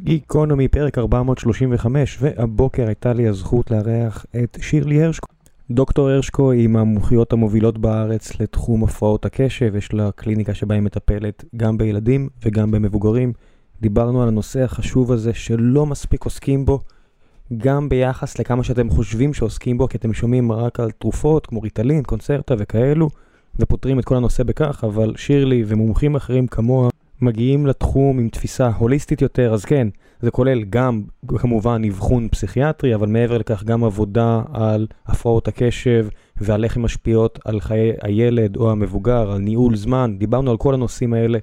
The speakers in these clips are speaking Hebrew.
גיקונומי, פרק 435, והבוקר הייתה לי הזכות לארח את שירלי הרשקו. דוקטור הרשקו היא מהמומחיות המובילות בארץ לתחום הפרעות הקשב, יש לה קליניקה שבה היא מטפלת גם בילדים וגם במבוגרים. דיברנו על הנושא החשוב הזה שלא מספיק עוסקים בו, גם ביחס לכמה שאתם חושבים שעוסקים בו, כי אתם שומעים רק על תרופות כמו ריטלין, קונצרטה וכאלו, ופותרים את כל הנושא בכך, אבל שירלי ומומחים אחרים כמוה מגיעים לתחום עם תפיסה הוליסטית יותר, אז כן, זה כולל גם כמובן אבחון פסיכיאטרי, אבל מעבר לכך גם עבודה על הפרעות הקשב ועל איך הן משפיעות על חיי הילד או המבוגר, על ניהול זמן, דיברנו על כל הנושאים האלה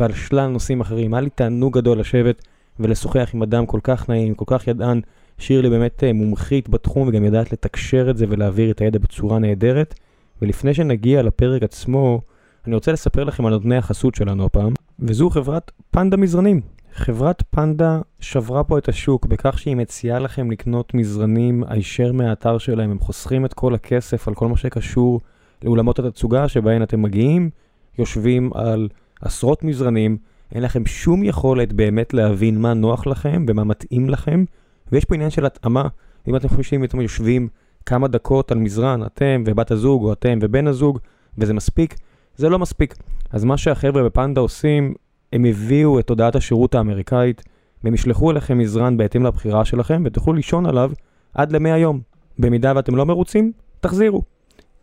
ועל שלל נושאים אחרים. היה לי תענוג גדול לשבת ולשוחח עם אדם כל כך נעים, כל כך ידען. שירלי באמת אה, מומחית בתחום וגם יודעת לתקשר את זה ולהעביר את הידע בצורה נהדרת. ולפני שנגיע לפרק עצמו, אני רוצה לספר לכם על נותני החסות שלנו הפעם, וזו חברת פנדה מזרנים. חברת פנדה שברה פה את השוק בכך שהיא מציעה לכם לקנות מזרנים הישר מהאתר שלהם, הם חוסכים את כל הכסף על כל מה שקשור לאולמות התצוגה שבהן אתם מגיעים, יושבים על עשרות מזרנים, אין לכם שום יכולת באמת להבין מה נוח לכם ומה מתאים לכם, ויש פה עניין של התאמה, אם אתם חושבים שאתם יושבים כמה דקות על מזרן, אתם ובת הזוג או אתם ובן הזוג, וזה מספיק, זה לא מספיק. אז מה שהחבר'ה בפנדה עושים, הם הביאו את הודעת השירות האמריקאית, והם ישלחו אליכם מזרן בהתאם לבחירה שלכם, ותוכלו לישון עליו עד ל-100 יום. במידה ואתם לא מרוצים, תחזירו.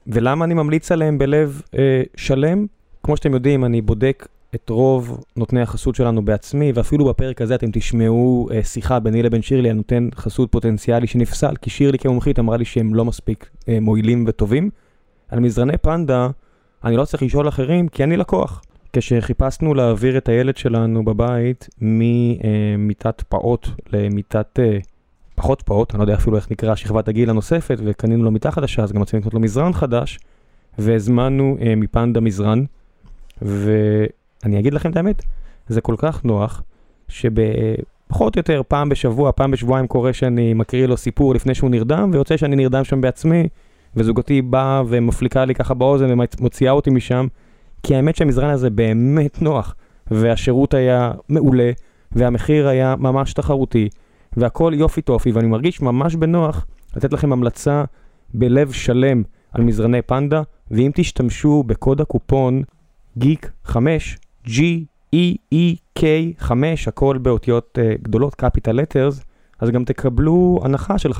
ולמה אני ממליץ עליהם בלב אה, שלם? כמו שאתם יודעים, אני בודק את רוב נותני החסות שלנו בעצמי, ואפילו בפרק הזה אתם תשמעו אה, שיחה ביני לבין שירלי, אני נותן חסות פוטנציאלי שנפסל, כי שירלי כמומחית אמרה לי שהם לא מספיק אה, מועילים וטובים. על מזרני פנדה, אני לא צריך לשאול אחרים, כי אני לקוח. כשחיפשנו להעביר את הילד שלנו בבית ממיטת פעוט למיטת אה, פחות פעוט, אני לא יודע אפילו איך נקרא שכבת הגיל הנוספת, וקנינו לו מיטה חדשה, אז גם רצינו לקנות לו מזרן חדש, והזמנו אה, מפנדה מזרן, ואני אגיד לכם את האמת, זה כל כך נוח, שבפחות או יותר פעם בשבוע, פעם בשבועיים קורה שאני מקריא לו סיפור לפני שהוא נרדם, ויוצא שאני נרדם שם בעצמי, וזוגתי באה ומפליקה לי ככה באוזן ומוציאה אותי משם, כי האמת שהמזרן הזה באמת נוח, והשירות היה מעולה, והמחיר היה ממש תחרותי, והכל יופי טופי, ואני מרגיש ממש בנוח לתת לכם המלצה בלב שלם על מזרני פנדה, ואם תשתמשו בקוד הקופון גיק 5, G-E-E-K 5, הכל באותיות uh, גדולות, capital letters, אז גם תקבלו הנחה של 5%,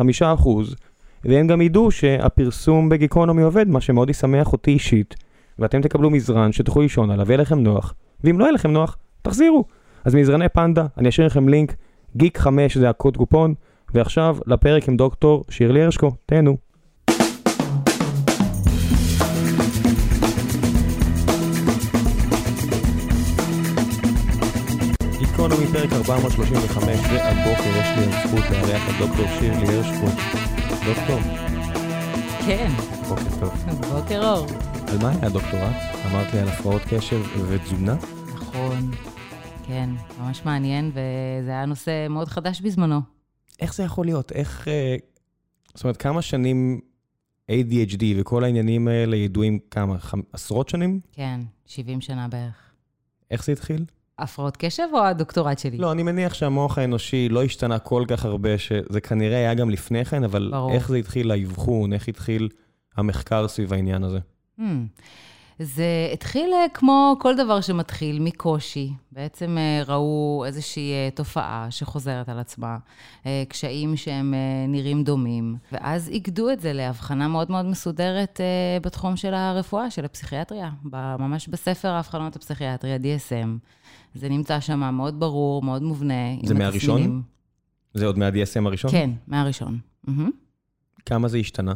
והם גם ידעו שהפרסום בגיקונומי עובד, מה שמאוד ישמח אותי אישית, ואתם תקבלו מזרן שתוכלו לישון עליו, יהיה לכם נוח, ואם לא יהיה לכם נוח, תחזירו. אז מזרני פנדה, אני אשאיר לכם לינק, גיק 5 זה הקוד קופון, ועכשיו לפרק עם דוקטור שירלי הרשקו, תהנו. גיקונומי פרק 435, והבוקר יש לי הזכות לארח את דוקטור שירלי הרשקו. דוקטור, כן, בוקר טוב. בוקר אור. על מה היה הדוקטורט? אמרת לי על הפרעות קשב ותזונה? נכון, כן, ממש מעניין, וזה היה נושא מאוד חדש בזמנו. איך זה יכול להיות? איך... אה, זאת אומרת, כמה שנים ADHD וכל העניינים האלה ידועים כמה? עשרות שנים? כן, 70 שנה בערך. איך זה התחיל? הפרעות קשב או הדוקטורט שלי? לא, אני מניח שהמוח האנושי לא השתנה כל כך הרבה, שזה כנראה היה גם לפני כן, אבל ברור. איך זה התחיל האבחון, איך התחיל המחקר סביב העניין הזה? Hmm. זה התחיל אה, כמו כל דבר שמתחיל, מקושי. בעצם אה, ראו איזושהי אה, תופעה שחוזרת על עצמה, קשיים שהם נראים דומים, ואז איגדו את זה להבחנה מאוד מאוד מסודרת בתחום של הרפואה, של הפסיכיאטריה, ממש בספר האבחנות הפסיכיאטריה, DSM. זה נמצא שם מאוד ברור, מאוד מובנה. עם זה מהראשון? התסמינים. זה עוד מה-DSM הראשון? כן, מהראשון. מהמם. כמה זה השתנה?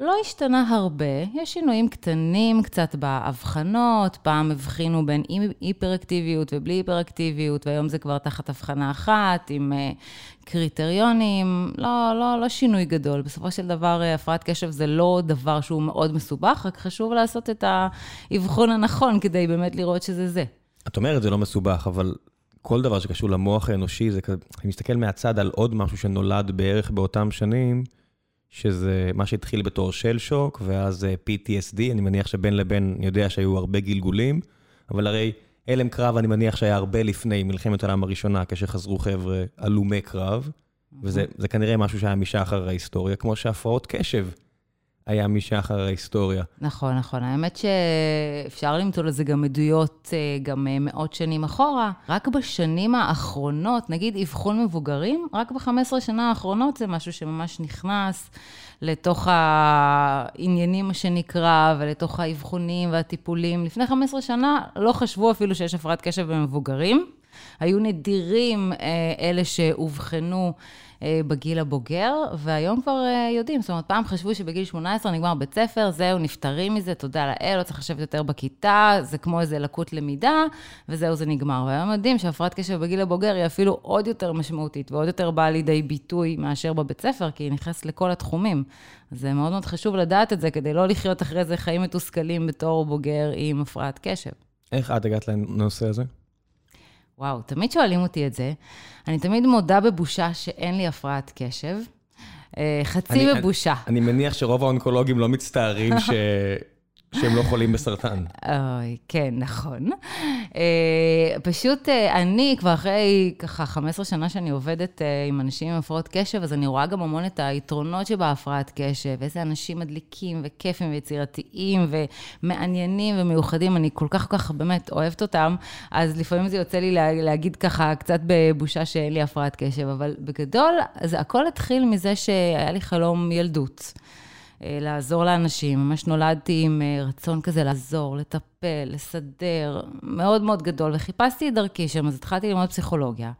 לא השתנה הרבה, יש שינויים קטנים קצת באבחנות, פעם הבחינו בין אי- היפראקטיביות ובלי היפראקטיביות, והיום זה כבר תחת הבחנה אחת, עם uh, קריטריונים, לא, לא, לא שינוי גדול. בסופו של דבר, אה, הפרעת קשב זה לא דבר שהוא מאוד מסובך, רק חשוב לעשות את האבחון הנכון כדי באמת לראות שזה זה. את אומרת זה לא מסובך, אבל כל דבר שקשור למוח האנושי, זה כזה, אני מסתכל מהצד על עוד משהו שנולד בערך באותם שנים, שזה מה שהתחיל בתור של שוק, ואז אה, PTSD, אני מניח שבין לבין, אני יודע שהיו הרבה גלגולים, אבל הרי הלם קרב, אני מניח שהיה הרבה לפני מלחמת העולם הראשונה, כשחזרו חבר'ה הלומי קרב, וזה כנראה משהו שהיה משחר ההיסטוריה, כמו שהפרעות קשב. היה משחר ההיסטוריה. נכון, נכון. האמת שאפשר למצוא לזה גם עדויות אה, גם אה, מאות שנים אחורה. רק בשנים האחרונות, נגיד אבחון מבוגרים, רק ב-15 שנה האחרונות זה משהו שממש נכנס לתוך העניינים, מה שנקרא, ולתוך האבחונים והטיפולים. לפני 15 שנה לא חשבו אפילו שיש הפרעת קשב במבוגרים. היו נדירים אה, אלה שאובחנו. אה, בגיל הבוגר, והיום כבר אה, יודעים, זאת אומרת, פעם חשבו שבגיל 18 נגמר בית ספר, זהו, נפטרים מזה, תודה לאל, לא צריך לשבת יותר בכיתה, זה כמו איזה לקות למידה, וזהו, זה נגמר. והיום יודעים שהפרעת קשב בגיל הבוגר היא אפילו עוד יותר משמעותית ועוד יותר באה לידי ביטוי מאשר בבית ספר, כי היא נכנסת לכל התחומים. זה מאוד מאוד חשוב לדעת את זה, כדי לא לחיות אחרי זה חיים מתוסכלים בתור בוגר עם הפרעת קשב. איך את הגעת לנושא הזה? וואו, תמיד שואלים אותי את זה. אני תמיד מודה בבושה שאין לי הפרעת קשב. אה, חצי אני, בבושה. אני, אני מניח שרוב האונקולוגים לא מצטערים ש... שהם לא חולים בסרטן. אוי, כן, נכון. אה, פשוט אה, אני, כבר אחרי ככה 15 שנה שאני עובדת אה, עם אנשים עם הפרעות קשב, אז אני רואה גם המון את היתרונות שבהפרעת קשב, איזה אנשים מדליקים וכיפים ויצירתיים ומעניינים ומיוחדים, אני כל כך כל כך באמת אוהבת אותם, אז לפעמים זה יוצא לי להגיד ככה קצת בבושה שאין לי הפרעת קשב, אבל בגדול, זה הכל התחיל מזה שהיה לי חלום ילדות. אה, לעזור לאנשים. ממש נולדתי עם אה, רצון כזה לעזור, לטפל, לסדר, מאוד מאוד גדול, וחיפשתי את דרכי שם, אז התחלתי ללמוד פסיכולוגיה.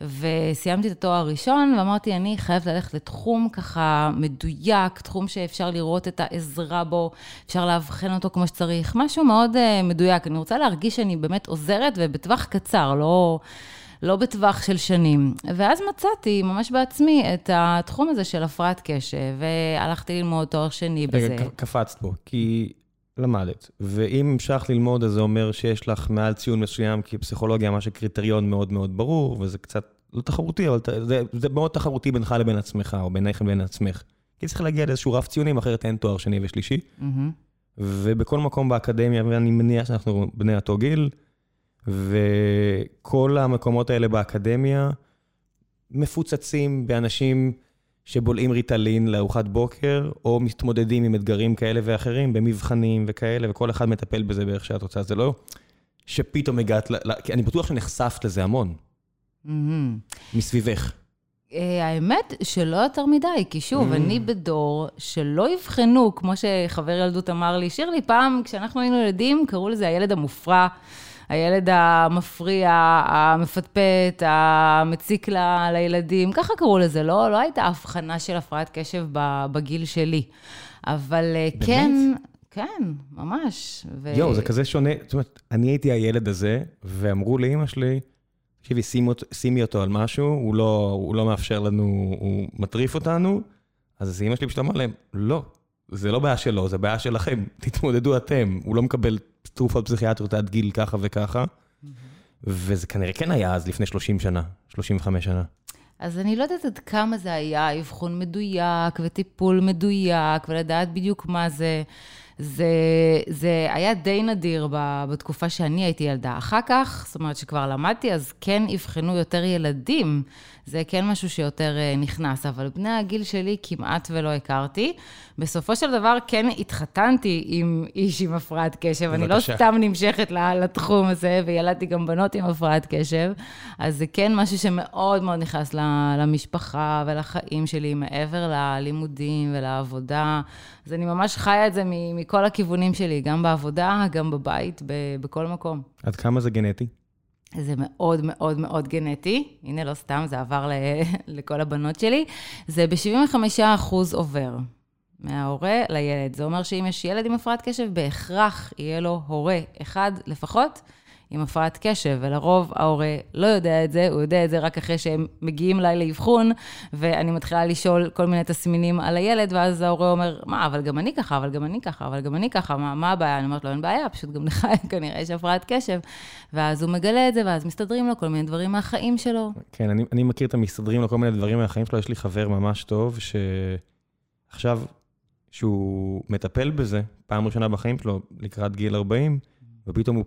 וסיימתי את התואר הראשון, ואמרתי, אני חייבת ללכת לתחום ככה מדויק, תחום שאפשר לראות את העזרה בו, אפשר לאבחן אותו כמו שצריך, משהו מאוד uh, מדויק. אני רוצה להרגיש שאני באמת עוזרת, ובטווח קצר, לא... לא בטווח של שנים. ואז מצאתי ממש בעצמי את התחום הזה של הפרעת קשב, והלכתי ללמוד תואר שני בזה. רגע, קפצת פה, כי למדת, ואם המשכת ללמוד, אז זה אומר שיש לך מעל ציון מסוים, כי פסיכולוגיה ממש קריטריון מאוד מאוד ברור, וזה קצת לא תחרותי, אבל זה, זה מאוד תחרותי בינך לבין עצמך, או בינך לבין עצמך. כי צריך להגיע לאיזשהו רף ציונים, אחרת אין תואר שני ושלישי. Mm-hmm. ובכל מקום באקדמיה, ואני מניח שאנחנו בני אותו גיל, וכל המקומות האלה באקדמיה מפוצצים באנשים שבולעים ריטלין לארוחת בוקר, או מתמודדים עם אתגרים כאלה ואחרים, במבחנים וכאלה, וכל אחד מטפל בזה באיך שאת רוצה. זה לא שפתאום הגעת, ל... כי אני בטוח שנחשפת לזה המון. Mm-hmm. מסביבך. אה, האמת שלא יותר מדי, כי שוב, mm. אני בדור שלא אבחנו, כמו שחבר ילדות אמר לי, שירלי, פעם כשאנחנו היינו ילדים, קראו לזה הילד המופרע. הילד המפריע, המפטפט, המציק ל, לילדים, ככה קראו לזה, לא, לא הייתה הבחנה של הפרעת קשב בגיל שלי. אבל אה, באמת? כן, כן, ממש. ו... יואו, זה כזה שונה. זאת אומרת, אני הייתי הילד הזה, ואמרו לאימא שלי, תקשיבי, שימי, שימי אותו על משהו, הוא לא, הוא לא מאפשר לנו, הוא מטריף אותנו. אז אימא שלי פשוט אמרה להם, לא, זה לא בעיה שלו, זה בעיה שלכם, תתמודדו אתם. הוא לא מקבל תרופות פסיכיאטריות עד גיל ככה וככה. וזה כנראה כן היה אז לפני 30 שנה, 35 שנה. אז אני לא יודעת עד כמה זה היה אבחון מדויק וטיפול מדויק, ולדעת בדיוק מה זה. זה, זה היה די נדיר בתקופה שאני הייתי ילדה. אחר כך, זאת אומרת שכבר למדתי, אז כן אבחנו יותר ילדים. זה כן משהו שיותר אה, נכנס, אבל בני הגיל שלי כמעט ולא הכרתי. בסופו של דבר כן התחתנתי עם איש עם הפרעת קשב, אני לא סתם נמשכת לתחום הזה, וילדתי גם בנות עם הפרעת קשב, אז זה כן משהו שמאוד מאוד נכנס למשפחה ולחיים שלי, מעבר ללימודים ולעבודה. אז אני ממש חיה את זה מכל הכיוונים שלי, גם בעבודה, גם בבית, בכל מקום. עד כמה זה גנטי? זה מאוד מאוד מאוד גנטי, הנה לא סתם, זה עבר לכל הבנות שלי, זה ב-75% עובר. מההורה לילד. זה אומר שאם יש ילד עם הפרעת קשב, בהכרח יהיה לו הורה אחד לפחות עם הפרעת קשב, ולרוב ההורה לא יודע את זה, הוא יודע את זה רק אחרי שהם מגיעים אליי לאבחון, ואני מתחילה לשאול כל מיני תסמינים על הילד, ואז ההורה אומר, מה, אבל גם אני ככה, אבל גם אני ככה, אבל גם אני ככה, מה, מה הבעיה? אני אומרת לו, אין בעיה, פשוט גם לך כנראה יש הפרעת קשב. ואז הוא מגלה את זה, ואז מסתדרים לו כל מיני דברים מהחיים שלו. כן, אני, אני מכיר את המסתדרים לו כל מיני דברים מהחיים שלו, יש לי חבר ממש טוב, שעכשיו, שהוא מטפל בזה, פעם ראשונה בחיים שלו, לקראת גיל 40, ופתאום הוא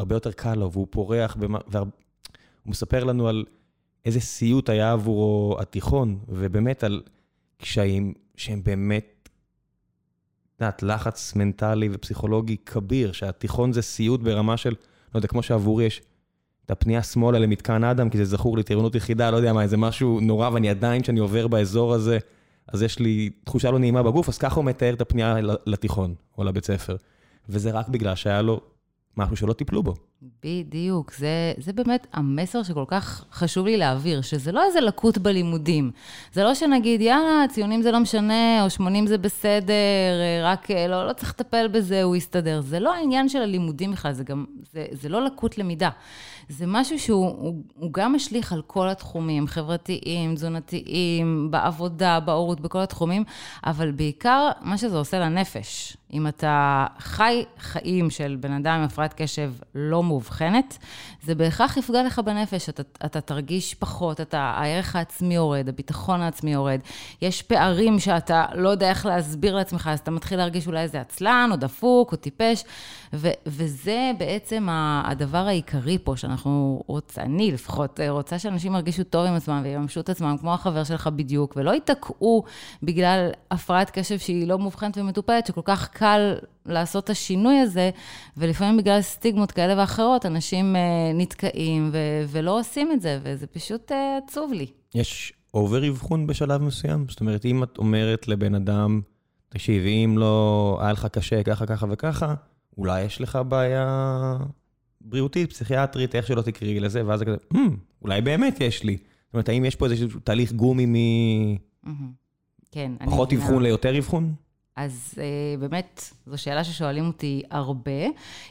הרבה יותר קל לו, והוא פורח, במה, והוא מספר לנו על איזה סיוט היה עבורו התיכון, ובאמת על קשיים שהם באמת, את יודעת, לחץ מנטלי ופסיכולוגי כביר, שהתיכון זה סיוט ברמה של, לא יודע, כמו שעבורי יש את הפנייה שמאלה למתקן אדם, כי זה זכור לי טירונות יחידה, לא יודע מה, איזה משהו נורא, ואני עדיין, כשאני עובר באזור הזה, אז יש לי תחושה לא נעימה בגוף, אז ככה הוא מתאר את הפנייה לתיכון או לבית ספר. וזה רק בגלל שהיה לו משהו שלא טיפלו בו. בדיוק, זה, זה באמת המסר שכל כך חשוב לי להעביר, שזה לא איזה לקות בלימודים. זה לא שנגיד, יאללה, ציונים זה לא משנה, או 80 זה בסדר, רק לא, לא צריך לטפל בזה, הוא יסתדר. זה לא העניין של הלימודים בכלל, זה גם, זה, זה לא לקות למידה. זה משהו שהוא הוא, הוא גם משליך על כל התחומים, חברתיים, תזונתיים, בעבודה, בהורות, בכל התחומים, אבל בעיקר מה שזה עושה לנפש. אם אתה חי חיים של בן אדם עם הפרעת קשב לא מאובחנת, זה בהכרח יפגע לך בנפש, אתה, אתה תרגיש פחות, אתה, הערך העצמי יורד, הביטחון העצמי יורד. יש פערים שאתה לא יודע איך להסביר לעצמך, אז אתה מתחיל להרגיש אולי איזה עצלן, או דפוק, או טיפש, ו, וזה בעצם הדבר העיקרי פה, שאנחנו רוצים, אני לפחות, רוצה שאנשים ירגישו טוב עם עצמם ויממשו את עצמם, כמו החבר שלך בדיוק, ולא ייתקעו בגלל הפרעת קשב שהיא לא מאובחנת ומטופלת, שכל כך קל לעשות את השינוי הזה, ולפעמים בגלל סטיגמות כאלה ואחרות, אנשים uh, נתקעים ו- ולא עושים את זה, וזה פשוט uh, עצוב לי. יש אובר אבחון בשלב מסוים? זאת אומרת, אם את אומרת לבן אדם, תקשיב, אם לא היה לך קשה ככה, ככה וככה, אולי יש לך בעיה בריאותית, פסיכיאטרית, איך שלא תקראי לזה, ואז זה כזה, mm, אולי באמת יש לי. זאת אומרת, האם יש פה איזשהו תהליך גומי מ... כן, פחות אבחון ליותר אבחון? אז uh, באמת, זו שאלה ששואלים אותי הרבה.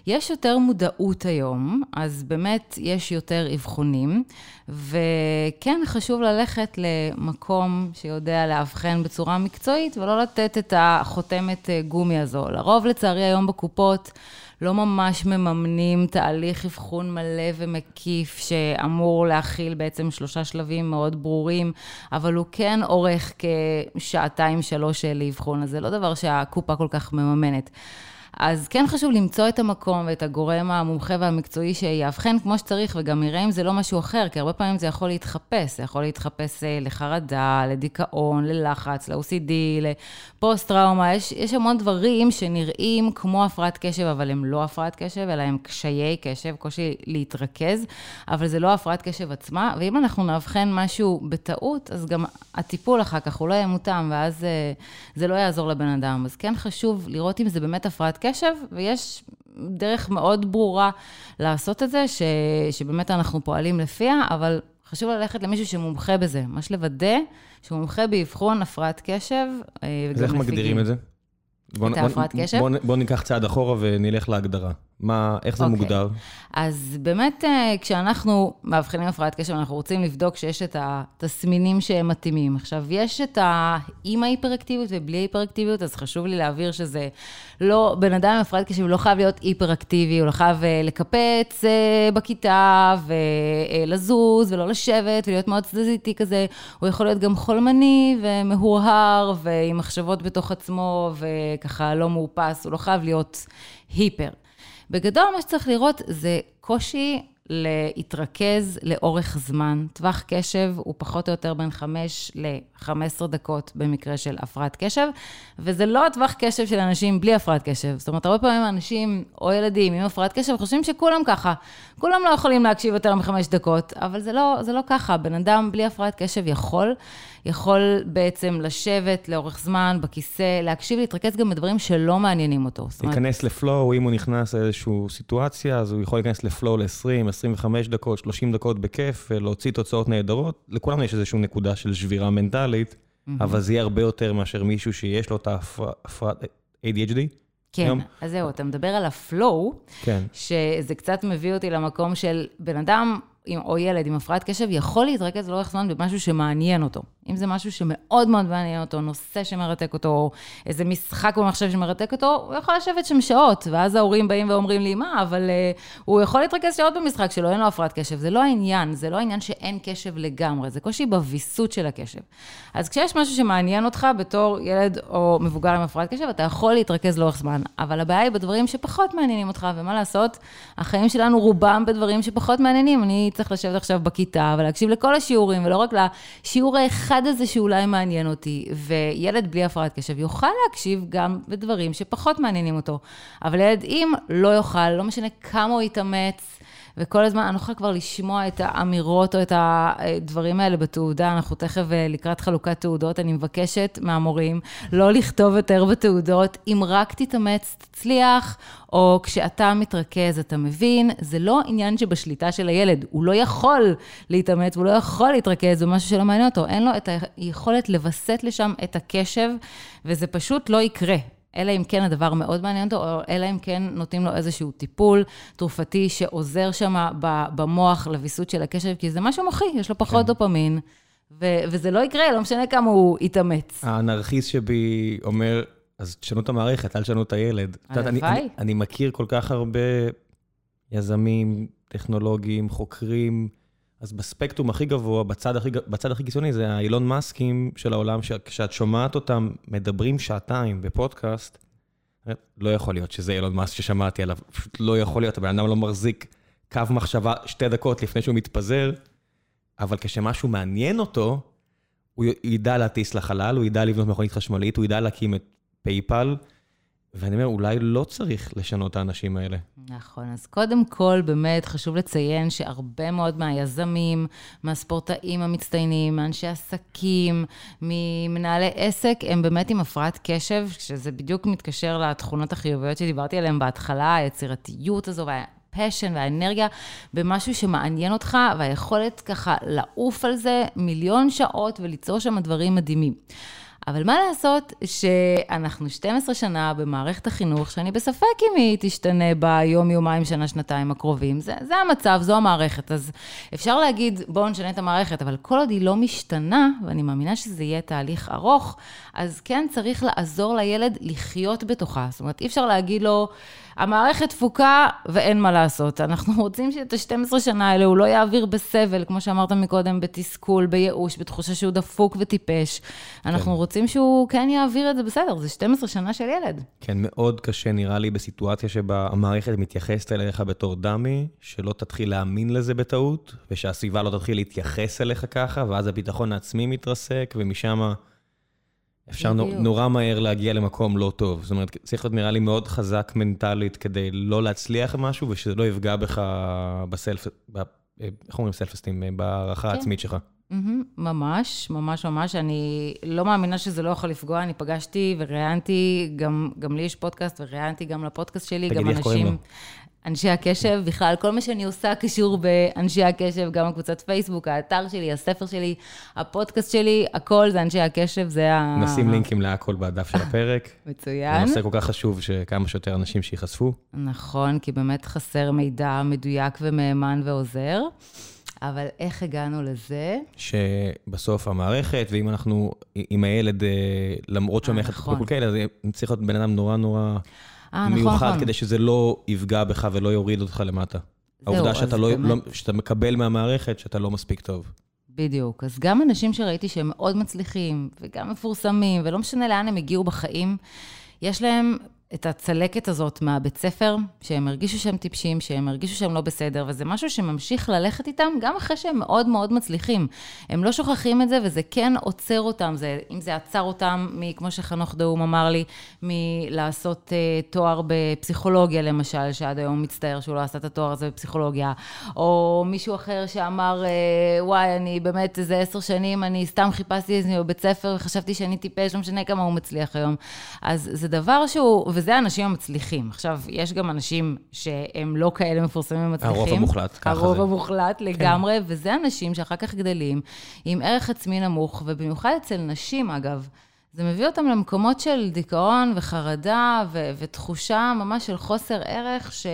יש יותר מודעות היום, אז באמת יש יותר אבחונים, וכן חשוב ללכת למקום שיודע לאבחן בצורה מקצועית, ולא לתת את החותמת אה, גומי הזו. לרוב, לצערי, היום בקופות, לא ממש מממנים תהליך אבחון מלא ומקיף שאמור להכיל בעצם שלושה שלבים מאוד ברורים, אבל הוא כן אורך כשעתיים-שלוש לאבחון, אז זה לא דבר שהקופה כל כך מממנת. אז כן חשוב למצוא את המקום ואת הגורם המומחה והמקצועי שיאבחן כמו שצריך, וגם יראה אם זה לא משהו אחר, כי הרבה פעמים זה יכול להתחפש. זה יכול להתחפש אה, לחרדה, לדיכאון, ללחץ, ל-OCD, לפוסט-טראומה. יש, יש המון דברים שנראים כמו הפרעת קשב, אבל הם לא הפרעת קשב, אלא הם קשיי קשב, קושי להתרכז, אבל זה לא הפרעת קשב עצמה. ואם אנחנו נאבחן משהו בטעות, אז גם הטיפול אחר כך הוא לא יהיה מותאם, ואז אה, זה לא יעזור לבן אדם. אז כן חשוב לראות אם זה באמת הפרעת קשב, ויש דרך מאוד ברורה לעשות את זה, ש, שבאמת אנחנו פועלים לפיה, אבל חשוב ללכת למישהו שמומחה בזה, ממש לוודא שהוא מומחה באבחון הפרעת קשב. אה, אז איך מגדירים את זה? את ההפרעת קשב? בוא, בוא ניקח צעד אחורה ונלך להגדרה. מה, איך זה okay. אוקיי. מוגדר? אז באמת, אה, כשאנחנו מאבחנים הפרעת קשב, אנחנו רוצים לבדוק שיש את התסמינים שהם מתאימים. עכשיו, יש את ה... עם ההיפראקטיביות ובלי ההיפראקטיביות, אז חשוב לי להבהיר שזה לא... בן אדם עם הפרעת קשב לא חייב להיות היפראקטיבי, הוא לא חייב אה, לקפץ אה, בכיתה ולזוז ולא לשבת ולהיות מאוד תזזיתי כזה. הוא יכול להיות גם חולמני ומהורהר ועם מחשבות בתוך עצמו וככה לא מאופס, הוא לא חייב להיות היפר. בגדול, מה שצריך לראות זה קושי להתרכז לאורך זמן. טווח קשב הוא פחות או יותר בין 5 ל-15 דקות במקרה של הפרעת קשב, וזה לא הטווח קשב של אנשים בלי הפרעת קשב. זאת אומרת, הרבה פעמים אנשים או ילדים עם הפרעת קשב חושבים שכולם ככה. כולם לא יכולים להקשיב יותר מחמש דקות, אבל זה לא, זה לא ככה. בן אדם בלי הפרעת קשב יכול יכול בעצם לשבת לאורך זמן בכיסא, להקשיב, להתרכז גם בדברים שלא מעניינים אותו. להיכנס לפלואו, אם הוא נכנס לאיזושהי סיטואציה, אז הוא יכול להיכנס לפלואו ל-20, 25 דקות, 30 דקות בכיף, להוציא תוצאות נהדרות. לכולם יש איזושהי נקודה של שבירה מנטלית, mm-hmm. אבל זה יהיה הרבה יותר מאשר מישהו שיש לו את ההפרעת ADHD. כן, היום. אז זהו, אתה מדבר על הפלואו, כן. שזה קצת מביא אותי למקום של בן אדם עם, או ילד עם הפרעת קשב יכול להתרכז לאורך זמן במשהו שמעניין אותו. אם זה משהו שמאוד מאוד מעניין אותו, נושא שמרתק אותו, או איזה משחק במחשב שמרתק אותו, הוא יכול לשבת שם שעות, ואז ההורים באים ואומרים לי, מה, אבל uh, הוא יכול להתרכז שעות במשחק שלו, אין לו הפרעת קשב. זה לא העניין, זה לא העניין שאין קשב לגמרי, זה קושי בוויסות של הקשב. אז כשיש משהו שמעניין אותך בתור ילד או מבוגר עם הפרעת קשב, אתה יכול להתרכז לאורך זמן, אבל הבעיה היא בדברים שפחות מעניינים אותך, ומה לעשות, החיים שלנו רובם בדברים שפחות מעניינים. אני צריך לשבת עכשיו בכיתה ולהקשיב לכל השיעורים, ולא רק לשיעור האחד הזה שאולי מעניין אותי. וילד בלי הפרעת קשב יוכל להקשיב גם בדברים שפחות מעניינים אותו. אבל ילד עם לא יוכל, לא משנה כמה הוא יתאמץ. וכל הזמן, אני לא יכולה כבר לשמוע את האמירות או את הדברים האלה בתעודה. אנחנו תכף אה, לקראת חלוקת תעודות, אני מבקשת מהמורים לא לכתוב יותר בתעודות, אם רק תתאמץ, תצליח, או כשאתה מתרכז, אתה מבין, זה לא עניין שבשליטה של הילד. הוא לא יכול להתאמץ, הוא לא יכול להתרכז במשהו שלא מעניין אותו. אין לו את היכולת לווסת לשם את הקשב, וזה פשוט לא יקרה. אלא אם כן הדבר מאוד מעניין אותו, או אלא אם כן נותנים לו איזשהו טיפול תרופתי שעוזר שם במוח לוויסות של הקשב, כי זה משהו מוחי, יש לו פחות כן. דופמין, ו- וזה לא יקרה, לא משנה כמה הוא יתאמץ. האנרכיסט שבי אומר, אז תשנו את המערכת, אל תשנו את הילד. הלוואי. אני, אני, אני מכיר כל כך הרבה יזמים, טכנולוגים, חוקרים, אז בספקטרום הכי גבוה, בצד הכי, בצד הכי קיצוני, זה האילון מאסקים של העולם, שכשאת שומעת אותם מדברים שעתיים בפודקאסט, לא יכול להיות שזה אילון מאסק ששמעתי עליו, פשוט לא יכול להיות, הבן אדם לא מחזיק קו מחשבה שתי דקות לפני שהוא מתפזר, אבל כשמשהו מעניין אותו, הוא ידע להטיס לחלל, הוא ידע לבנות מכונית חשמלית, הוא ידע להקים את פייפל. ואני אומר, אולי לא צריך לשנות את האנשים האלה. נכון, אז קודם כל, באמת חשוב לציין שהרבה מאוד מהיזמים, מהספורטאים המצטיינים, מאנשי עסקים, ממנהלי עסק, הם באמת עם הפרעת קשב, שזה בדיוק מתקשר לתכונות החיוביות שדיברתי עליהן בהתחלה, היצירתיות הזו והפשן והאנרגיה במשהו שמעניין אותך, והיכולת ככה לעוף על זה מיליון שעות וליצור שם דברים מדהימים. אבל מה לעשות שאנחנו 12 שנה במערכת החינוך, שאני בספק אם היא תשתנה ביום, יומיים, שנה, שנתיים הקרובים. זה, זה המצב, זו המערכת. אז אפשר להגיד, בואו נשנה את המערכת, אבל כל עוד היא לא משתנה, ואני מאמינה שזה יהיה תהליך ארוך, אז כן צריך לעזור לילד לחיות בתוכה. זאת אומרת, אי אפשר להגיד לו... המערכת תפוקה ואין מה לעשות. אנחנו רוצים שאת ה-12 שנה האלה הוא לא יעביר בסבל, כמו שאמרת מקודם, בתסכול, בייאוש, בתחושה שהוא דפוק וטיפש. אנחנו כן. רוצים שהוא כן יעביר את זה בסדר, זה 12 שנה של ילד. כן, מאוד קשה נראה לי בסיטואציה שבה המערכת מתייחסת אליך בתור דמי, שלא תתחיל להאמין לזה בטעות, ושהסביבה לא תתחיל להתייחס אליך ככה, ואז הביטחון העצמי מתרסק, ומשם... אפשר בדיוק. נורא מהר להגיע למקום לא טוב. זאת אומרת, צריך להיות נראה לי מאוד חזק מנטלית כדי לא להצליח במשהו, ושזה לא יפגע בך בסלף, ב, איך אומרים סלף אסטים? בהערכה כן. העצמית שלך. Mm-hmm, ממש, ממש ממש. אני לא מאמינה שזה לא יכול לפגוע. אני פגשתי וראיינתי, גם, גם לי יש פודקאסט, וראיינתי גם לפודקאסט שלי, גם אנשים... אנשי הקשב, בכלל, כל מה שאני עושה קשור באנשי הקשב, גם הקבוצת פייסבוק, האתר שלי, הספר שלי, הפודקאסט שלי, הכל זה אנשי הקשב, זה ה... נשים לינקים להכל בדף של הפרק. מצוין. זה נושא כל כך חשוב שכמה שיותר אנשים שייחשפו. נכון, כי באמת חסר מידע מדויק ומהימן ועוזר. אבל איך הגענו לזה? שבסוף המערכת, ואם אנחנו, אם הילד, אה, למרות שהמערכת. כל כאלה, אז צריך להיות בן אדם נורא נורא... 아, אה, מיוחד, נכון, כדי שזה לא יפגע בך ולא יוריד אותך למטה. העובדה שאתה, לא, באמת... לא, שאתה מקבל מהמערכת שאתה לא מספיק טוב. בדיוק. אז גם אנשים שראיתי שהם מאוד מצליחים, וגם מפורסמים, ולא משנה לאן הם הגיעו בחיים, יש להם את הצלקת הזאת מהבית ספר, שהם הרגישו שהם טיפשים, שהם הרגישו שהם לא בסדר, וזה משהו שממשיך ללכת איתם גם אחרי שהם מאוד מאוד מצליחים. הם לא שוכחים את זה, וזה כן עוצר אותם. זה, אם זה עצר אותם, מ, כמו שחנוך דאום אמר לי, מלעשות uh, תואר בפסיכולוגיה למשל, שעד היום מצטער שהוא לא עשה את התואר הזה בפסיכולוגיה, או מישהו אחר שאמר, uh, וואי, אני באמת איזה עשר שנים, אני סתם חיפשתי איזה בית ספר וחשבתי שאני טיפש, לא משנה כמה הוא מצליח היום. אז זה דבר שהוא... וזה האנשים המצליחים. עכשיו, יש גם אנשים שהם לא כאלה מפורסמים ומצליחים. הרוב המוחלט, ככה הרוב זה. הרוב המוחלט כן. לגמרי, וזה אנשים שאחר כך גדלים עם ערך עצמי נמוך, ובמיוחד אצל נשים, אגב. זה מביא אותם למקומות של דיכאון וחרדה ו- ותחושה ממש של חוסר ערך, ש-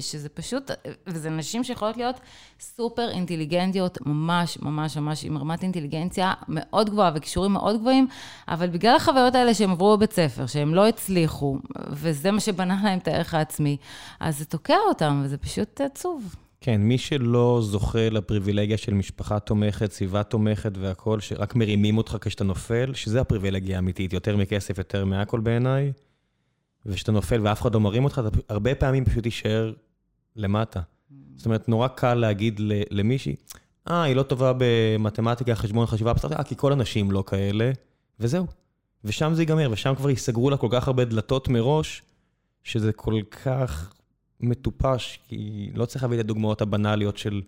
שזה פשוט, וזה נשים שיכולות להיות סופר אינטליגנטיות, ממש ממש ממש עם רמת אינטליגנציה מאוד גבוהה וכישורים מאוד גבוהים, אבל בגלל החוויות האלה שהם עברו בבית ספר, שהם לא הצליחו, וזה מה שבנה להם את הערך העצמי, אז זה תוקע אותם, וזה פשוט עצוב. כן, מי שלא זוכה לפריבילגיה של משפחה תומכת, סביבה תומכת והכול, שרק מרימים אותך כשאתה נופל, שזה הפריבילגיה האמיתית, יותר מכסף, יותר מהכל בעיניי, וכשאתה נופל ואף אחד לא מרים אותך, אתה הרבה פעמים פשוט תישאר למטה. Mm. זאת אומרת, נורא קל להגיד למישהי, אה, היא לא טובה במתמטיקה, חשבון, חשיבה אה, כי כל הנשים לא כאלה, וזהו. ושם זה ייגמר, ושם כבר ייסגרו לה כל כך הרבה דלתות מראש, שזה כל כך מטופש, כי לא צריך להביא את הדוגמאות הבנאליות של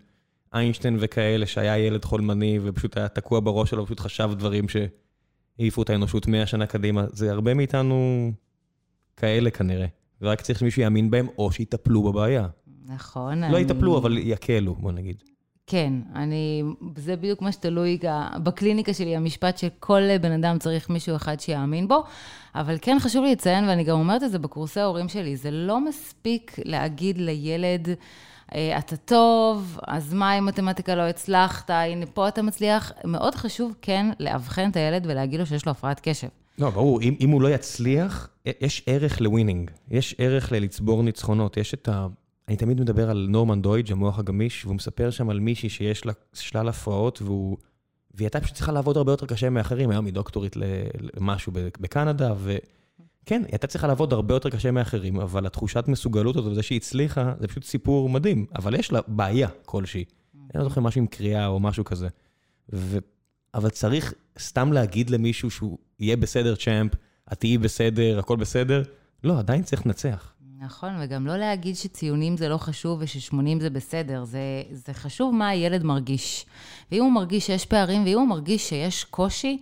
איינשטיין וכאלה, שהיה ילד חולמני ופשוט היה תקוע בראש שלו, פשוט חשב דברים שהעיפו את האנושות 100 שנה קדימה. זה הרבה מאיתנו כאלה כנראה, ורק צריך שמישהו יאמין בהם, או שיטפלו בבעיה. נכון. לא אני... יטפלו, אבל יקלו, בוא נגיד. כן, אני, זה בדיוק מה שתלוי בקליניקה שלי, המשפט שכל בן אדם צריך מישהו אחד שיאמין בו, אבל כן חשוב לי לציין, ואני גם אומרת את זה בקורסי ההורים שלי, זה לא מספיק להגיד לילד, אה, אתה טוב, אז מה אם מתמטיקה לא הצלחת, הנה פה אתה מצליח. מאוד חשוב כן לאבחן את הילד ולהגיד לו שיש לו הפרעת קשב. לא, ברור, אם, אם הוא לא יצליח, יש ערך ל winning, יש ערך ללצבור ניצחונות, יש את ה... אני תמיד מדבר על נורמן דוידג', המוח הגמיש, והוא מספר שם על מישהי שיש לה שלל הפרעות, והוא... והיא הייתה פשוט צריכה לעבוד הרבה יותר קשה מאחרים, היום היא דוקטורית למשהו בקנדה, וכן, היא הייתה צריכה לעבוד הרבה יותר קשה מאחרים, אבל התחושת מסוגלות הזאת, וזה שהיא הצליחה, זה פשוט סיפור מדהים, אבל יש לה בעיה כלשהי. אני לא זוכר משהו עם קריאה או משהו כזה. ו... אבל צריך סתם להגיד למישהו שהוא יהיה בסדר צ'אמפ, את תהיי בסדר, הכל בסדר, לא, עדיין צריך לנצח. נכון, וגם לא להגיד שציונים זה לא חשוב וש-80 זה בסדר, זה, זה חשוב מה הילד מרגיש. ואם הוא מרגיש שיש פערים, ואם הוא מרגיש שיש קושי,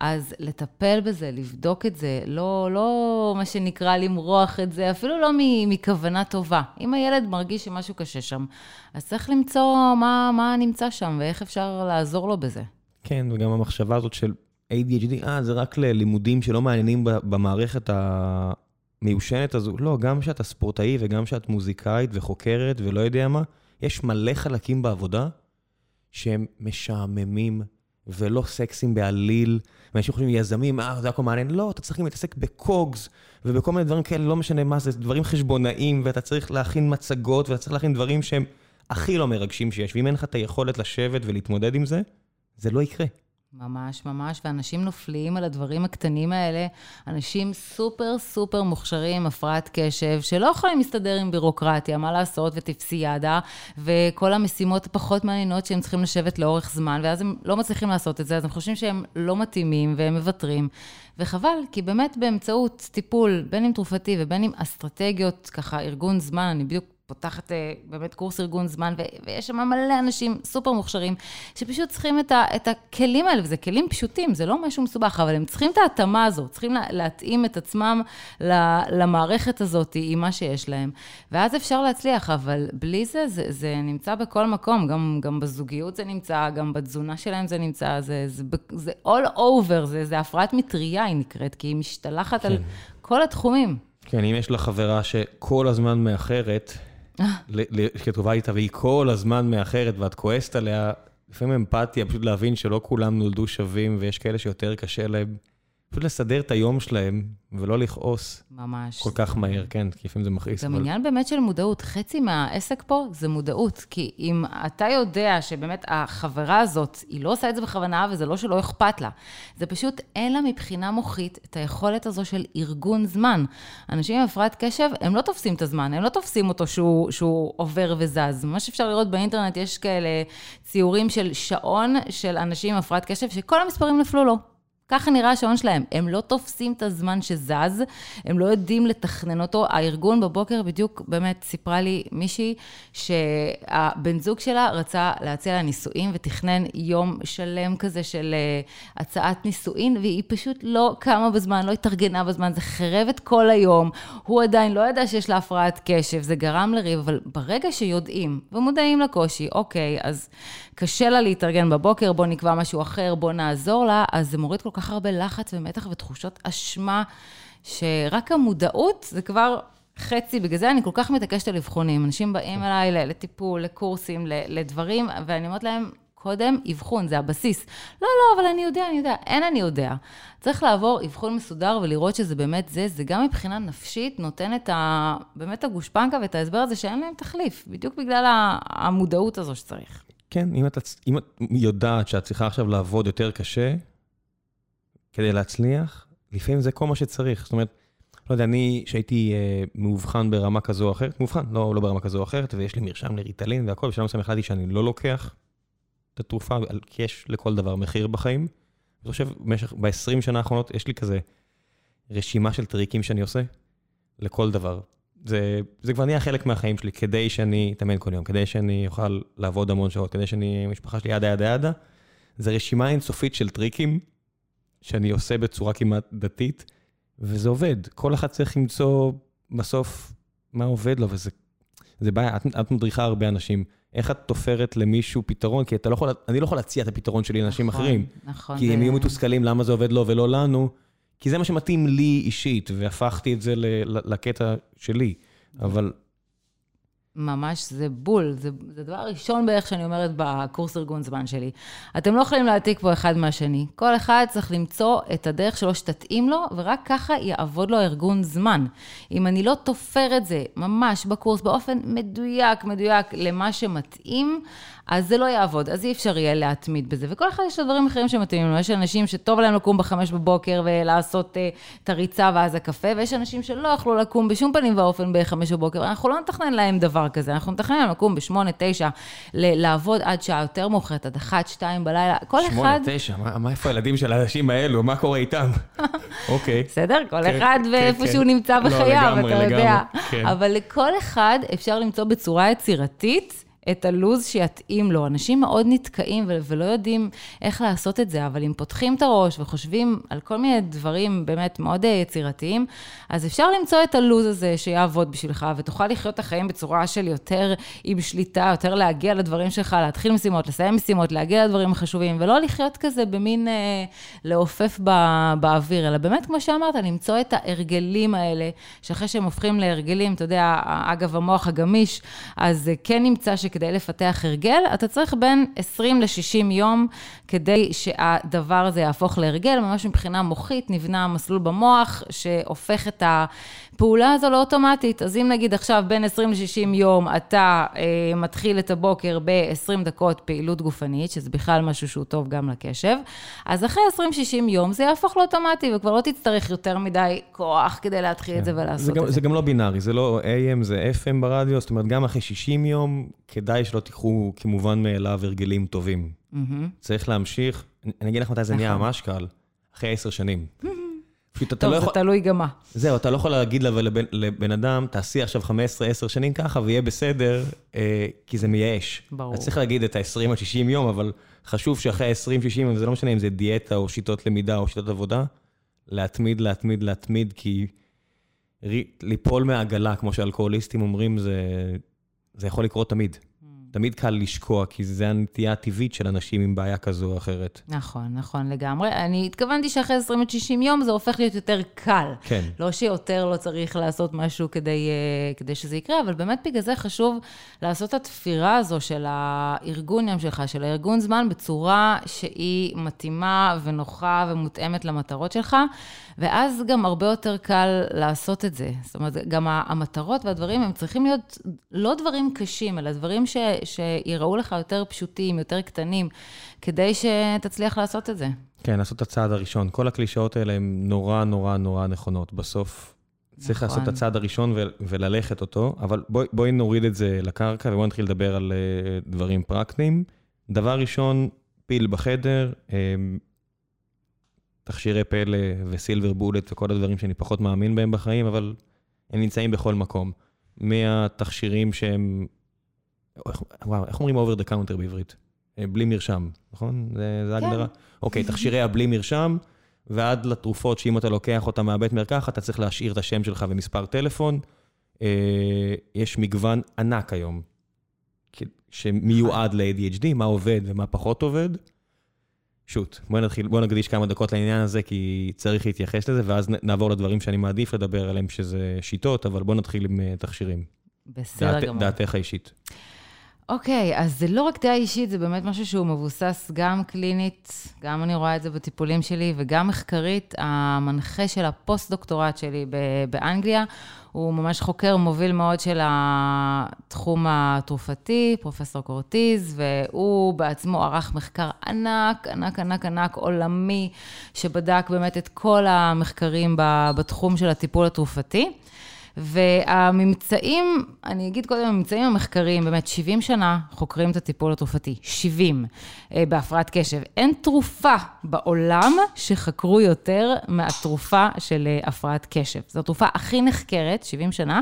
אז לטפל בזה, לבדוק את זה, לא, לא מה שנקרא למרוח את זה, אפילו לא מכוונה טובה. אם הילד מרגיש שמשהו קשה שם, אז צריך למצוא מה, מה נמצא שם ואיך אפשר לעזור לו בזה. כן, וגם המחשבה הזאת של ADHD, אה, זה רק ללימודים שלא מעניינים במערכת ה... מיושנת הזו, לא, גם כשאת ספורטאי וגם כשאת מוזיקאית וחוקרת ולא יודע מה, יש מלא חלקים בעבודה שהם משעממים ולא סקסים בעליל. ואנשים חושבים, יזמים, אה, זה הכל מעניין. לא, אתה צריך להתעסק בקוגס ובכל מיני דברים כאלה, לא משנה מה זה, דברים חשבונאיים, ואתה צריך להכין מצגות, ואתה צריך להכין דברים שהם הכי לא מרגשים שיש. ואם אין לך את היכולת לשבת ולהתמודד עם זה, זה לא יקרה. ממש ממש, ואנשים נופלים על הדברים הקטנים האלה, אנשים סופר סופר מוכשרים, הפרעת קשב, שלא יכולים להסתדר עם בירוקרטיה, מה לעשות, וטיפסיאדה, וכל המשימות הפחות מעניינות שהם צריכים לשבת לאורך זמן, ואז הם לא מצליחים לעשות את זה, אז הם חושבים שהם לא מתאימים והם מוותרים. וחבל, כי באמת באמצעות טיפול, בין אם תרופתי ובין אם אסטרטגיות, ככה, ארגון זמן, אני בדיוק פותחת אה, באמת קורס ארגון זמן, ויש שם מלא אנשים סופר מוכשרים, שפשוט צריכים את, ה, את הכלים האלה, וזה כלים פשוטים, זה לא משהו מסובך, אבל הם צריכים את ההתאמה הזאת, צריכים להתאים את עצמם למערכת הזאת עם מה שיש להם. ואז אפשר להצליח, אבל בלי זה, זה, זה נמצא בכל מקום, גם, גם בזוגיות זה נמצא, גם בתזונה שלהם זה נמצא, זה, זה, זה all over, זה, זה הפרעת מטריה היא נקראת, כי היא משתלחת כן. על כל התחומים. כן, אם יש לך חברה שכל הזמן מאחרת, כטובה איתה, והיא כל הזמן מאחרת ואת כועסת עליה, לפעמים אמפתיה, פשוט להבין שלא כולם נולדו שווים ויש כאלה שיותר קשה להם. פשוט לסדר את היום שלהם, ולא לכעוס. ממש. כל כך מהר, כן, כי לפעמים זה מכעיס. גם אבל... עניין באמת של מודעות. חצי מהעסק פה זה מודעות. כי אם אתה יודע שבאמת החברה הזאת, היא לא עושה את זה בכוונה, וזה לא שלא אכפת לה. זה פשוט, אין לה מבחינה מוחית את היכולת הזו של ארגון זמן. אנשים עם הפרעת קשב, הם לא תופסים את הזמן, הם לא תופסים אותו שהוא, שהוא עובר וזז. מה שאפשר לראות באינטרנט, יש כאלה ציורים של שעון של אנשים עם הפרעת קשב, שכל המספרים נפלו לו. ככה נראה השעון שלהם. הם לא תופסים את הזמן שזז, הם לא יודעים לתכנן אותו. הארגון בבוקר בדיוק באמת סיפרה לי מישהי שהבן זוג שלה רצה להציע לה נישואין ותכנן יום שלם כזה של uh, הצעת נישואין, והיא פשוט לא קמה בזמן, לא התארגנה בזמן, זה חרב את כל היום. הוא עדיין לא ידע שיש לה הפרעת קשב, זה גרם לריב, אבל ברגע שיודעים ומודעים לקושי, אוקיי, אז קשה לה להתארגן בבוקר, בוא נקבע משהו אחר, בוא נעזור לה, אז זה מוריד כל כך כך הרבה לחץ ומתח ותחושות אשמה, שרק המודעות זה כבר חצי, בגלל זה אני כל כך מתעקשת על אבחונים. אנשים באים אליי לטיפול, לקורסים, לדברים, ואני אומרת להם, קודם אבחון, זה הבסיס. לא, לא, אבל אני יודע, אני יודע. אין אני יודע. צריך לעבור אבחון מסודר ולראות שזה באמת זה, זה גם מבחינה נפשית נותן את ה... באמת הגושפנקה ואת ההסבר הזה שאין להם תחליף, בדיוק בגלל המודעות הזו שצריך. כן, אם את, אם את יודעת שאת צריכה עכשיו לעבוד יותר קשה כדי להצליח, לפעמים זה כל מה שצריך. זאת אומרת, לא יודע, אני, שהייתי אה, מאובחן ברמה כזו או אחרת, מאובחן, לא, לא ברמה כזו או אחרת, ויש לי מרשם לריטלין והכל, בשלב מסוים החלטתי שאני לא לוקח את התרופה, כי יש לכל דבר מחיר בחיים. אני חושב, במשך, ב-20 שנה האחרונות יש לי כזה רשימה של טריקים שאני עושה לכל דבר. זה, זה כבר נהיה חלק מהחיים שלי, כדי שאני אתאמן כל יום, כדי שאני אוכל לעבוד המון שעות, כדי שאני, המשפחה שלי ידה ידה ידה. זה רשימה אינסופית של טריקים שאני עושה בצורה כמעט דתית, וזה עובד. כל אחד צריך למצוא בסוף מה עובד לו, וזה זה בעיה, את, את מדריכה הרבה אנשים. איך את תופרת למישהו פתרון? כי אתה לא יכול, אני לא יכול להציע את הפתרון שלי לאנשים נכון, אחרים. נכון. כי הם יהיו מתוסכלים למה זה עובד לו ולא לנו, כי זה מה שמתאים לי אישית, והפכתי את זה לקטע שלי. אבל ממש זה בול, זה, זה הדבר הראשון בערך שאני אומרת בקורס ארגון זמן שלי. אתם לא יכולים להעתיק פה אחד מהשני. כל אחד צריך למצוא את הדרך שלו שתתאים לו, ורק ככה יעבוד לו ארגון זמן. אם אני לא תופר את זה ממש בקורס באופן מדויק, מדויק למה שמתאים, אז זה לא יעבוד, אז אי אפשר יהיה להתמיד בזה. וכל אחד יש לו דברים אחרים שמתאימים לו. יש אנשים שטוב להם לקום בחמש בבוקר ולעשות uh, את הריצה ואז הקפה, ויש אנשים שלא יכלו לקום בשום פנים ואופן בחמש בבוקר. אנחנו לא נתכנן להם דבר כזה, אנחנו נתכנן להם לקום בשמונה, תשע, לעבוד עד שעה יותר מאוחרת, עד אחת, שתיים בלילה. כל אחד... שמונה, תשע, מה, מה איפה הילדים של האנשים האלו? מה קורה איתם? אוקיי. בסדר? כל כן, אחד כן, ואיפה כן. שהוא נמצא לא, בחייו, לא, אתה יודע. כן. אבל לכל אחד אפשר למצוא בצורה יצירתית. את הלו"ז שיתאים לו. אנשים מאוד נתקעים ולא יודעים איך לעשות את זה, אבל אם פותחים את הראש וחושבים על כל מיני דברים באמת מאוד יצירתיים, אז אפשר למצוא את הלו"ז הזה שיעבוד בשבילך, ותוכל לחיות את החיים בצורה של יותר עם שליטה, יותר להגיע לדברים שלך, להתחיל משימות, לסיים משימות, להגיע לדברים החשובים, ולא לחיות כזה במין אה, לעופף בא, באוויר, אלא באמת, כמו שאמרת, למצוא את ההרגלים האלה, שאחרי שהם הופכים להרגלים, אתה יודע, אגב, המוח הגמיש, אז כן נמצא ש... שכדי לפתח הרגל, אתה צריך בין 20 ל-60 יום כדי שהדבר הזה יהפוך להרגל, ממש מבחינה מוחית נבנה מסלול במוח שהופך את הפעולה הזו לאוטומטית. אז אם נגיד עכשיו בין 20 ל-60 יום אתה אה, מתחיל את הבוקר ב-20 דקות פעילות גופנית, שזה בכלל משהו שהוא טוב גם לקשב, אז אחרי 20-60 יום זה יהפוך לאוטומטי וכבר לא תצטרך יותר מדי כוח כדי להתחיל כן. את זה ולעשות זה גם, את זה. זה גם לא בינארי, זה לא AM, זה FM ברדיו, זאת אומרת, גם אחרי 60 יום, כדאי שלא תיקחו כמובן מאליו הרגלים טובים. Mm-hmm. צריך להמשיך, אני אגיד לך מתי זה נהיה נכון. ממש קל, אחרי עשר שנים. פשוט אתה לא יכול... טוב, זה תלוי גם מה. זהו, אתה לא יכול להגיד לבן, לבן אדם, תעשי עכשיו 15-10 שנים ככה ויהיה בסדר, אה, כי זה מייאש. ברור. אתה צריך להגיד את ה-20 או 60 יום, אבל חשוב שאחרי 20-60, זה לא משנה אם זה דיאטה או שיטות למידה או שיטות עבודה, להתמיד, להתמיד, להתמיד, כי ליפול מהעגלה, כמו שאלכוהוליסטים אומרים, זה, זה יכול לקרות תמיד. תמיד קל לשקוע, כי זה הנטייה הטבעית של אנשים עם בעיה כזו או אחרת. נכון, נכון לגמרי. אני התכוונתי שאחרי 20 60 יום זה הופך להיות יותר קל. כן. לא שיותר לא צריך לעשות משהו כדי, uh, כדי שזה יקרה, אבל באמת בגלל זה חשוב לעשות את התפירה הזו של הארגון יום שלך, של הארגון זמן, בצורה שהיא מתאימה ונוחה ומותאמת למטרות שלך, ואז גם הרבה יותר קל לעשות את זה. זאת אומרת, גם המטרות והדברים הם צריכים להיות לא דברים קשים, אלא דברים ש... שיראו לך יותר פשוטים, יותר קטנים, כדי שתצליח לעשות את זה. כן, לעשות את הצעד הראשון. כל הקלישאות האלה הן נורא נורא נורא נכונות. בסוף צריך נכון. לעשות את הצעד הראשון ו- וללכת אותו, אבל בואי בוא נוריד את זה לקרקע ובואי נתחיל לדבר על uh, דברים פרקטיים. דבר ראשון, פיל בחדר, um, תכשירי פלא וסילבר בולט וכל הדברים שאני פחות מאמין בהם בחיים, אבל הם נמצאים בכל מקום. מהתכשירים שהם וואו, איך אומרים over the counter בעברית? אה, בלי מרשם, נכון? זה, זה ההגדרה? כן. אוקיי, תכשירי הבלי מרשם, ועד לתרופות שאם אתה לוקח אותה מהבית מרקחת, אתה צריך להשאיר את השם שלך ומספר טלפון. אה, יש מגוון ענק היום, שמיועד ל-ADHD, מה עובד ומה פחות עובד, שוט, בוא נתחיל, בוא נקדיש כמה דקות לעניין הזה, כי צריך להתייחס לזה, ואז נעבור לדברים שאני מעדיף לדבר עליהם, שזה שיטות, אבל בוא נתחיל עם uh, תכשירים. בסדר דעת, גמור. דעתך האישית. אוקיי, אז זה לא רק דעה אישית, זה באמת משהו שהוא מבוסס גם קלינית, גם אני רואה את זה בטיפולים שלי, וגם מחקרית. המנחה של הפוסט-דוקטורט שלי באנגליה, הוא ממש חוקר מוביל מאוד של התחום התרופתי, פרופסור קורטיז, והוא בעצמו ערך מחקר ענק, ענק, ענק, ענק, עולמי, שבדק באמת את כל המחקרים בתחום של הטיפול התרופתי. והממצאים, אני אגיד קודם, הממצאים המחקריים, באמת 70 שנה חוקרים את הטיפול התרופתי, 70, אה, בהפרעת קשב. אין תרופה בעולם שחקרו יותר מהתרופה של אה, הפרעת קשב. זו התרופה הכי נחקרת, 70 שנה,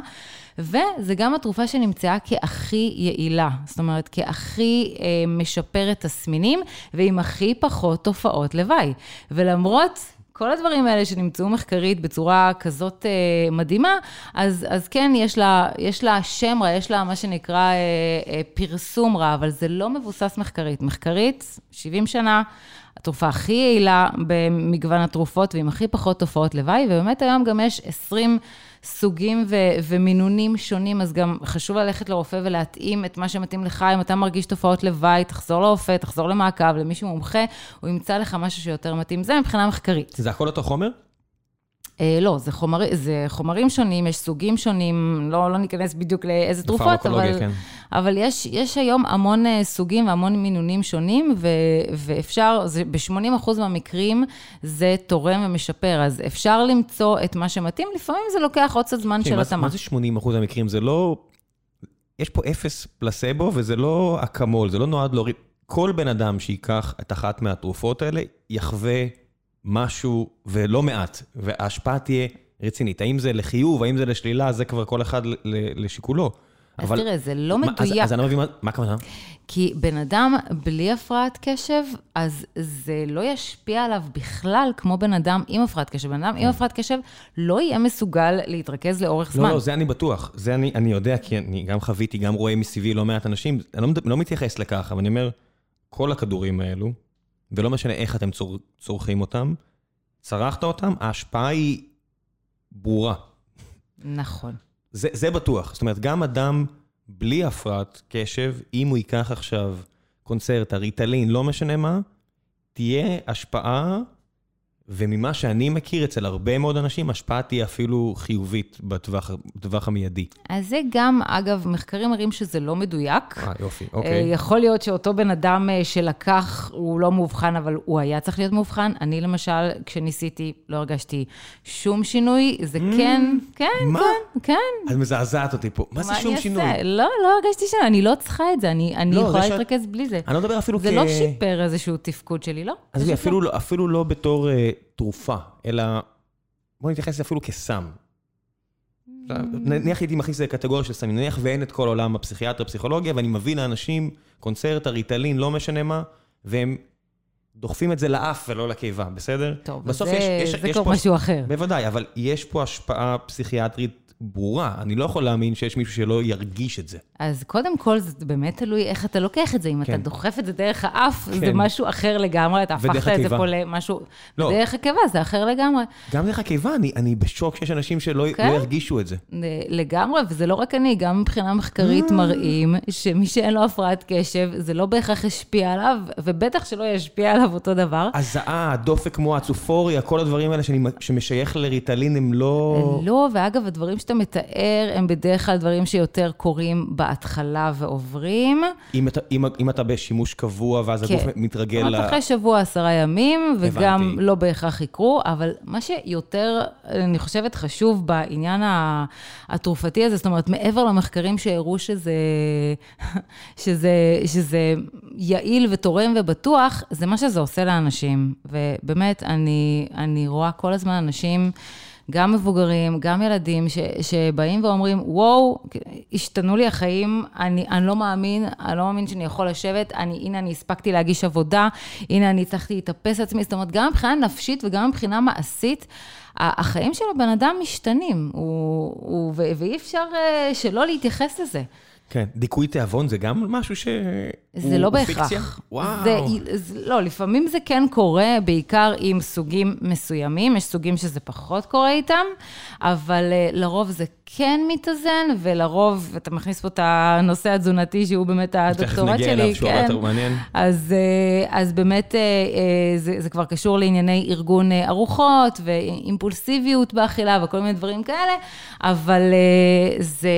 וזה גם התרופה שנמצאה כהכי יעילה, זאת אומרת, כהכי אה, משפרת תסמינים, ועם הכי פחות תופעות לוואי. ולמרות... כל הדברים האלה שנמצאו מחקרית בצורה כזאת אה, מדהימה, אז, אז כן, יש לה, יש לה שם רע, יש לה מה שנקרא אה, אה, פרסום רע, אבל זה לא מבוסס מחקרית. מחקרית, 70 שנה, התרופה הכי יעילה במגוון התרופות ועם הכי פחות תופעות לוואי, ובאמת היום גם יש 20... סוגים ו- ומינונים שונים, אז גם חשוב ללכת לרופא ולהתאים את מה שמתאים לך. אם אתה מרגיש תופעות לוואי, תחזור לרופא, תחזור למעקב, למישהו מומחה, הוא ימצא לך משהו שיותר מתאים. זה מבחינה מחקרית. זה הכל אותו חומר? אה, לא, זה, חומר, זה חומרים שונים, יש סוגים שונים, לא, לא ניכנס בדיוק לאיזה תרופות, אבל, כן. אבל יש, יש היום המון אה, סוגים והמון מינונים שונים, ו, ואפשר, ב-80% מהמקרים זה תורם ומשפר, אז אפשר למצוא את מה שמתאים, לפעמים זה לוקח עוד קצת זמן כן, של מה, התאמה. מה זה 80% מהמקרים? זה לא... יש פה אפס פלסבו, וזה לא אקמול, זה לא נועד להוריד... כל בן אדם שייקח את אחת מהתרופות האלה, יחווה... משהו, ולא מעט, וההשפעה תהיה רצינית. האם זה לחיוב, האם זה לשלילה, זה כבר כל אחד לשיקולו. אז אבל... תראה, זה לא מדויק. אז, אז אני לא מבין, מה, מה הכוונה? כי בן אדם בלי הפרעת קשב, אז זה לא ישפיע עליו בכלל כמו בן אדם עם הפרעת קשב. בן אדם עם הפרעת קשב לא יהיה מסוגל להתרכז לאורך זמן. לא, לא, זה אני בטוח. זה אני, אני יודע, כי אני גם חוויתי, גם רואה מסביבי לא מעט אנשים. אני לא, לא מתייחס לכך, אבל אני אומר, כל הכדורים האלו, ולא משנה איך אתם צור, צורכים אותם, צרכת אותם, ההשפעה היא ברורה. נכון. זה, זה בטוח. זאת אומרת, גם אדם בלי הפרעת קשב, אם הוא ייקח עכשיו קונצרט, הריטלין, לא משנה מה, תהיה השפעה וממה שאני מכיר אצל הרבה מאוד אנשים, השפעה תהיה אפילו חיובית בטווח, בטווח המיידי. אז זה גם, אגב, מחקרים מראים שזה לא מדויק. אה, יופי, אוקיי. יכול להיות שאותו בן אדם אה, שלקח, הוא לא מאובחן, אבל הוא היה צריך להיות מאובחן. אני למשל, כשניסיתי, לא הרגשתי שום שינוי. זה mm, כן, כן, מה? כן, כן. את מזעזעת אותי פה. מה זה שום שינוי? מה אני אעשה? לא, לא הרגשתי שינוי, אני לא צריכה את זה, אני, אני לא, יכולה להתרכז בלי זה. אני לא מדבר אפילו זה כ... זה לא שיפר איזשהו תפקוד שלי, לא. אז אפילו לא, אפילו לא בתור... תרופה, אלא בוא נתייחס לזה אפילו כסם. נניח הייתי מכניס לזה קטגוריה של סמים, נניח ואין את כל עולם הפסיכיאטריה, הפסיכולוגיה, ואני מביא לאנשים קונצרט, הריטלין, לא משנה מה, והם דוחפים את זה לאף ולא לקיבה, בסדר? טוב, זה, יש, זה יש כבר פה, משהו אחר. בוודאי, אבל יש פה השפעה פסיכיאטרית ברורה. אני לא יכול להאמין שיש מישהו שלא ירגיש את זה. אז קודם כל, זה באמת תלוי איך אתה לוקח את זה. אם כן. אתה דוחף את זה דרך האף, כן. זה משהו אחר לגמרי, אתה הפכת את זה פה למשהו... לא. דרך הקיבה זה אחר לגמרי. גם דרך הקיבה, אני, אני בשוק שיש אנשים שלא כן? לא ירגישו את זה. לגמרי, וזה לא רק אני, גם מבחינה מחקרית mm. מראים שמי שאין לו הפרעת קשב, זה לא בהכרח ישפיע עליו, ובטח שלא ישפיע עליו אותו דבר. הזעה, דופק מואץ, אופוריה, כל הדברים האלה שאני, שמשייך לריטלין הם לא... לא, ואגב, הדברים שאתה מתאר הם בדרך כלל דברים שיותר קורים בהתחלה ועוברים. אם אתה, אם, אם אתה בשימוש קבוע ואז כן. הגוף מתרגל ל... אחרי שבוע, עשרה ימים, וגם הבנתי. לא בהכרח יקרו, אבל מה שיותר, אני חושבת, חשוב בעניין התרופתי הזה, זאת אומרת, מעבר למחקרים שהראו שזה, שזה, שזה יעיל ותורם ובטוח, זה מה שזה עושה לאנשים. ובאמת, אני, אני רואה כל הזמן אנשים... גם מבוגרים, גם ילדים, ש, שבאים ואומרים, וואו, השתנו לי החיים, אני, אני לא מאמין, אני לא מאמין שאני יכול לשבת, אני, הנה, אני הספקתי להגיש עבודה, הנה, אני הצלחתי להתאפס עצמי, זאת אומרת, גם מבחינה נפשית וגם מבחינה מעשית, החיים של הבן אדם משתנים, הוא, הוא, ואי אפשר אה, שלא להתייחס לזה. כן, דיכוי תיאבון זה גם משהו ש... זה לא בהכרח. פיקציה? וואו. זה, זה, לא, לפעמים זה כן קורה, בעיקר עם סוגים מסוימים, יש סוגים שזה פחות קורה איתם, אבל uh, לרוב זה כן מתאזן, ולרוב, אתה מכניס פה את הנושא התזונתי, שהוא באמת הדוקטורט שלי, תכף נגיע אליו, שהוא הרבה כן. יותר מעניין. אז, אה, אז באמת אה, אה, זה, זה כבר קשור לענייני ארגון אה, ארוחות ואימפולסיביות באכילה וכל מיני דברים כאלה, אבל אה, זה,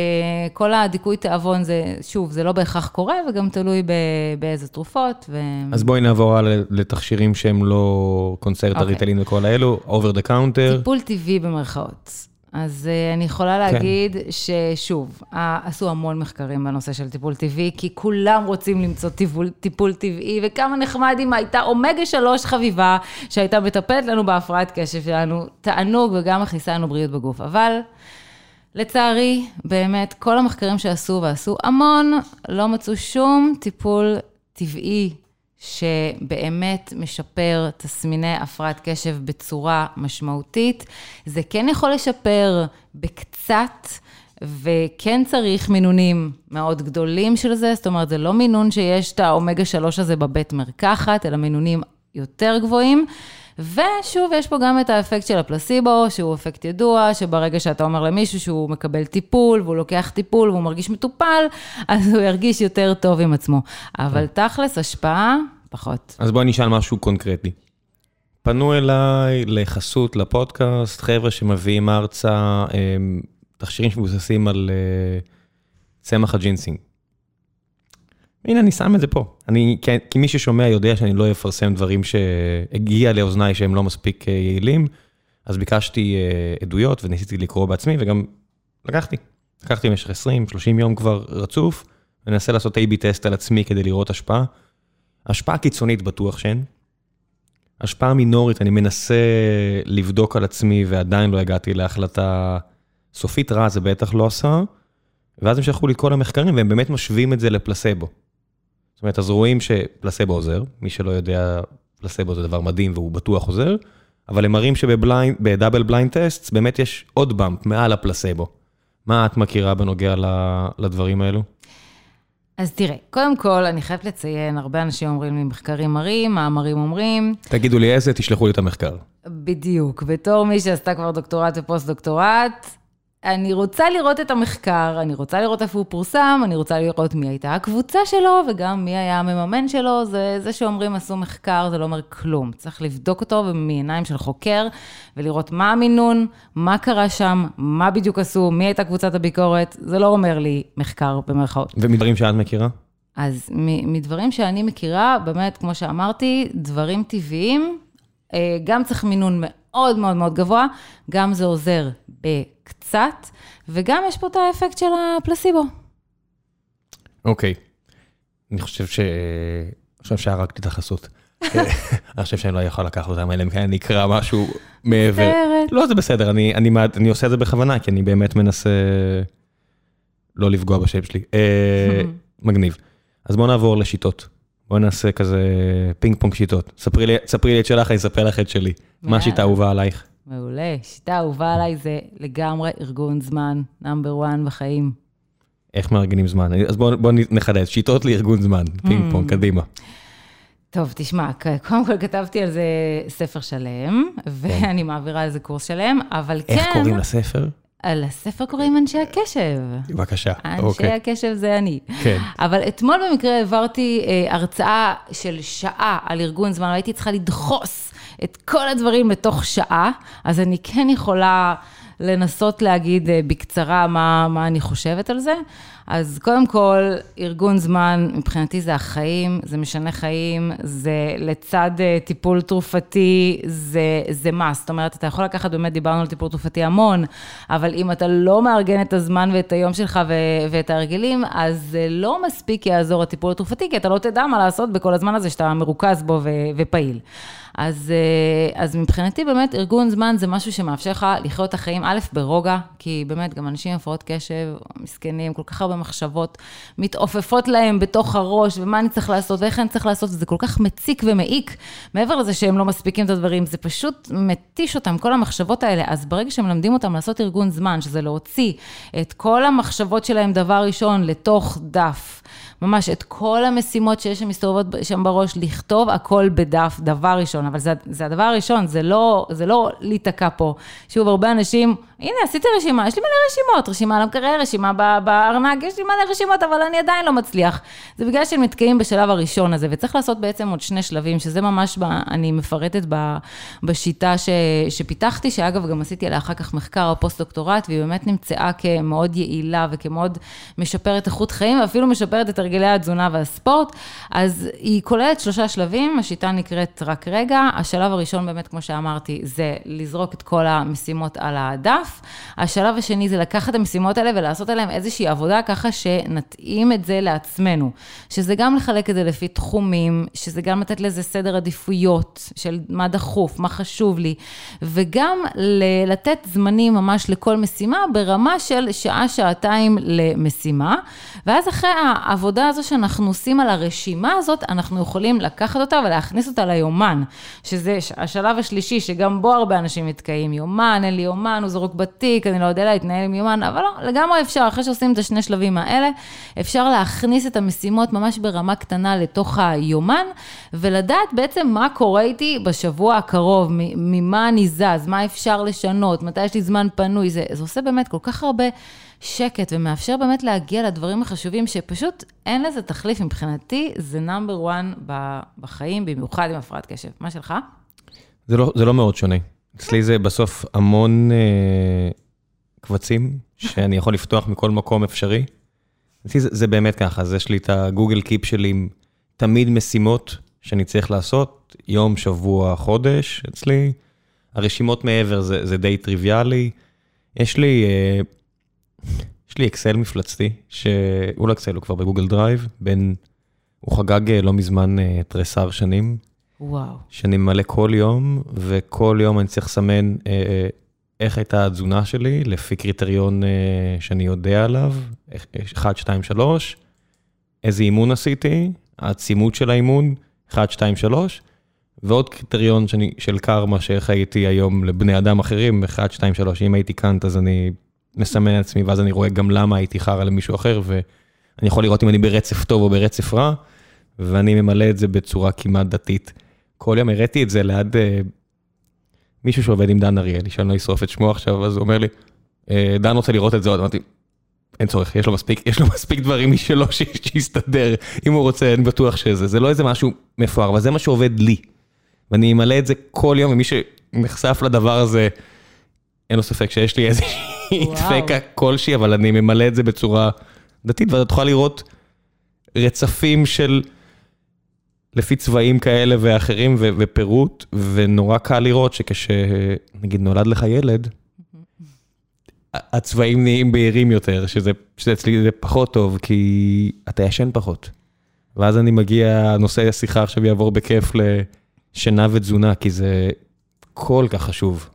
כל הדיכוי תיאבון, זה, שוב, זה לא בהכרח קורה, וגם תלוי ב, באיזה תרופות. ו... אז בואי נעבור הלאה לתכשירים שהם לא קונצרט, אוקיי. הריטלין וכל האלו, over the counter. טיפול טבעי במרכאות. אז uh, אני יכולה כן. להגיד ששוב, uh, עשו המון מחקרים בנושא של טיפול טבעי, כי כולם רוצים למצוא טיפול, טיפול טבעי, וכמה נחמד אם הייתה אומגה 3 חביבה, שהייתה מטפלת לנו בהפרעת קשב שלנו, תענוג וגם מכניסה לנו בריאות בגוף. אבל לצערי, באמת, כל המחקרים שעשו, ועשו המון, לא מצאו שום טיפול טבעי שבאמת משפר תסמיני הפרעת קשב בצורה משמעותית. זה כן יכול לשפר בקצת, וכן צריך מינונים מאוד גדולים של זה, זאת אומרת, זה לא מינון שיש את האומגה 3 הזה בבית מרקחת, אלא מינונים יותר גבוהים. ושוב, יש פה גם את האפקט של הפלסיבו, שהוא אפקט ידוע, שברגע שאתה אומר למישהו שהוא מקבל טיפול, והוא לוקח טיפול והוא מרגיש מטופל, אז הוא ירגיש יותר טוב עם עצמו. אבל תכלס, השפעה, פחות. אז בואי נשאל משהו קונקרטי. פנו אליי לחסות, לפודקאסט, חבר'ה שמביאים ארצה הם, תכשירים שמבוססים על אה, צמח הג'ינסינג. הנה, אני שם את זה פה. אני, כי, כי מי ששומע יודע שאני לא אפרסם דברים שהגיע לאוזניי שהם לא מספיק אה, יעילים, אז ביקשתי אה, עדויות וניסיתי לקרוא בעצמי, וגם לקחתי. לקחתי במשך 20-30 יום כבר רצוף, וננסה לעשות A-B טסט על עצמי כדי לראות השפעה. השפעה קיצונית בטוח שאין. השפעה מינורית, אני מנסה לבדוק על עצמי ועדיין לא הגעתי להחלטה סופית רע, זה בטח לא עשה. ואז הם שלחו לי כל המחקרים והם באמת משווים את זה לפלסבו. זאת אומרת, אז רואים שפלסבו עוזר, מי שלא יודע, פלסבו זה דבר מדהים והוא בטוח עוזר, אבל הם מראים שב double blind test באמת יש עוד bump מעל הפלסבו. מה את מכירה בנוגע לדברים האלו? אז תראה, קודם כל, אני חייבת לציין, הרבה אנשים אומרים לי, מחקרים מראים, מאמרים אומרים, תגידו לי איזה, תשלחו לי את המחקר. בדיוק, בתור מי שעשתה כבר דוקטורט ופוסט-דוקטורט, אני רוצה לראות את המחקר, אני רוצה לראות איפה הוא פורסם, אני רוצה לראות מי הייתה הקבוצה שלו, וגם מי היה המממן שלו. זה, זה שאומרים עשו מחקר, זה לא אומר כלום. צריך לבדוק אותו מעיניים של חוקר, ולראות מה המינון, מה קרה שם, מה בדיוק עשו, מי הייתה קבוצת הביקורת. זה לא אומר לי מחקר במרכאות. ומדברים שאת מכירה? אז מדברים שאני מכירה, באמת, כמו שאמרתי, דברים טבעיים, אה, גם צריך מינון מאוד מאוד מאוד גבוה, גם זה עוזר בקצת, וגם יש פה את האפקט של הפלסיבו. אוקיי. אני חושב ש... עכשיו שהרגתי את החסות. אני חושב שאני לא יכול לקחת אותם, אלא אם כן אני אקרא משהו מעבר. לא, זה בסדר, אני, אני, אני עושה את זה בכוונה, כי אני באמת מנסה לא לפגוע בשם שלי. אה, מגניב. אז בואו נעבור לשיטות. בואו נעשה כזה פינג פונג שיטות. ספרי לי, ספרי לי את שלך, אני אספר לך את שלי. מה השיטה האהובה עלייך? מעולה. שיטה אהובה עליי זה לגמרי ארגון זמן, number 1 בחיים. איך מארגנים זמן? אז בואו בוא נחדד, שיטות לארגון זמן, פינג פונג, קדימה. טוב, תשמע, קודם כל כתבתי על זה ספר שלם, ואני מעבירה על זה קורס שלם, אבל כן... איך קוראים לספר? על הספר קוראים אנשי הקשב. בבקשה, אנשי אוקיי. הקשב זה אני. כן. אבל אתמול במקרה העברתי אה, הרצאה של שעה על ארגון זמן, והייתי צריכה לדחוס את כל הדברים לתוך שעה, אז אני כן יכולה לנסות להגיד אה, בקצרה מה, מה אני חושבת על זה. אז קודם כל, ארגון זמן, מבחינתי זה החיים, זה משנה חיים, זה לצד אה, טיפול תרופתי, זה, זה must. זאת אומרת, אתה יכול לקחת, באמת דיברנו על טיפול תרופתי המון, אבל אם אתה לא מארגן את הזמן ואת היום שלך ו- ואת ההרגלים, אז זה לא מספיק יעזור הטיפול התרופתי, כי אתה לא תדע מה לעשות בכל הזמן הזה שאתה מרוכז בו ו- ופעיל. אז, אה, אז מבחינתי באמת ארגון זמן זה משהו שמאפשר לך לחיות את החיים, א', ברוגע, כי באמת גם אנשים עם הפרעות קשב, מסכנים, כל כך הרבה מחשבות מתעופפות להם בתוך הראש, ומה אני צריך לעשות ואיך אני צריך לעשות, וזה כל כך מציק ומעיק, מעבר לזה שהם לא מספיקים את הדברים, זה פשוט מתיש אותם, כל המחשבות האלה. אז ברגע שמלמדים אותם לעשות ארגון זמן, שזה להוציא את כל המחשבות שלהם דבר ראשון לתוך דף. ממש את כל המשימות שיש שם מסתובבות שם בראש, לכתוב הכל בדף, דבר ראשון, אבל זה, זה הדבר הראשון, זה לא, זה לא להיתקע פה. שוב, הרבה אנשים, הנה, עשיתי רשימה, יש לי מלא רשימות, רשימה למקרר, רשימה בארנק, יש לי מלא רשימות, אבל אני עדיין לא מצליח. זה בגלל שהם נתקעים בשלב הראשון הזה, וצריך לעשות בעצם עוד שני שלבים, שזה ממש, ב, אני מפרטת ב, בשיטה ש, שפיתחתי, שאגב, גם עשיתי עליה אחר כך מחקר או פוסט-דוקטורט, והיא באמת נמצאה כמאוד יעילה וכמאוד משפרת איכות חיים, ואפילו משפרת את הרגלי התזונה והספורט. אז היא כוללת שלושה שלבים, השיטה נקראת רק רגע. השלב הראשון, באמת, כמו שאמרתי, זה לזרוק את כל המשימות על הדף. השלב השני זה לקחת את המשימות האלה ולעשות עליהן איזושהי עבודה, ככה שנתאים את זה לעצמנו. שזה גם לחלק את זה לפי תחומים, שזה גם לתת לזה סדר עדיפויות של מה דחוף, מה חשוב לי, וגם לתת זמנים ממש לכל משימה ברמה של שעה-שעתיים למשימה. ואז אחרי העבודה הזו שאנחנו עושים על הרשימה הזאת, אנחנו יכולים לקחת אותה ולהכניס אותה ליומן, שזה השלב השלישי, שגם בו הרבה אנשים נתקעים. יומן, אין לי יומן, הוא זרוק בתיק, אני לא יודע להתנהל עם יומן, אבל לא, לגמרי אפשר, אחרי שעושים את השני שלבים האלה, אפשר להכניס את המשימות ממש ברמה קטנה לתוך היומן, ולדעת בעצם מה קורה איתי בשבוע הקרוב, ממה אני זז, מה אפשר לשנות, מתי יש לי זמן פנוי, זה, זה עושה באמת כל כך הרבה... שקט ומאפשר באמת להגיע לדברים החשובים שפשוט אין לזה תחליף מבחינתי, זה נאמבר וואן בחיים, במיוחד עם הפרעת קשב. מה שלך? זה לא, זה לא מאוד שונה. אצלי זה בסוף המון אה, קבצים שאני יכול לפתוח מכל מקום אפשרי. אצלי זה, זה באמת ככה, אז יש לי את ה Google Keep שלי עם תמיד משימות שאני צריך לעשות, יום, שבוע, חודש אצלי. הרשימות מעבר זה, זה די טריוויאלי. יש לי... אה, יש לי אקסל מפלצתי, שהוא לא אקסל, הוא כבר ב Google Drive, בין, הוא חגג אה, לא מזמן אה, תריסר שנים. וואו. שאני ממלא כל יום, וכל יום אני צריך לסמן אה, איך הייתה התזונה שלי, לפי קריטריון שאני יודע עליו, 1, 2, 3, איזה אימון עשיתי, העצימות של האימון, 1, 2, 3, ועוד קריטריון שאני, של קרמה, שאיך הייתי היום לבני אדם אחרים, 1, 2, 3, אם הייתי קאנט אז אני מסמן לעצמי, ואז אני רואה גם למה הייתי חרא למישהו אחר, ואני יכול לראות אם אני ברצף טוב או ברצף רע, ואני ממלא את זה בצורה כמעט דתית. כל יום הראיתי את זה ליד uh, מישהו שעובד עם דן אריאלי, שאני לא אשרוף את שמו עכשיו, אז הוא אומר לי, אה, דן רוצה לראות את זה עוד, אמרתי, אין צורך, יש לו מספיק, יש לו מספיק דברים משלו שיסתדר, אם הוא רוצה, אני בטוח שזה, זה לא איזה משהו מפואר, אבל זה מה שעובד לי. ואני אמלא את זה כל יום, ומי שנחשף לדבר הזה, אין לו ספק שיש לי איזושהי דפקה כלשהי, אבל אני ממלא את זה בצורה דתית, ואתה תוכל לראות רצפים של, לפי צבעים כאלה ואחרים ופירוט, ונורא קל לראות שכשנגיד נולד לך ילד, הצבעים נהיים בהירים יותר, שזה, שזה אצלי זה פחות טוב, כי אתה ישן פחות. ואז אני מגיע, נושא השיחה עכשיו יעבור בכיף לשינה ותזונה, כי זה כל כך חשוב.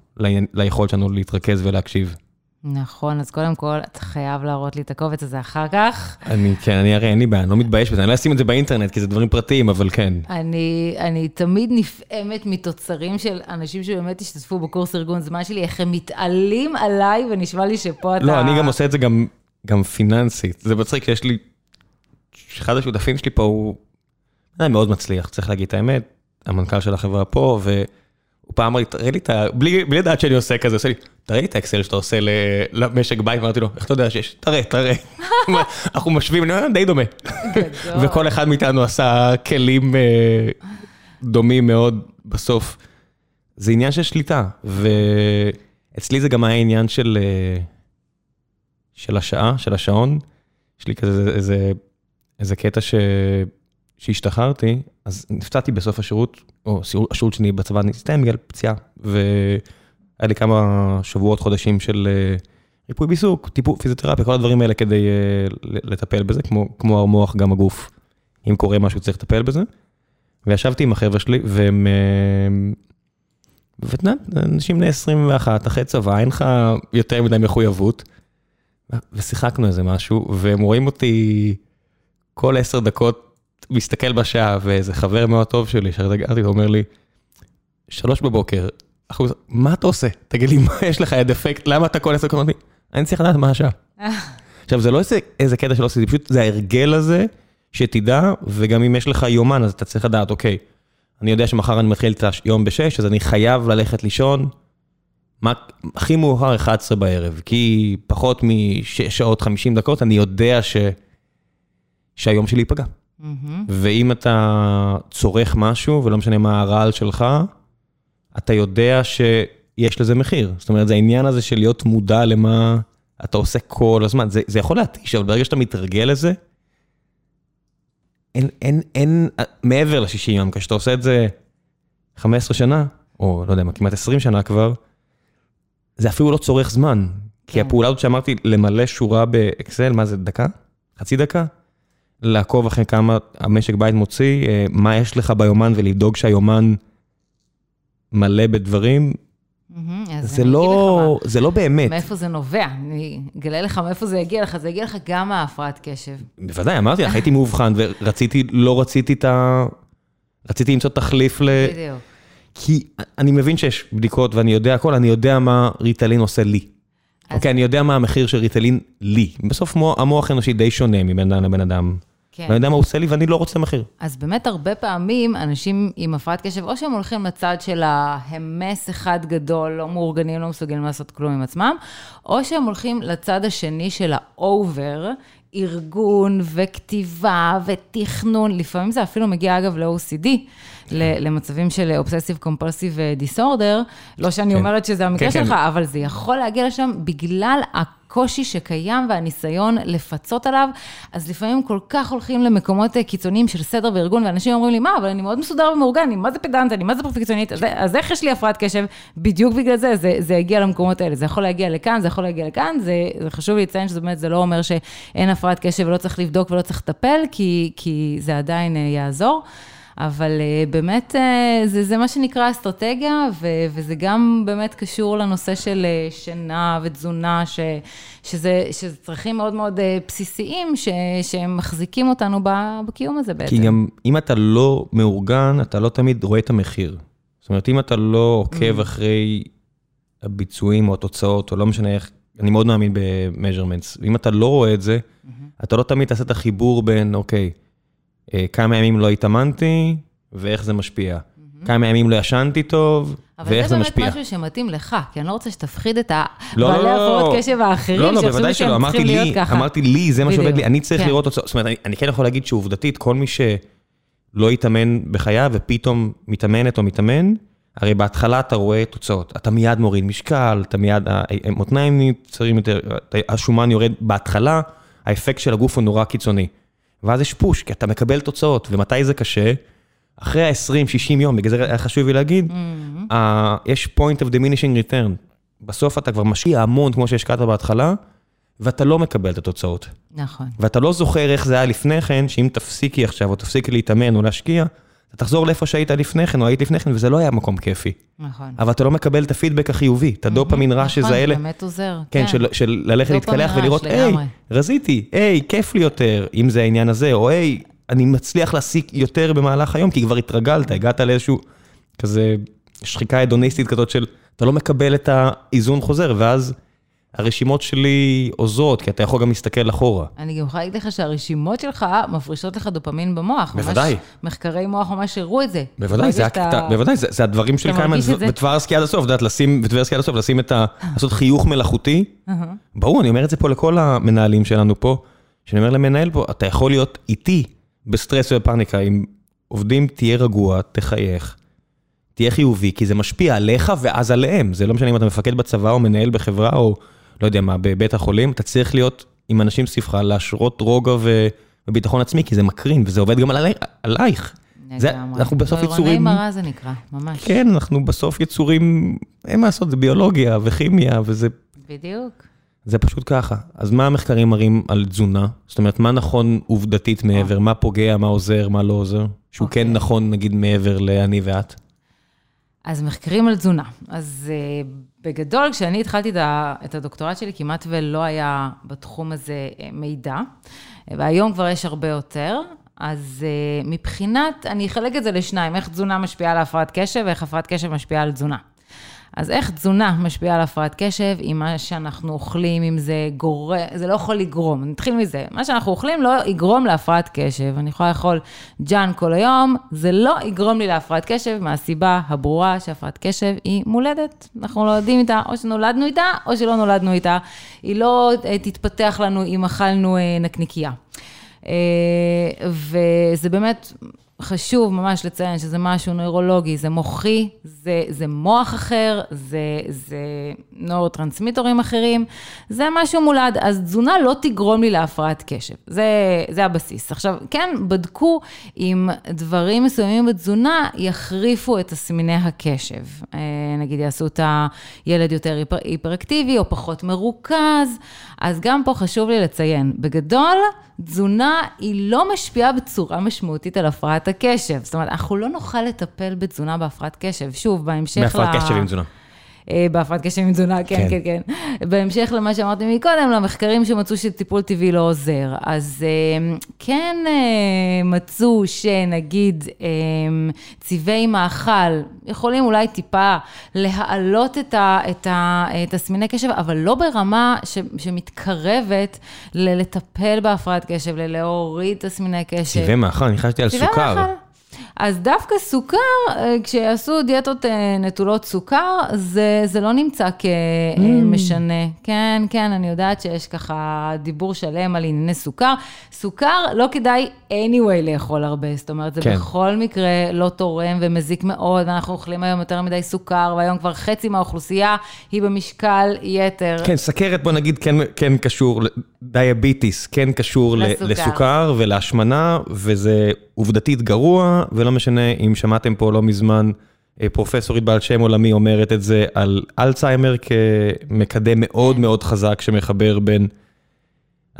ליכולת שלנו להתרכז ולהקשיב. נכון, אז קודם כל, אתה חייב להראות לי את הקובץ הזה אחר כך. אני, כן, אני הרי אין לי בעיה, אני לא מתבייש בזה, אני לא אשים את זה באינטרנט, כי זה דברים פרטיים, אבל כן. אני, אני תמיד נפעמת מתוצרים של אנשים שבאמת השתתפו בקורס ארגון זמן שלי, איך הם מתעלים עליי, ונשמע לי שפה אתה... לא, אני גם עושה את זה גם, גם פיננסית. זה מצחיק שיש לי, אחד השותפים שלי פה הוא מאוד מצליח, צריך להגיד את האמת, המנכ"ל של החברה פה, ו... הוא פעם אמר לי, תראה לי את ה... בלי לדעת שאני עושה כזה, עושה לי, תראה לי את האקסל שאתה עושה למשק בית, ואמרתי לו, איך אתה יודע שיש? תראה, תראה. אנחנו משווים, אני אומר, די דומה. וכל אחד מאיתנו עשה כלים אה, דומים מאוד בסוף. זה עניין של שליטה, ואצלי זה גם היה עניין של אה, של השעה, של השעון. יש לי כזה איזה, איזה קטע ש... שהשתחררתי, אז נפצעתי בסוף השירות, או השירות שלי בצבא נסתיים בגלל פציעה, והיה לי כמה שבועות, חודשים של אה, ריפוי בעיסוק, טיפול, פיזיותרפיה, כל הדברים האלה כדי uh, לטפל בזה, כמו, כמו המוח, גם הגוף, אם קורה משהו צריך לטפל בזה. וישבתי עם החבר'ה שלי, והם... ואתה אנשים בני 21, אחרי צבא, אין לך יותר מדי מחויבות. ושיחקנו איזה משהו, והם רואים אותי כל עשר דקות מסתכל בשעה, ואיזה חבר מאוד טוב שלי, שהרגעתי, הוא אומר לי, שלוש בבוקר, אחוז, מה אתה עושה? תגיד לי, מה יש לך, איזה דפקט, למה אתה כל עשר דקות? אני צריך לדעת מה השעה. עכשיו, זה לא איזה, איזה קטע שלא עשיתי, פשוט זה ההרגל הזה, שתדע, וגם אם יש לך יומן, אז אתה צריך לדעת, אוקיי, אני יודע שמחר אני מתחיל את היום ב-6, אז אני חייב ללכת לישון, מה, הכי מאוחר 11 בערב, כי פחות מ-6 שעות 50 דקות, אני יודע ש... שהיום שלי ייפגע. Mm-hmm. ואם אתה צורך משהו, ולא משנה מה הרעל שלך, אתה יודע שיש לזה מחיר. זאת אומרת, זה העניין הזה של להיות מודע למה אתה עושה כל הזמן. זה, זה יכול להתיש, אבל ברגע שאתה מתרגל לזה, אין, אין, אין, מעבר ל-60 יום, כשאתה עושה את זה 15 שנה, או לא יודע מה, כמעט 20 שנה כבר, זה אפילו לא צורך זמן. כי כן. הפעולה הזאת שאמרתי, למלא שורה באקסל, מה זה, דקה? חצי דקה? לעקוב אחרי כמה המשק בית מוציא, אה, מה יש לך ביומן ולדאוג שהיומן מלא בדברים, זה לא, זה לא באמת. מאיפה זה נובע. אני אגלה לך מאיפה זה יגיע לך. זה יגיע לך גם מההפרעת קשב. בוודאי, אמרתי לך, הייתי מאובחן ורציתי, לא רציתי את ה... רציתי למצוא תחליף ל... בדיוק. כי אני מבין שיש בדיקות ואני יודע הכל, אני יודע מה ריטלין עושה לי. אוקיי, אני יודע מה המחיר של ריטלין לי. בסוף מו- המוח האנושי די שונה מבן אדם לבן אדם. כן. ואני יודע מה הוא עושה לי ואני לא רוצה מחיר. אז באמת הרבה פעמים אנשים עם הפרעת קשב, או שהם הולכים לצד של ה mess אחד גדול, לא מאורגנים, לא מסוגלים לעשות כלום עם עצמם, או שהם הולכים לצד השני של ה over, ארגון וכתיבה ותכנון, לפעמים זה אפילו מגיע אגב ל-OCD, ל- למצבים של אובססיב קומפולסיב דיסורדר, לא שאני כן. אומרת שזה המקרה כן, כן. שלך, אבל זה יכול להגיע לשם בגלל הקושי שקיים והניסיון לפצות עליו, אז לפעמים כל כך הולכים למקומות אה, קיצוניים של סדר וארגון, ואנשים אומרים לי, מה, אבל אני מאוד מסודר ומאורגן, אני מה זה פדנט, אני מה זה פרפקציונית, אז, אז איך יש לי הפרעת קשב? בדיוק בגלל זה, זה, זה יגיע למקומות האלה, זה יכול להגיע לכאן, זה יכול להגיע לכאן, זה, זה חשוב לציין שזה באמת, זה לא אומר שאין הפרעת קשב ולא צריך לבדוק ולא צריך לטפל, כי, כי זה עדיין אה, יעזור. אבל uh, באמת, uh, זה, זה מה שנקרא אסטרטגיה, ו, וזה גם באמת קשור לנושא של uh, שינה ותזונה, ש, שזה, שזה צרכים מאוד מאוד בסיסיים, ש, שהם מחזיקים אותנו בקיום הזה בעצם. כי גם אם אתה לא מאורגן, אתה לא תמיד רואה את המחיר. זאת אומרת, אם אתה לא Mm. עוקב אחרי הביצועים או התוצאות, או לא משנה איך, אני מאוד מאמין ב-measurements, ואם אתה לא רואה את זה, Mm-hmm. אתה לא תמיד תעשה את החיבור בין, אוקיי, אה, כמה ימים לא התאמנתי, ואיך זה משפיע. כמה ימים לא ישנתי טוב. אבל ואיך זה זה באמת משפיע. משהו שמתאים לך, כי אני לא רוצה שתפחיד את לא, הבעלי לא, הפרעות לא. קשב האחרים, לא, לא, בוודאי שלא, אמרתי לי, ככה. אמרתי לי, זה מה שעובד לי, אני צריך כן. לראות תוצאות. זאת אומרת, אני- אני כן יכול להגיד שעובדתית, כל מי שלא התאמן בחייו ופתאום מתאמנת או מתאמן, הרי בהתחלה אתה רואה תוצאות. אתה מיד מוריד משקל, אתה מיד, המותניים נצרים יותר, השומן יורד. בהתחלה, האפקט של הגוף הוא נורא קיצוני. ואז יש פוש, כי אתה מקבל תוצאות, ומתי זה קשה? אחרי ה-20-60 יום, בגלל זה היה חשוב לי להגיד, Mm-hmm. אה, יש point of diminishing return. בסוף אתה כבר משקיע המון כמו שהשקעת בהתחלה, ואתה לא מקבל את התוצאות. נכון. ואתה לא זוכר איך זה היה לפני כן, שאם תפסיקי עכשיו, או תפסיקי להתאמן או להשקיע, תחזור לאיפה שהיית לפני כן, או היית לפני כן, וזה לא היה מקום כיפי. נכון. אבל אתה לא מקבל את הפידבק החיובי, את הדופמין רע שזה נכון, האלה. זה באמת עוזר. כן, של, של ללכת להתקלח ולראות, היי, לגמרי." רזיתי, היי, כיף לי יותר, אם זה העניין הזה, או היי, אני מצליח להסיק יותר במהלך היום, כי כבר התרגלת, הגעת לאיזשהו כזה שחיקה הדוניסטית כזאת של, אתה לא מקבל את האיזון חוזר, ואז הרשימות שלי עוזרות, כי אתה יכול גם להסתכל אחורה. אני גם יכולה להגיד לך שהרשימות שלך מפרישות לך דופמין במוח. בוודאי. ממש, מחקרי מוח ממש הראו את זה. בוודאי, זה, שאתה- הקטע, בוודאי, זה, זה הדברים של קיימן את? וטברסקי עד הסוף, את יודעת, לשים, וטברסקי עד הסוף, לשים את ה... לעשות חיוך מלאכותי. ברור, אני אומר את זה פה לכל המנהלים שלנו פה, שאני אומר למנהל פה, אתה יכול להיות איתי בסטרס ובפאניקה, אם עובדים, תהיה רגוע, תחייך, תהיה חיובי, כי זה משפיע עליך ואז עליהם. זה לא משנה אם אתה מפקד בצבא או מנהל בחברה או לא יודע מה, בבית החולים, אתה צריך להיות עם אנשים סביבך, להשרות רוגע ו... וביטחון עצמי, כי זה מקרין, וזה עובד גם עלי... עלייך. זה-. אנחנו בסוף נוירוני יצורים- מרה זה נקרא, ממש. כן, אנחנו בסוף יצורים, אין מה לעשות, זה ביולוגיה וכימיה, וזה בדיוק. זה פשוט ככה. אז מה המחקרים מראים על תזונה? זאת אומרת, מה נכון עובדתית מעבר? מה פוגע, מה עוזר, מה לא עוזר? שהוא אוקיי. כן נכון, נגיד, מעבר לאני ואת? אז מחקרים על תזונה. אז uh, בגדול, כשאני התחלתי את הדוקטורט שלי, כמעט ולא היה בתחום הזה אה, מידע, והיום כבר יש הרבה יותר. אז uh, מבחינת, אני אחלק את זה לשניים, איך תזונה משפיעה על הפרעת קשב ואיך הפרעת קשב משפיעה על תזונה. אז איך תזונה משפיעה על הפרעת קשב, אם מה שאנחנו אוכלים, אם זה גורם, זה לא יכול לגרום, נתחיל מזה. מה שאנחנו אוכלים לא יגרום להפרעת קשב. אני יכולה לאכול ג'אנק כל היום, זה לא יגרום לי להפרעת קשב, מהסיבה הברורה שהפרעת קשב היא מולדת. אנחנו לא יודעים איתה, או שנולדנו איתה, או שלא נולדנו איתה. היא לא אה, תתפתח לנו אם אכלנו אה, נקניקייה. אה, וזה באמת חשוב ממש לציין שזה משהו נוירולוגי, זה מוחי, זה, זה מוח אחר, זה, זה נוירוטרנסמיטורים אחרים, זה משהו מולד. אז תזונה לא תגרום לי להפרעת קשב, זה, זה הבסיס. עכשיו, כן, בדקו אם דברים מסוימים בתזונה יחריפו את תסמיני הקשב. אה, נגיד, יעשו את הילד יותר היפר, היפראקטיבי או פחות מרוכז, אז גם פה חשוב לי לציין, בגדול, תזונה היא לא משפיעה בצורה משמעותית על הפרעת הקשב. זאת אומרת, אנחנו לא נוכל לטפל בתזונה בהפרעת קשב. שוב, בהמשך ל... בהפרעת קשב עם תזונה. אה, בהפרעת קשב עם תזונה, כן, כן, כן. כן. בהמשך למה שאמרתי מקודם, למחקרים שמצאו שטיפול טבעי לא עוזר. אז אה, כן אה, מצאו שנגיד צבעי מאכל יכולים אולי טיפה להעלות את התסמיני קשב, אבל לא ברמה שמתקרבת לטפל בהפרעת קשב, ללהוריד תסמיני קשב. צבעי מאכל, אני חשבתי על סוכר. אז דווקא סוכר, אה, כשיעשו דיאטות אה, נטולות סוכר, זה, זה לא נמצא כמשנה. Mm. כן, כן, אני יודעת שיש ככה דיבור שלם על ענייני סוכר. סוכר לא כדאי anyway לאכול הרבה, זאת אומרת, זה כן. בכל מקרה לא תורם ומזיק מאוד, ואנחנו אוכלים היום יותר מדי סוכר, והיום כבר חצי מהאוכלוסייה היא במשקל יתר. כן, סכרת, בוא נגיד, כן, כן קשור, דיאביטיס, כן קשור לסוכר, לסוכר ולהשמנה, וזה עובדתית גרוע, ולא משנה אם שמעתם פה לא מזמן אה, פרופסורית בעל שם עולמי אומרת את זה על אלצהיימר כמקדם מאוד מאוד חזק שמחבר בין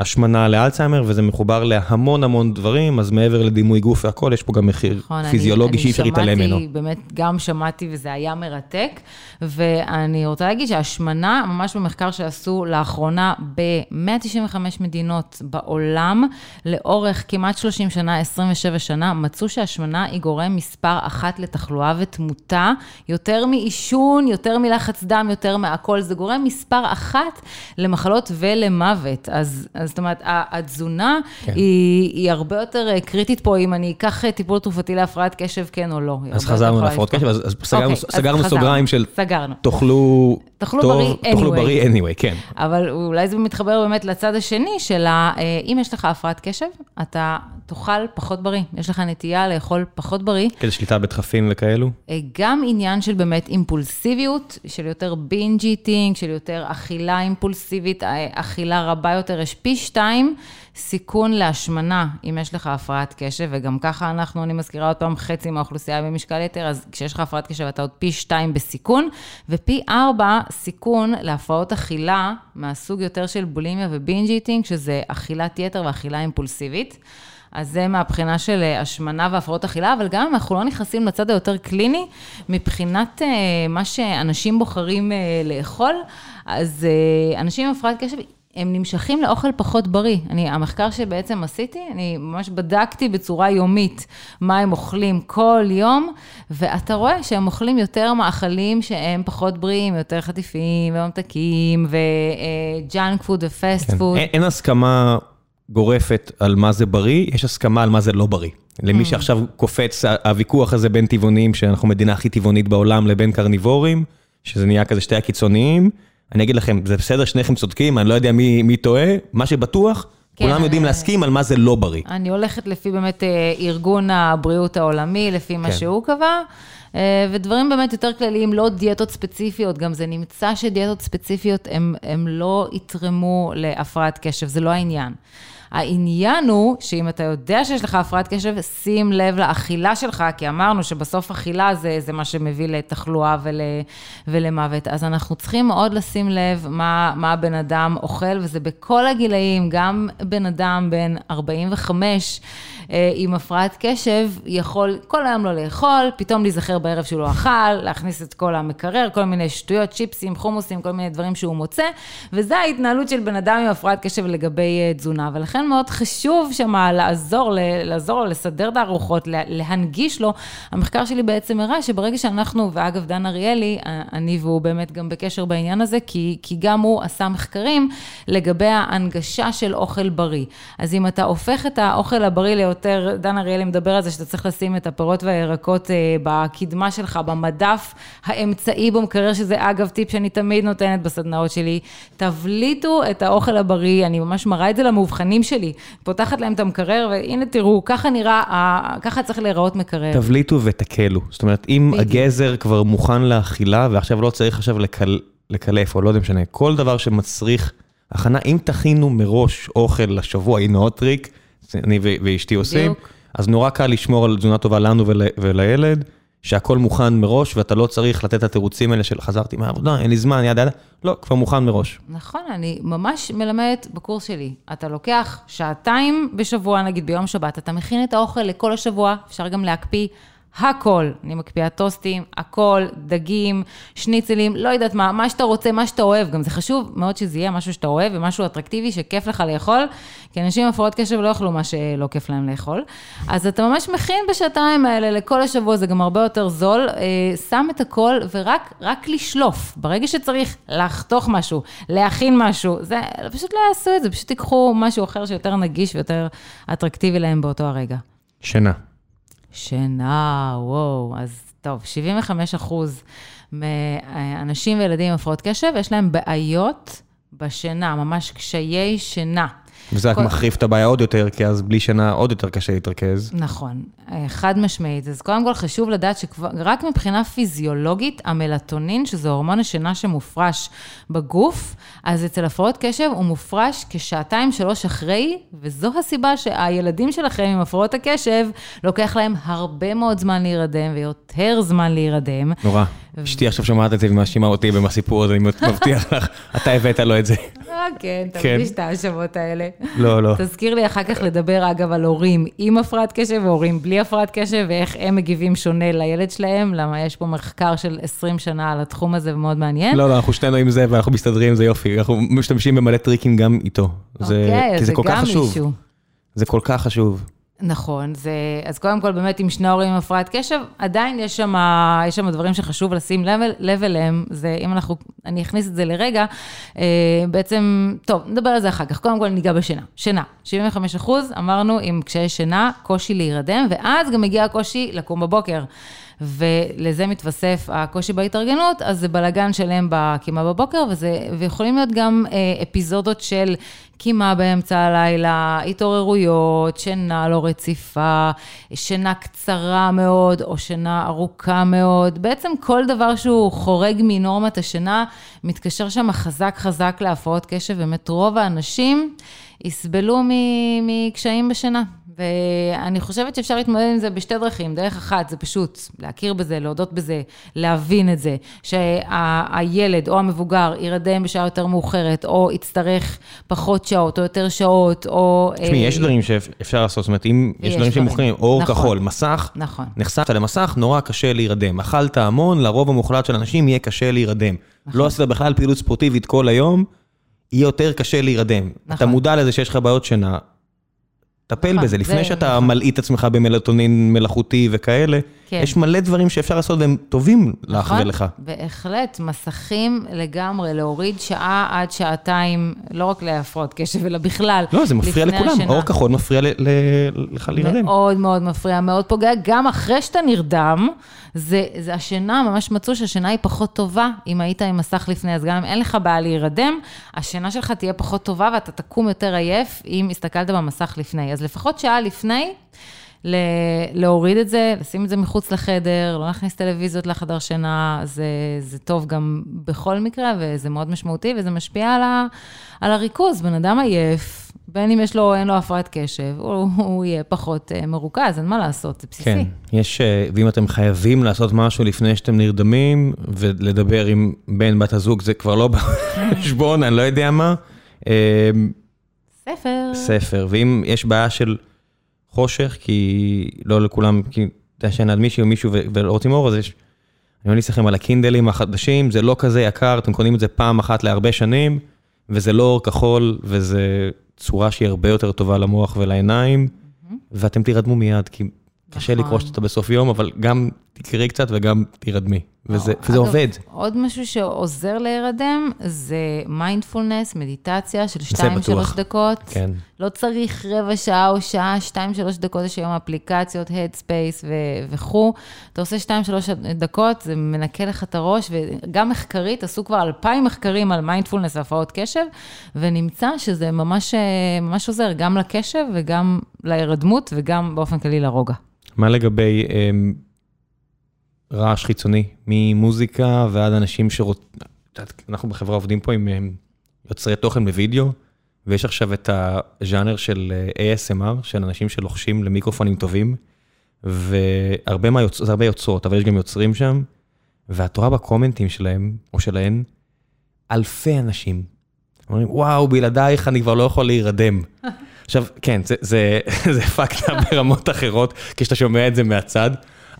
השמנה לאלצהיימר, וזה מחובר להמון המון דברים, אז מעבר לדימוי גוף והכל, יש פה גם מחיר נכון, פיזיולוגי שאי אפשר להתעלם ממנו. אני שמעתי, באמת, גם שמעתי וזה היה מרתק, ואני רוצה להגיד שהשמנה, ממש במחקר שעשו לאחרונה ב-195 מדינות בעולם, לאורך כמעט 30 שנה, 27 שנה, מצאו שהשמנה היא גורם מספר אחת לתחלואה ותמותה, יותר מעישון, יותר מלחץ דם, יותר מהכל, זה גורם מספר אחת למחלות ולמוות. אז זאת אומרת, התזונה כן. היא, היא הרבה יותר אה, קריטית פה, אם אני אקח אה, טיפול תרופתי להפרעת קשב, כן או לא. אז חזרנו להפרעות קשב, אז, אז סגרנו, okay, סגרנו אז סוגריים של... סגרנו. תאכלו... תאכלו טוב, בריא anyway. תאכלו בריא anyway, כן. אבל אולי זה מתחבר באמת לצד השני של ה... אה, אם יש לך הפרעת קשב, אתה תאכל פחות בריא. יש לך נטייה לאכול פחות בריא. כדי שליטה בדחפים וכאלו? גם עניין של באמת אימפולסיביות, של יותר בינג' איטינג, של יותר אכילה אימפולסיבית, אכילה רבה יותר, יש פי שתיים סיכון להשמנה, אם יש לך הפרעת קשב, וגם ככה אנחנו, אני מזכירה עוד פעם, חצי מהאוכלוסייה במשקל יתר, אז כשיש לך הפרעת קשב אתה עוד פי שתיים בסיכון, ופי ארבע סיכון להפרעות אכילה מהסוג יותר של בולימיה ובינג' איטינג, שזה אכילת יתר ואכילה אימפולסיבית. אז זה מהבחינה של אה, השמנה והפרעות אכילה, אבל גם אם אנחנו לא נכנסים לצד היותר קליני, מבחינת אה, מה שאנשים בוחרים אה, לאכול, אז אנשים עם הפרעת קשב הם נמשכים לאוכל פחות בריא. אני, המחקר שבעצם עשיתי, אני ממש בדקתי בצורה יומית מה הם אוכלים כל יום, ואתה רואה שהם אוכלים יותר מאכלים שהם פחות בריאים, יותר חטיפים וממתקים וג'אנק פוד ופסט פוד. אין, הסכמה גורפת על מה זה בריא, יש הסכמה על מה זה לא בריא. למי mm. שעכשיו קופץ הוויכוח הזה בין טבעונים, שאנחנו מדינה הכי טבעונית בעולם, לבין קרניבורים, שזה נהיה כזה שתי הקיצוניים. אני אגיד לכם, זה בסדר, שניכם צודקים, אני לא יודע מי, מי טועה, מה שבטוח, כן, כולם יודעים. להסכים על מה זה לא בריא. אני הולכת לפי באמת אה, ארגון הבריאות העולמי, לפי מה כן. שהוא קבע. אה, ודברים באמת יותר כלליים, לא דיאטות ספציפיות, גם זה נמצא שדיאטות ספציפיות הם לא יתרמו להפרעת קשב, זה לא העניין. העניין הוא שאם אתה יודע שיש לך הפרעת קשב, שים לב לאכילה שלך, כי אמרנו שבסוף אכילה זה, זה מה שמביא לתחלואה ול, ולמוות. אז אנחנו צריכים מאוד לשים לב מה, מה הבן אדם אוכל, וזה בכל הגילאים, גם בן אדם בן 45, אה, עם הפרעת קשב יכול כל היום לא לאכול, פתאום להיזכר בערב שהוא לא אכל, להכניס את כל המקרר, כל מיני שטויות, צ'יפסים, חומוסים, כל מיני דברים שהוא מוצא, וזה ההתנהלות של בן אדם עם הפרעת קשב לגבי אה, תזונה, ולכן מאוד חשוב שמה לעזור, לעזור לו לסדר את הארוחות, להנגיש לו. המחקר שלי בעצם הראה שברגע שאנחנו, ואגב, דן אריאלי, אני והוא באמת גם בקשר בעניין הזה, כי, כי גם הוא עשה מחקרים לגבי ההנגשה של אוכל בריא. אז אם אתה הופך את האוכל הבריא ליותר, דן אריאלי מדבר על זה שאתה צריך לשים את הפירות והירקות אה, בקדמה שלך, במדף האמצעי במקרר, שזה אגב טיפ שאני תמיד נותנת בסדנאות שלי, תבליטו את האוכל הבריא, אני ממש מראה את זה למאובחנים שלי, פותחת להם את המקרר, והנה תראו, ככה נראה, ככה צריך להיראות מקרר. תבליטו ותקלו, זאת אומרת, אם בדיוק. הגזר כבר מוכן לאכילה, ועכשיו לא צריך עכשיו לקל, לקלף, או לא יודע משנה, כל דבר שמצריך הכנה, אם תכינו מראש אוכל לשבוע, הנה עוד טריק, אני ואשתי עושים, אז נורא קל לשמור על תזונה טובה לנו ול, ולילד, שהכל מוכן מראש, ואתה לא צריך לתת את התירוצים האלה של חזרתי מהעבודה, אין לי זמן, ידה ידה, לא, כבר מוכן מראש. נכון, אני ממש מלמדת בקורס שלי. אתה לוקח שעתיים בשבוע, נגיד ביום שבת, אתה מכין את האוכל לכל השבוע, אפשר גם להקפיא. הכל. אני מקפיאה טוסטים, הכל, דגים, שניצלים, לא יודעת מה, מה שאתה רוצה, מה שאתה אוהב. גם זה חשוב מאוד שזה יהיה משהו שאתה אוהב ומשהו אטרקטיבי שכיף לך לאכול, כי אנשים עם הפרעות קשב לא יאכלו מה שלא כיף להם לאכול. אז אתה ממש מכין בשעתיים האלה לכל השבוע, זה גם הרבה יותר זול. אה, שם את הכל ורק לשלוף. ברגע שצריך לחתוך משהו, להכין משהו, זה, פשוט לא יעשו את זה, פשוט תיקחו משהו אחר שיותר נגיש ויותר אטרקטיבי להם באותו הרגע. שינה. שינה, וואו, אז טוב, 75 אחוז מאנשים וילדים עם הפרעות קשב, יש להם בעיות בשינה, ממש קשיי שינה. וזה כל... רק מחריף את הבעיה עוד יותר, כי אז בלי שינה עוד יותר קשה להתרכז. נכון, אה, חד משמעית. אז קודם כל חשוב לדעת שרק מבחינה פיזיולוגית, המלטונין, שזה הורמון השינה שמופרש בגוף, אז אצל הפרעות קשב הוא מופרש כשעתיים, שלוש אחרי, וזו הסיבה שהילדים שלכם עם הפרעות הקשב, לוקח להם הרבה מאוד זמן להירדם ויותר זמן להירדם. נורא. אשתי עכשיו שומעת את זה ומאשימה אותי בסיפור הזה, אני מבטיח לך, אתה הבאת לו את זה. אה, כן, אתה מרגיש את ההאשמות האלה. לא, לא. תזכיר לי אחר כך לדבר, אגב, על הורים עם הפרעת קשב והורים בלי הפרעת קשב, ואיך הם מגיבים שונה לילד שלהם, למה יש פה מחקר של 20 שנה על התחום הזה ומאוד מעניין. לא, לא, אנחנו שנינו עם זה ואנחנו מסתדרים, זה יופי, אנחנו משתמשים במלא טריקים גם איתו. אוקיי, זה גם מישהו. זה כל כך חשוב. נכון, זה, אז קודם כל באמת עם שני הורים עם הפרעת קשב, עדיין יש שם, יש שם דברים שחשוב לשים לב, לב אליהם, זה אם אנחנו, אני אכניס את זה לרגע, אה, בעצם, טוב, נדבר על זה אחר כך, קודם כל ניגע בשינה, שינה, 75 אחוז, אמרנו עם קשיי שינה, קושי להירדם, ואז גם מגיע הקושי לקום בבוקר. ולזה מתווסף הקושי בהתארגנות, אז זה בלגן שלם בקימה בבוקר, וזה, ויכולים להיות גם אה, אפיזודות של קימה באמצע הלילה, התעוררויות, שינה לא רציפה, שינה קצרה מאוד או שינה ארוכה מאוד. בעצם כל דבר שהוא חורג מנורמת השינה, מתקשר שם חזק חזק להפרעות קשב, באמת רוב האנשים יסבלו מקשיים בשינה. ואני חושבת שאפשר להתמודד עם זה בשתי דרכים. דרך אחת, זה פשוט להכיר בזה, להודות בזה, להבין את זה, שהילד או המבוגר ירדם בשעה יותר מאוחרת, או יצטרך פחות שעות, או יותר שעות, או... תשמעי, יש אה, דברים שאפשר לעשות, זאת אומרת, אם יש דברים שהם מוכנים, אור נכון, כחול, מסך, נכון. נחשפת למסך, נורא קשה להירדם. אכלת המון, לרוב המוחלט של אנשים יהיה קשה להירדם. נכון. לא עשית בכלל פעילות ספורטיבית כל היום, יהיה יותר קשה להירדם. נכון. אתה מודע לזה שיש לך בעיות שינה, טפל נכון, בזה, לפני שאתה נכון. מלעיט עצמך במלטונין מלאכותי וכאלה, כן. יש מלא דברים שאפשר לעשות והם טובים לך נכון, ולך. בהחלט, מסכים לגמרי, להוריד שעה עד שעתיים, לא רק להפרעות קשב, אלא בכלל. לא, זה מפריע לכולם, השינה. אור כחול מפריע לך להירדם. מאוד מאוד מפריע, מאוד פוגע, גם אחרי שאתה נרדם, זה, זה השינה, ממש מצאו שהשינה היא פחות טובה, אם היית עם מסך לפני, אז גם אם אין לך בעיה להירדם, השינה שלך תהיה פחות טובה ואתה תקום יותר עייף אם הסתכלת במסך לפני. אז לפחות שעה לפני, להוריד את זה, לשים את זה מחוץ לחדר, לא להכניס טלוויזיות לחדר שינה, זה, זה טוב גם בכל מקרה, וזה מאוד משמעותי, וזה משפיע על, ה, על הריכוז. בן אדם עייף, בין אם יש לו, אין לו הפרעת קשב, הוא, הוא יהיה פחות uh, מרוכז, אין מה לעשות, זה בסיסי. כן, יש, uh, ואם אתם חייבים לעשות משהו לפני שאתם נרדמים, ולדבר עם בן, בת הזוג, זה כבר לא בחשבון, אני לא יודע מה. ספר. ספר, ואם יש בעיה של... חושך, כי לא לכולם, כי אתה ישן עד מישהו, מישהו ולא רוצים אור, אז יש... אני ממליץ לכם על הקינדלים החדשים, זה לא כזה יקר, אתם קונים את זה פעם אחת להרבה שנים, וזה לא אור כחול, וזה צורה שהיא הרבה יותר טובה למוח ולעיניים, ואתם תירדמו מיד, כי קשה נכון. לקרוא שעה בסוף יום, אבל גם תקראי קצת וגם תירדמי, וזה אגב, וזה עובד. עוד משהו שעוזר להירדם זה מיינדפולנס, מדיטציה של זה 2-3 בטוח. דקות. כן. לא צריך רבע שעה או שעה, 2-3 דקות, יש היום אפליקציות, Headspace ו- וכו'. אתה עושה 2-3 דקות, זה מנקה לך את הראש, וגם מחקרית, עשו כבר 2,000 מחקרים על מיינדפולנס והפרעות קשב, ונמצא שזה ממש, אה, ממש עוזר גם לקשב וגם להירדמות וגם באופן כללי לרוגע. מה לגבי אמ, רעש חיצוני, ממוזיקה ועד אנשים שרוצים, אנחנו בחברה עובדים פה עם יוצרי תוכן בווידאו, ויש עכשיו את הז'אנר של אה, ASMR, של אנשים שלוחשים למיקרופונים טובים, והרבה מה יוצ... זה הרבה יוצרות, אבל יש גם יוצרים שם, ואת רואה בקומנטים שלהם, או שלהן, אלפי אנשים. אומרים, וואו, בלעדייך אני כבר לא יכול להירדם. עכשיו, כן, זה, זה, זה פקטה ברמות אחרות, כשאתה שומע את זה מהצד,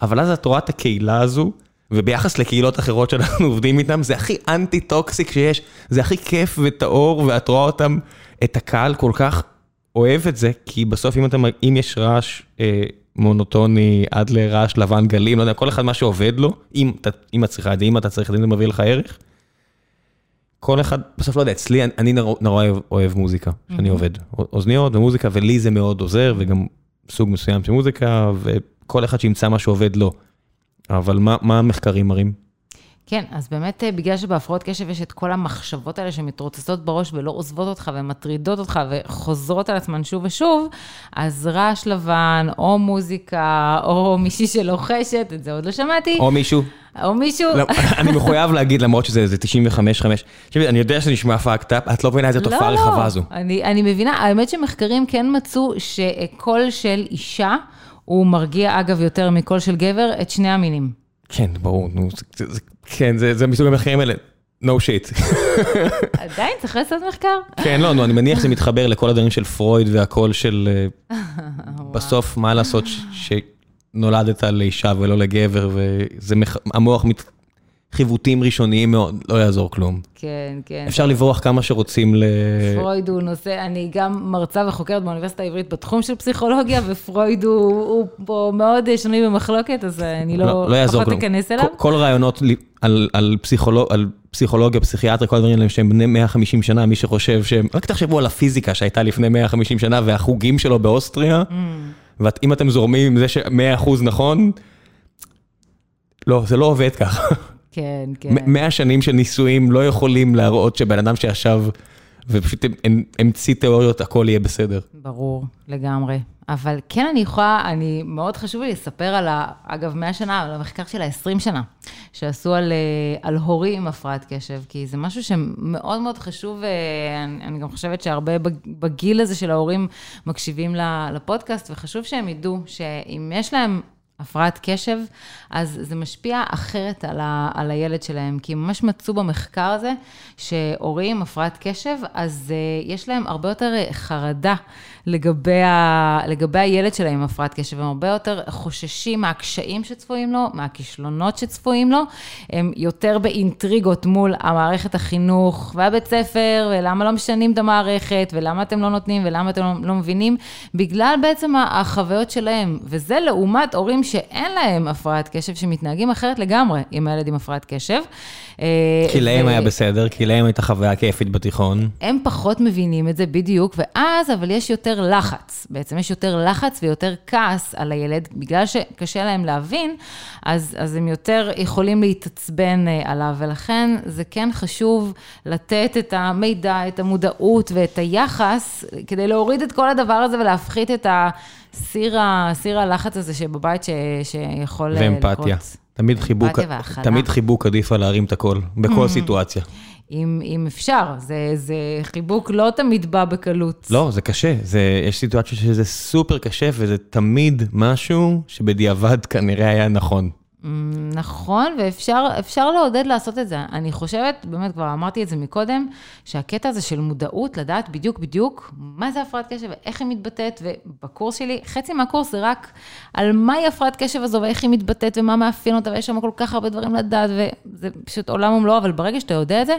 אבל אז את רואה את הקהילה הזו, וביחס לקהילות אחרות שאנחנו עובדים איתן, זה הכי אנטי-טוקסיק שיש, זה הכי כיף וטהור, ואת רואה אותם, את הקהל כל כך אוהב את זה, כי בסוף אם, אתה, אם יש רעש אה, מונוטוני עד לרעש לבן גלים, לא יודע, כל אחד מה שעובד לו, אם, אם את צריכה את זה, אם אתה צריך את זה, זה מביא לך ערך, כל אחד, בסוף לא יודע, אצלי, אני- אני נורא נורא אוהב, אוהב מוזיקה, שאני עובד. אוזניות ומוזיקה, ולי זה מאוד עוזר, וגם סוג מסוים של מוזיקה, וכל אחד שימצא מה שעובד לו. אבל מה, מה המחקרים מראים? כן, אז באמת, אה, בגלל שבהפרעות קשב יש את כל המחשבות האלה שמתרוצצות בראש ולא עוזבות אותך ומטרידות אותך וחוזרות על עצמן שוב ושוב, אז רעש לבן, או מוזיקה, או מישהי שלוחשת, את זה עוד לא שמעתי, או מישהו, או מישהו... לא, אני מחויב להגיד, למרות שזה זה 95-5, תקשיבי, אני יודע שזה נשמע up, את לא מבינה איזה תופעה רחבה זו. אני מבינה, האמת שמחקרים כן מצאו שקול של אישה, הוא מרגיע, אגב, יותר מקול של גבר, את שני המינים. כן, ברור, נו, זה, זה, כן, זה, זה מסוג המחקרים האלה, no shit. עדיין צריך לעשות מחקר? כן, לא, נו, אני מניח שזה מתחבר לכל הדברים של פרויד והכל של... אה, בסוף, מה לעשות ש- שנולדת לאישה ולא לגבר, וזה... מח- המוח מת... חיווטים ראשוניים מאוד, לא יעזור כלום. כן, כן. אפשר לברוח כמה שרוצים ל... פרויד הוא נושא, אני גם מרצה וחוקרת באוניברסיטה העברית בתחום של פסיכולוגיה, ופרויד הוא, הוא פה מאוד שנוי במחלוקת, אז אני לא, לא יעזור פחות כלום. אכנס אליו. כל- כל רעיונות על, על, פסיכולוג, על פסיכולוגיה, פסיכיאטריה, כל הדברים האלה שהם בני 150 שנה, מי שחושב שהם... רק תחשבו על הפיזיקה שהייתה לפני 150 שנה והחוגים שלו באוסטריה, Mm. ואם אתם זורמים עם זה ש-100% נכון, לא, זה לא עובד ככה. כן, כן. מ- 100 שנים של ניסויים לא יכולים להראות שבן אדם שישב ופשוט המ- המציא תיאוריות, הכל יהיה בסדר. ברור, לגמרי. אבל כן, אני יכולה, אני, מאוד חשוב לי לספר על, ה, אגב, 100 שנה, על המחקר של ה-20 שנה, שעשו על, אה, על הורים עם הפרעת קשב, כי זה משהו שמאוד מאוד חשוב, אה, אני, גם חושבת שהרבה בג- בגיל הזה של ההורים מקשיבים לפודקאסט, וחשוב שהם ידעו שאם יש להם... הפרעת קשב, אז זה משפיע אחרת על, ה, על הילד שלהם, כי ממש מצאו במחקר הזה שהורים הפרעת קשב, אז uh, יש להם הרבה יותר אה, חרדה לגבי, ה, לגבי הילד שלהם עם הפרעת קשב, הם הרבה יותר חוששים מהקשיים שצפויים לו, מהכישלונות שצפויים לו, הם יותר באינטריגות מול המערכת החינוך והבית ספר, ולמה לא משנים את המערכת, ולמה אתם לא נותנים, ולמה אתם לא, לא מבינים, בגלל בעצם החוויות שלהם, וזה לעומת הורים שאין להם הפרעת קשב, שמתנהגים אחרת לגמרי עם הילד עם הפרעת קשב. אה, כי להם ו- היה בסדר, כי להם הייתה חוויה כיפית בתיכון. הם פחות מבינים את זה בדיוק, ואז אבל יש יותר לחץ. בעצם יש יותר לחץ ויותר כעס על הילד, בגלל שקשה להם להבין, אז, אז הם יותר יכולים להתעצבן אה, עליו, ולכן זה כן חשוב לתת את המידע, את המודעות ואת היחס, כדי להוריד את כל הדבר הזה ולהפחית את הסיר, ה- סיר הלחץ הזה שבבית ש, שיכול אה, ואמפתיה. לקרות. תמיד חיבוק. תמיד חיבוק עדיף על להרים את הכל, בכל סיטואציה. אם, אם אפשר, זה, זה חיבוק לא תמיד בא בקלות. לא, זה קשה, זה, יש סיטואציות שזה סופר קשה, וזה תמיד משהו שבדיעבד כנראה היה נכון. נכון, ואפשר לעודד לעשות את זה. אני חושבת, באמת, כבר אמרתי את זה מקודם, שהקטע הזה של מודעות, לדעת בדיוק בדיוק מה זה הפרעת קשב ואיך היא מתבטאת, ובקורס שלי, חצי מהקורס זה רק על מהי הפרעת קשב הזו ואיך היא מתבטאת ומה מאפיין אותה, ויש שם כל כך הרבה דברים לדעת, וזה פשוט עולם ומלואו, אבל ברגע שאתה יודע את זה,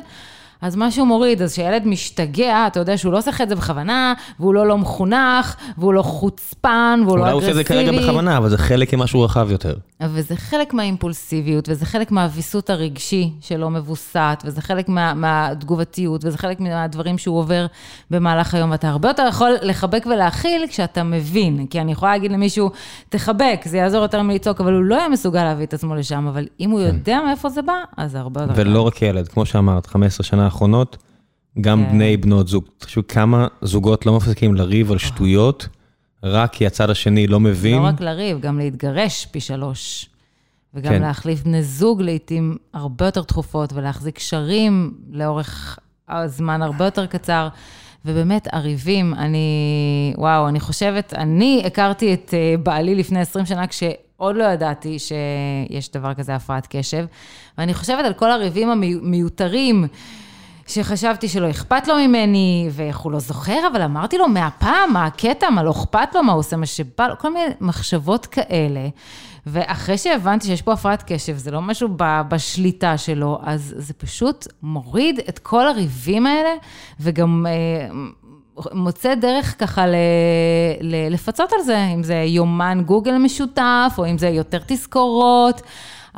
אז משהו מוריד, אז כשילד משתגע, אתה יודע שהוא לא עושה את זה בכוונה, והוא לא לא מחונך, והוא לא חוצפן, והוא לא אגרסיבי. אולי הוא עושה את זה כרגע בכוונה, אבל זה חלק ממשהו רחב יותר. וזה חלק מהאימפולסיביות, וזה חלק מהוויסות הרגשי שלא מבוסת, וזה חלק מה, מהתגובתיות, וזה חלק מהדברים שהוא עובר במהלך היום, ואתה הרבה יותר יכול לחבק ולהכיל כשאתה מבין. כי אני יכולה להגיד למישהו, תחבק, זה יעזור יותר מלצעוק, אבל הוא לא היה מסוגל להביא את עצמו לשם, אבל אם הוא כן. יודע מאיפה זה בא, אז זה הרבה יותר... ולא רק ילד, כמו שאמרת, 15 שנה האחרונות, גם כן. בני בנות זוג. תחשבו כמה זוגות לא מפסיקים לריב על שטויות. רק כי הצד השני לא מבין. לא רק לריב, גם להתגרש פי שלוש. וגם כן. להחליף בני זוג לעיתים הרבה יותר תכופות, ולהחזיק קשרים לאורך הזמן הרבה יותר קצר. ובאמת, הריבים, אני, וואו, אני חושבת, אני הכרתי את אה, בעלי לפני 20 שנה, כשעוד לא ידעתי שיש דבר כזה הפרעת קשב, ואני חושבת על כל הריבים המיותרים. שחשבתי שלא אכפת לו ממני, ואיך הוא לא זוכר, אבל אמרתי לו מהפעם, מה הקטע, מה לא אכפת לו, מה הוא עושה, מה שבא לו, כל מיני מחשבות כאלה. ואחרי שהבנתי שיש פה הפרעת קשב, זה לא משהו בשליטה שלו, אז זה פשוט מוריד את כל הריבים האלה, וגם אה, מוצא דרך ככה ל, ל, לפצות על זה, אם זה יומן גוגל משותף, או אם זה יותר תזכורות.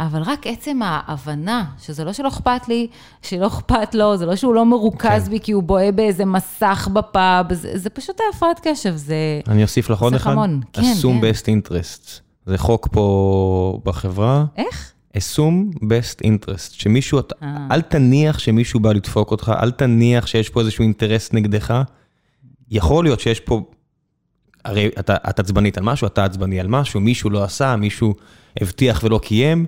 אבל רק עצם ההבנה, שזה לא שלא אכפת לי, שלא אכפת לו, זה לא שהוא לא מרוכז כן. בי כי הוא בוהה באיזה מסך בפאב, זה, זה פשוט הפרעת קשב, זה... אני אוסיף לך עוד אחד. כן, assume כן. best interest. זה חוק פה בחברה. איך? assume best interest, שמישהו, אה. אל תניח שמישהו בא לדפוק אותך, אל תניח שיש פה איזשהו אינטרס נגדך. יכול להיות שיש פה, הרי את עצבנית על משהו, אתה עצבני על משהו, מישהו לא עשה, מישהו הבטיח ולא קיים,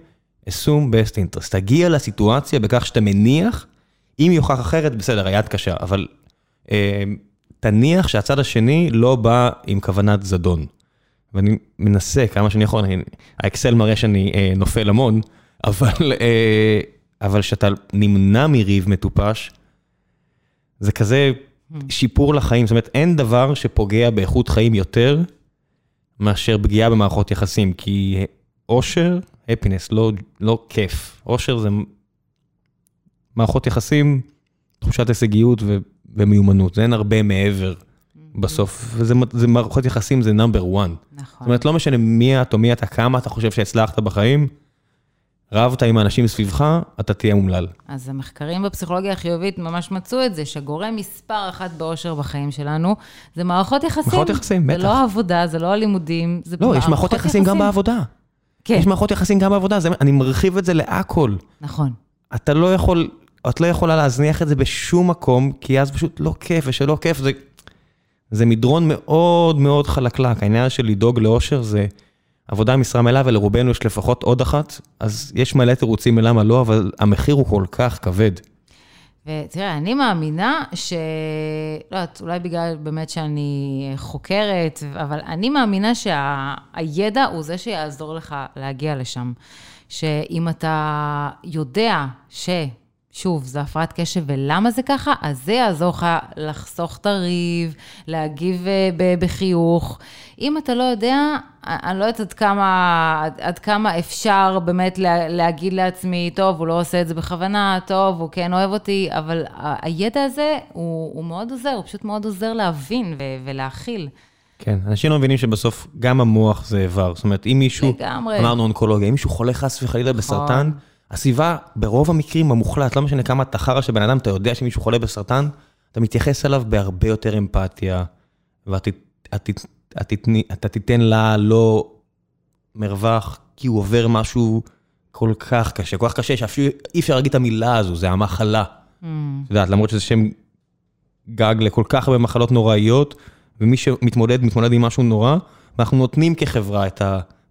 assume best interest. תגיע לסיטואציה בכך שאתה מניח, אם יוכח אחרת, בסדר, היד קשה, אבל אה, תניח שהצד השני לא בא עם כוונת זדון. ואני מנסה כמה שאני יכול, אני, האקסל מראה שאני אה, נופל המון, אבל אה, אבל כשאתה נמנע מריב מטופש, זה כזה שיפור לחיים, זאת אומרת, אין דבר שפוגע באיכות חיים יותר מאשר פגיעה במערכות יחסים, כי אושר הפינס, לא, לא כיף. אושר זה מערכות יחסים, תחושת הישגיות ו, ומיומנות, זה אין הרבה מעבר בסוף, וזה מערכות יחסים, זה נאמבר וואן. נכון. זאת אומרת, לא משנה מי את או מי אתה, כמה אתה חושב שהצלחת בחיים, רבת עם האנשים סביבך, אתה תהיה אומלל. אז המחקרים בפסיכולוגיה החיובית ממש מצאו את זה, שגורם מספר אחת באושר בחיים שלנו, זה מערכות יחסים. מערכות יחסים, בטח. זה לא עבודה, זה לא הלימודים, זה לא, יש מערכות יחסים, יחסים גם בעבודה. כן. יש מערכות יחסים גם בעבודה, זה, אני מרחיב את זה להכל. נכון. אתה לא יכול, את לא יכולה להזניח את זה בשום מקום, כי אז פשוט לא כיף, ושלא כיף, זה, זה מדרון מאוד מאוד חלקלק. העניין של לדאוג לאושר זה עבודה משרה מלאה, ולרובנו יש לפחות עוד אחת, אז יש מלא תירוצים מלמה לא, אבל המחיר הוא כל כך כבד. ותראה, אני מאמינה ש... לא יודעת, אולי בגלל באמת שאני חוקרת, אבל אני מאמינה שהידע שה... הוא זה שיעזור לך להגיע לשם. שאם אתה יודע ש... שוב, זה הפרעת קשב ולמה זה ככה, אז זה יעזור לך לחסוך את הריב, להגיב אה, בחיוך. אם אתה לא יודע, אני לא יודעת עד כמה, עד, עד כמה אפשר באמת לה, להגיד לעצמי, טוב, הוא לא עושה את זה בכוונה, טוב, הוא כן אוהב אותי, אבל הידע הזה הוא, הוא מאוד עוזר, הוא פשוט מאוד עוזר להבין ו, ולהכיל. כן, אנשים לא מבינים שבסוף גם המוח זה איבר. זאת אומרת, אם מישהו, לגמרי. אמרנו אונקולוגיה, אם מישהו חולה חס וחלילה נכון. בסרטן, הסביבה, ברוב המקרים המוחלט, לא משנה כמה אתה חרא של בן אדם, אתה יודע שמישהו חולה בסרטן, אתה מתייחס אליו בהרבה יותר אמפתיה, ואתה תיתן לה לא מרווח, כי הוא עובר משהו כל כך קשה, כל כך קשה, שאפילו אי אפשר להגיד את המילה הזו, זה המחלה. Mm. את יודעת, למרות שזה שם גג לכל כך הרבה מחלות נוראיות, ומי שמתמודד, מתמודד עם משהו נורא, ואנחנו נותנים כחברה את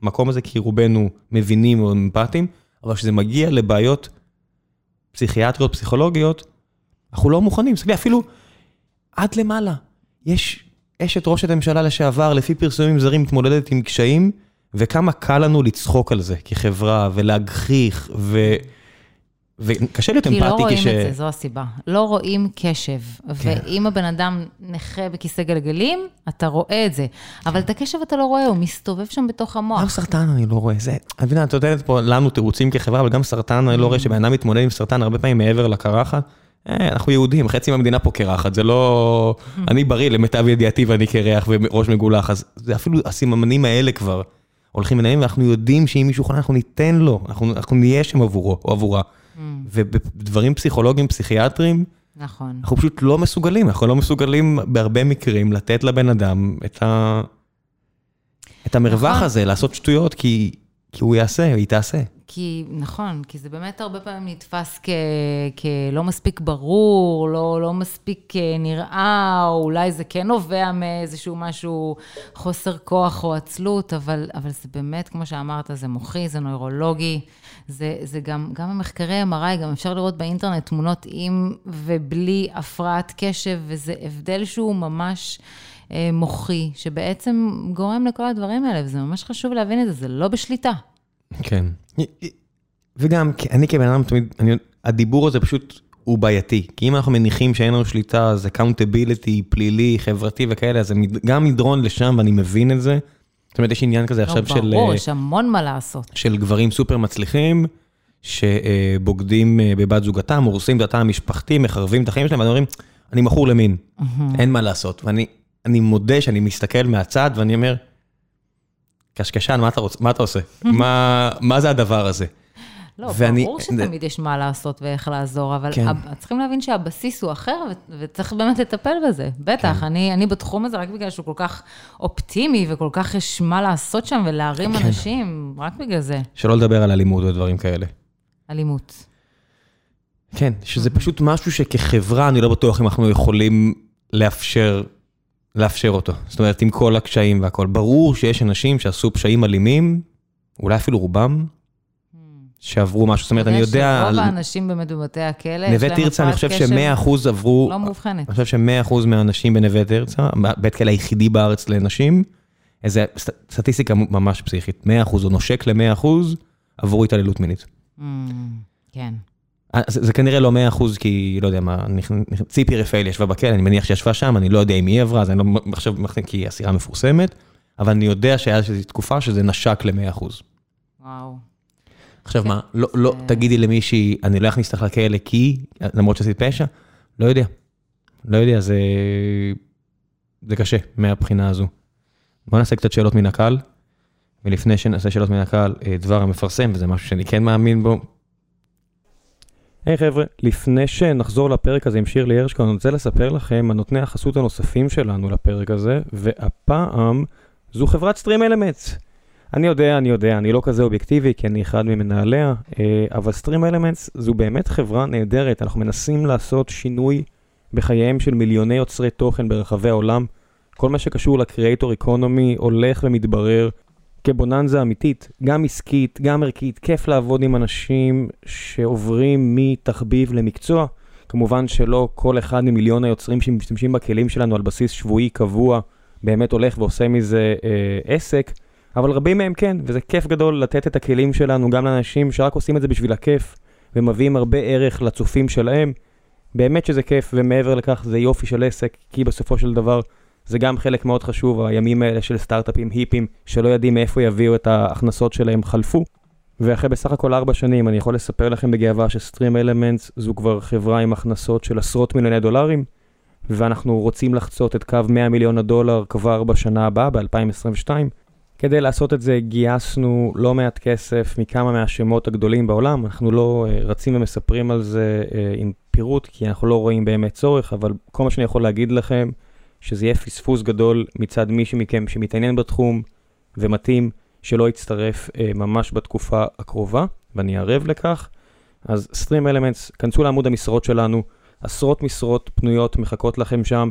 המקום הזה, כי רובנו מבינים או אמפתיים, אבל כשזה מגיע לבעיות פסיכיאטריות, פסיכולוגיות, אנחנו לא מוכנים. תסתכלי, אפילו עד למעלה. יש אשת ראש הממשלה לשעבר, לפי פרסומים זרים, מתמודדת עם קשיים, וכמה קל לנו לצחוק על זה כחברה, ולהגחיך, ו... וקשה להיות כי לא אמפתי רואים כש... את זה, זו הסיבה. לא רואים קשב. כן. ואם הבן אדם נכה בכיסא גלגלים, אתה רואה את זה. אבל את הקשב אתה לא רואה, הוא מסתובב שם בתוך גם המוח. סרטן אני לא רואה, זה, את מבינה, את נותנת פה לנו תירוצים כחברה, אבל גם סרטן אני לא רואה שבן אדם מתמודד עם סרטן הרבה פעמים מעבר לקרחת. אה, אנחנו יהודים, חצי מהמדינה פה קרחת, זה לא... אני בריא למיטב ידיעתי ואני קרח וראש מגולח, אז זה אפילו הסימנים האלה כבר הולכים ונעים, ואנחנו יודעים שאם מישהו חולה אנחנו ניתן לו, אנחנו, אנחנו נהיה שם עבורו או עבורה. ובדברים פסיכולוגיים, פסיכיאטריים, נכון. אנחנו פשוט לא מסוגלים, אנחנו לא מסוגלים בהרבה מקרים לתת לבן אדם את, ה... את המרווח נכון. הזה, לעשות שטויות, כי, כי הוא יעשה, היא תעשה. כי, נכון, כי זה באמת הרבה פעמים נתפס כ, כלא מספיק ברור, לא, לא מספיק אה, נראה, או אולי זה כן נובע מאיזשהו משהו, חוסר כוח או עצלות, אבל, אבל זה באמת, כמו שאמרת, זה מוחי, זה נוירולוגי, זה, זה גם, גם המחקרי MRI, גם אפשר לראות באינטרנט תמונות עם ובלי הפרעת קשב, וזה הבדל שהוא ממש... אה, מוחי, שבעצם גורם לכל הדברים האלה, וזה ממש חשוב להבין את זה, זה לא בשליטה. כן. וגם, אני כבן אדם תמיד, אני, הדיבור הזה פשוט הוא בעייתי. כי אם אנחנו מניחים שאין לנו שליטה, אז accountability, פלילי, חברתי וכאלה, אז זה גם מדרון לשם, ואני מבין את זה. זאת אומרת, יש עניין כזה עכשיו לא, של... ברור, אה, יש המון מה לעשות. של גברים סופר מצליחים, שבוגדים אה, בבת זוגתם, הורסים את התא המשפחתי, מחרבים את החיים שלהם, ואני אומרים, אני מכור למין, אין מה לעשות. ואני אני מודה שאני מסתכל מהצד, ואני אומר, קשקשן, מה אתה, רוצ, מה אתה עושה? מה, מה זה הדבר הזה? לא, ואני- ברור שתמיד יש מה לעשות ואיך לעזור, אבל כן. הב- צריכים להבין שהבסיס הוא אחר, ו- וצריך באמת לטפל בזה. בטח, כן. אני, אני בתחום הזה רק בגלל שהוא כל כך אופטימי, וכל כך יש מה לעשות שם, ולהרים כן. אנשים, רק בגלל זה. שלא לדבר על אלימות ודברים כאלה. אלימות. כן, שזה פשוט משהו שכחברה, אני לא בטוח אם אנחנו יכולים לאפשר, לאפשר אותו. זאת אומרת, עם כל הקשיים והכל. ברור שיש אנשים שעשו פשעים אלימים, אולי אפילו רובם, שעברו משהו. זאת אומרת, אני יודע... רוב על- האנשים באמת בבתי הכלא, יש נווה תרצה, אני חושב קשב ש-100% עברו, לא מאובחנת. אני חושב ש-100% מהאנשים בנווה תרצה, בית כלא היחידי בארץ לנשים, איזה סט- סטטיסטיקה ממש פסיכית, 100% או נושק ל-100% עברו התעללות מינית. Mm, כן. אה, זה, כנראה לא 100% כי, לא יודע מה, ציפי רפאל ישבה בכלא, אני מניח שישבה שם, אני לא יודע אם היא עברה, אז אני לא עכשיו כי היא אסירה מפורסמת, אבל אני יודע שהיה איזושהי תקופה שזה נשק ל-100%. וואו. עכשיו כן. מה, לא, לא זה- תגידי למישהי, אני לא אכניס אותך לכלא כי, למרות שעשית פשע? לא יודע. לא יודע, זה... זה קשה מהבחינה הזו. בוא נעשה קצת שאלות מן הקהל, ולפני שנעשה שאלות מן הקהל, אה, דבר המפרסם, וזה משהו שאני כן מאמין בו. היי hey, חבר'ה, לפני שנחזור לפרק הזה עם שירלי הרשקו, אני רוצה לספר לכם על נותני החסות הנוספים שלנו לפרק הזה, והפעם זו חברת סטרים אלמנטס. אני יודע, אני יודע, אני לא כזה אובייקטיבי, כי אני אחד ממנהליה, אה, אבל סטרים אלמנטס זו באמת חברה נהדרת, אנחנו מנסים לעשות שינוי בחייהם של מיליוני יוצרי תוכן ברחבי העולם. כל מה שקשור לקריאייטור איקונומי הולך ומתברר כבוננזה אמיתית, גם עסקית, גם ערכית, כיף לעבוד עם אנשים שעוברים מתחביב למקצוע. כמובן שלא כל אחד ממיליון היוצרים שמשתמשים בכלים שלנו על בסיס שבועי קבוע באמת הולך ועושה מזה אה, עסק, אבל רבים מהם כן, וזה כיף גדול לתת את הכלים שלנו גם לאנשים שרק עושים את זה בשביל הכיף, ומביאים הרבה ערך לצופים שלהם. באמת שזה כיף, ומעבר לכך זה יופי של עסק, כי בסופו של דבר זה גם חלק מאוד חשוב, הימים האלה של סטארט-אפים היפים, שלא יודעים מאיפה יביאו את ההכנסות שלהם חלפו. ואחרי בסך הכל ארבע שנים, אני יכול לספר לכם בגאווה שסטרים אלמנטס זו כבר חברה עם הכנסות של עשרות מיליוני דולרים, ואנחנו רוצים לחצות את קו 100 מיליון הדולר כבר בשנה הבאה, ב-2022. כדי לעשות את זה גייסנו לא מעט כסף מכמה מהשמות הגדולים בעולם, אנחנו לא uh, רצים ומספרים על זה uh, עם פירוט, כי אנחנו לא רואים באמת צורך, אבל כל מה שאני יכול להגיד לכם, שזה יהיה פספוס גדול מצד מישהו מכם שמתעניין בתחום ומתאים, שלא יצטרף uh, ממש בתקופה הקרובה, ואני ערב לכך. אז Stream Elements, כנסו לעמוד המשרות שלנו, עשרות משרות פנויות מחכות לכם שם.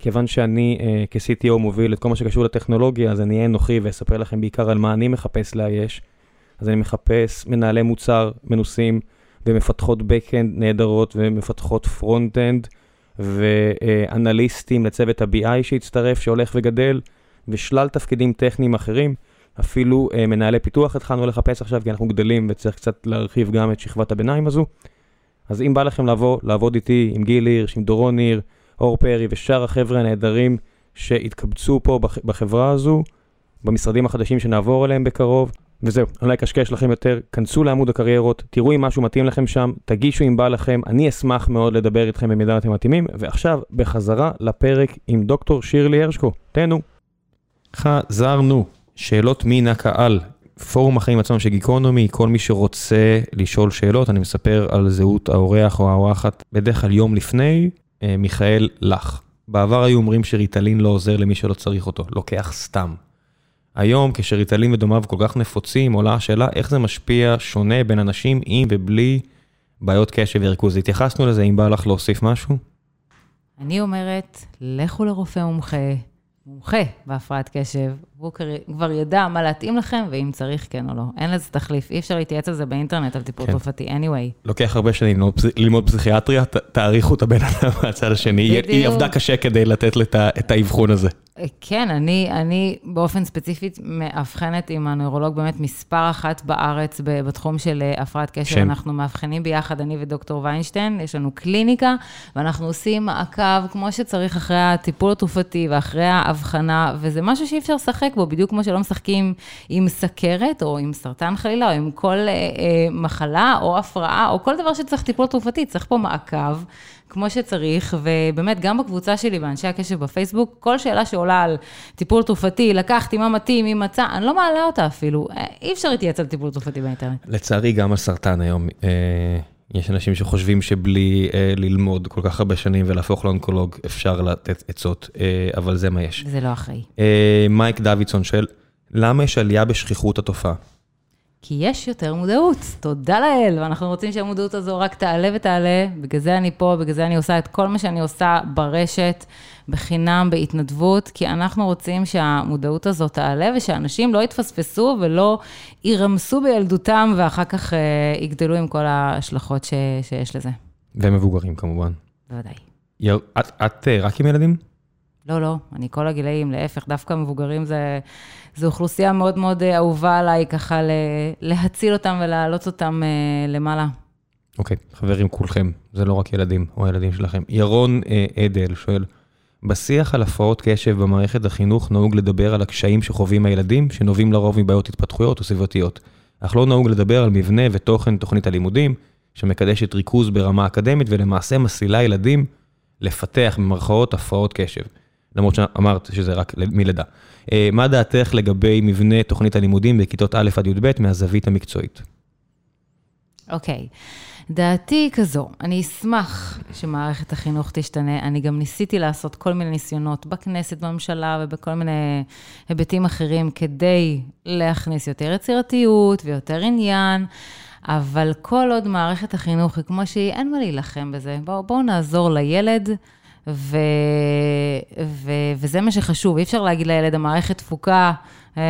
כיוון שאני אה, כ-CTO מוביל את כל מה שקשור לטכנולוגיה, אז אני אהיה אנוכי ואספר לכם בעיקר על מה אני מחפש לאייש. אז אני מחפש מנהלי מוצר מנוסים ומפתחות Backend נהדרות ומפתחות Frontend ואנליסטים לצוות ה-BI שהצטרף, שהולך וגדל, ושלל תפקידים טכניים אחרים. אפילו אה, מנהלי פיתוח התחלנו לחפש עכשיו, כי אנחנו גדלים וצריך קצת להרחיב גם את שכבת הביניים הזו. אז אם בא לכם לבוא, לעבוד איתי עם גיל הירש, עם דורון ניר, אור פרי ושאר החבר'ה הנהדרים שהתקבצו פה בח, בחברה הזו, במשרדים החדשים שנעבור אליהם בקרוב, וזהו, אני לא אקשקש לכם יותר, כנסו לעמוד הקריירות, תראו אם משהו מתאים לכם שם, תגישו אם בא לכם, אני אשמח מאוד לדבר איתכם במידה אתם מתאימים, ועכשיו, בחזרה לפרק עם דוקטור שירלי הרשקו, תהנו. חזרנו, שאלות מן הקהל, פורום החיים עצמם של גיקונומי, כל מי שרוצה לשאול שאלות, אני מספר על זהות האורח או האורחת בדרך כלל יום לפני, מיכאל לך. בעבר היו אומרים שריטלין לא עוזר למי שלא צריך אותו, לוקח סתם. היום, כשריטלין ודומיו כל כך נפוצים, עולה השאלה איך זה משפיע שונה בין אנשים עם ובלי בעיות קשב וריכוז. התייחסנו לזה, אם בא לך להוסיף משהו? אני אומרת, לכו לרופא מומחה, מומחה בהפרעת קשב, והוא כבר ידע מה להתאים לכם, ואם צריך, כן או לא. אין לזה תחליף, אי אפשר להתייעץ על זה באינטרנט, על טיפול כן. תרופתי, anyway. לוקח הרבה שנים ללמוד, פסיכיאטריה, תעריכו את הבן אדם מהצד השני. בדיוק. היא עבדה קשה כדי לתת את האבחון הזה. כן, אני, אני באופן ספציפית מאבחנת עם הנוירולוג באמת מספר אחת בארץ בתחום של אה, הפרעת קשר. שם. אנחנו מאבחנים ביחד, אני ודוקטור ויינשטיין, יש לנו קליניקה, ואנחנו עושים מעקב כמו שצריך אחרי הטיפול התרופתי ואחרי האבחנה, וזה משהו שאי אפשר לשחק בו, בדיוק כמו שלא משחקים עם סכרת, או עם סרטן חלילה, או עם כל אה, אה, מחלה, או הפרעה, או כל דבר שצריך טיפול תרופתי, צריך פה מעקב. כמו שצריך, ובאמת, גם בקבוצה שלי, באנשי הקשב בפייסבוק, כל שאלה שעולה על טיפול תרופתי, לקחתי, מה מתאים, מי מצא, אני לא מעלה אותה אפילו. אה, אי אפשר להתייעץ על טיפול תרופתי באינטרנט. לצערי, גם על סרטן היום. אה, יש אנשים שחושבים שבלי אה, ללמוד כל כך הרבה שנים ולהפוך לאונקולוג, אפשר לתת עצות, אה, אבל זה מה יש. זה לא אחראי. אה, מייק דוידסון שואל, למה יש עלייה בשכיחות התופעה? כי יש יותר מודעות, תודה לאל, ואנחנו רוצים שהמודעות הזו רק תעלה ותעלה, בגלל זה אני פה, בגלל זה אני עושה את כל מה שאני עושה ברשת, בחינם, בהתנדבות, כי אנחנו רוצים שהמודעות הזו תעלה ושאנשים לא יתפספסו ולא ירמסו בילדותם ואחר כך אה, יגדלו עם כל ההשלכות ש, שיש לזה. ומבוגרים כמובן. בוודאי. את, את אה, רק עם ילדים? לא, לא, אני כל הגילאים, להפך, דווקא מבוגרים זה, זה אוכלוסייה מאוד מאוד אה, אהובה עליי, ככה להציל אותם ולהעלות אותם אה, למעלה. אוקיי, okay, חברים, כולכם, זה לא רק ילדים או הילדים שלכם. ירון אה, עדל שואל, בשיח על הפרעות קשב במערכת החינוך נהוג לדבר על הקשיים שחווים הילדים, שנובעים לרוב מבעיות התפתחויות או סביבתיות. אך לא נהוג לדבר על מבנה ותוכן תוכנית הלימודים, שמקדשת ריכוז ברמה אקדמית ולמעשה מסלילה ילדים לפתח במרכאות הפרעות קשב. למרות שאמרת שזה רק מלידה. אה, מה דעתך לגבי מבנה תוכנית הלימודים בכיתות א' עד י"ב מהזווית המקצועית? אוקיי. Okay. דעתי היא כזו, אני אשמח שמערכת החינוך תשתנה. אני גם ניסיתי לעשות כל מיני ניסיונות בכנסת, בממשלה ובכל מיני היבטים אחרים כדי להכניס יותר יצירתיות ויותר עניין. אבל כל עוד מערכת החינוך היא כמו שהיא, אין מה להילחם בזה. בואו בוא נעזור לילד. ו, ו, וזה מה שחשוב, אי אפשר להגיד לילד, המערכת תפוקה, אה,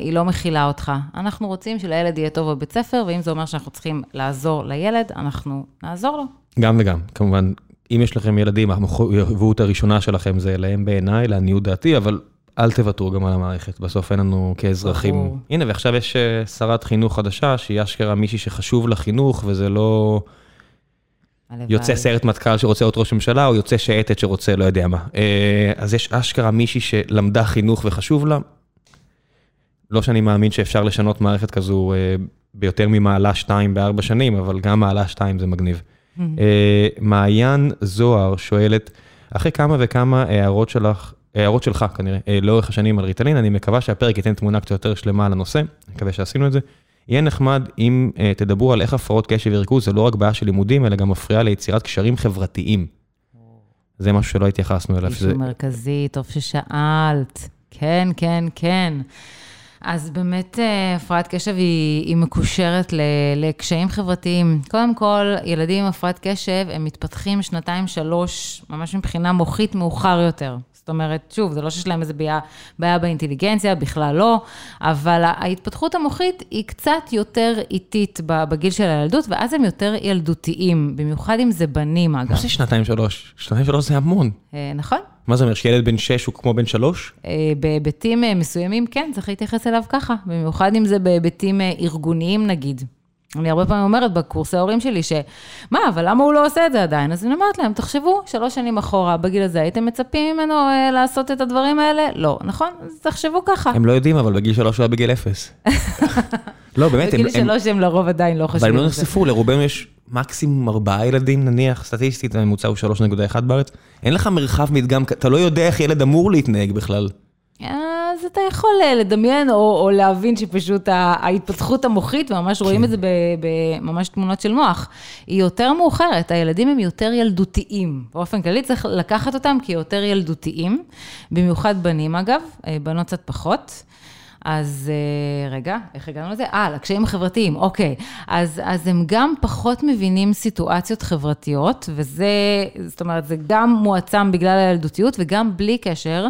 היא לא מכילה אותך. אנחנו רוצים שלילד יהיה טוב בבית ספר, ואם זה אומר שאנחנו צריכים לעזור לילד, אנחנו נעזור לו. גם וגם, כמובן, אם יש לכם ילדים, המחויבות הראשונה שלכם זה אליהם בעיניי, לעניות דעתי, אבל אל תוותרו גם על המערכת, בסוף אין לנו כאזרחים. הנה, ועכשיו יש אה, שרת חינוך חדשה, שהיא אשכרה מישהי שחשוב לחינוך, וזה לא... יוצא סרט מטכ"ל שרוצה להיות ראש ממשלה, או יוצא שייטת שרוצה לא יודע מה. אה, אז יש אשכרה מישהי שלמדה חינוך וחשוב לה. לא שאני מאמין שאפשר לשנות מערכת כזו אה, ביותר ממעלה שתיים בארבע שנים, אבל גם מעלה שתיים זה מגניב. Mm-hmm. אה, מעיין זוהר שואלת, אחרי כמה וכמה הערות שלך, הערות שלך כנראה, לאורך השנים על ריטלין, אני מקווה שהפרק ייתן תמונה קצת יותר שלמה על הנושא, אני מקווה שעשינו את זה. יהיה נחמד אם uh, תדברו על איך הפרעות קשב וריכוז זה לא רק בעיה של לימודים, אלא גם מפריעה ליצירת קשרים חברתיים. זה משהו שלא התייחסנו אליו. אישו מרכזי, טוב ששאלת. כן, כן, כן. אז באמת אה, הפרעת קשב היא, היא מקושרת ל, לקשיים חברתיים. קודם כל, ילדים עם הפרעת קשב, הם מתפתחים שנתיים, שלוש, ממש מבחינה מוחית מאוחר יותר. אומרת, שוב, זה לא שיש להם איזה בעיה, בעיה באינטליגנציה, בכלל לא, אבל ההתפתחות המוחית היא קצת יותר איטית בגיל של הילדות, ואז הם יותר ילדותיים, במיוחד אם זה בנים, אגב. מה זה שנתיים שלוש? שנתיים שלוש זה המון. אה, נכון. מה זה אומר, שילד בן שש הוא כמו בן שלוש? אה, בהיבטים אה, מסוימים, כן, צריך להתייחס אליו ככה, במיוחד אם זה בהיבטים ארגוניים, נגיד. אני הרבה פעמים אומרת בקורסי ההורים שלי, שמה, אבל למה הוא לא עושה את זה עדיין? אז אני אומרת להם, תחשבו, שלוש שנים אחורה, בגיל הזה, הייתם מצפים ממנו אה, לעשות את הדברים האלה? לא, נכון? אז תחשבו ככה. הם לא יודעים, אבל בגיל שלוש הוא היה בגיל אפס. לא, באמת, הם... בגיל שלוש הם לרוב עדיין לא חושבים. אבל הם לא נחשפו, לרובנו יש מקסימום ארבעה ילדים, נניח, סטטיסטית, הממוצע הוא 3.1 בארץ. אין לך מרחב מדגם, אתה לא יודע איך ילד אמור להתנהג בכלל. אז אתה יכול אה, לדמיין או, או להבין שפשוט ההתפתחות המוחית, וממש כן. רואים את זה בממש תמונות של מוח, היא יותר מאוחרת, הילדים הם יותר ילדותיים. באופן כללי צריך לקחת אותם כיותר ילדותיים, במיוחד בנים אגב, אה, בנות קצת פחות. אז אה, רגע, איך הגענו לזה? אה, לקשיים החברתיים, אוקיי. אז, אז הם גם פחות מבינים סיטואציות חברתיות, וזה, זאת אומרת, זה גם מועצם בגלל הילדותיות, וגם בלי קשר,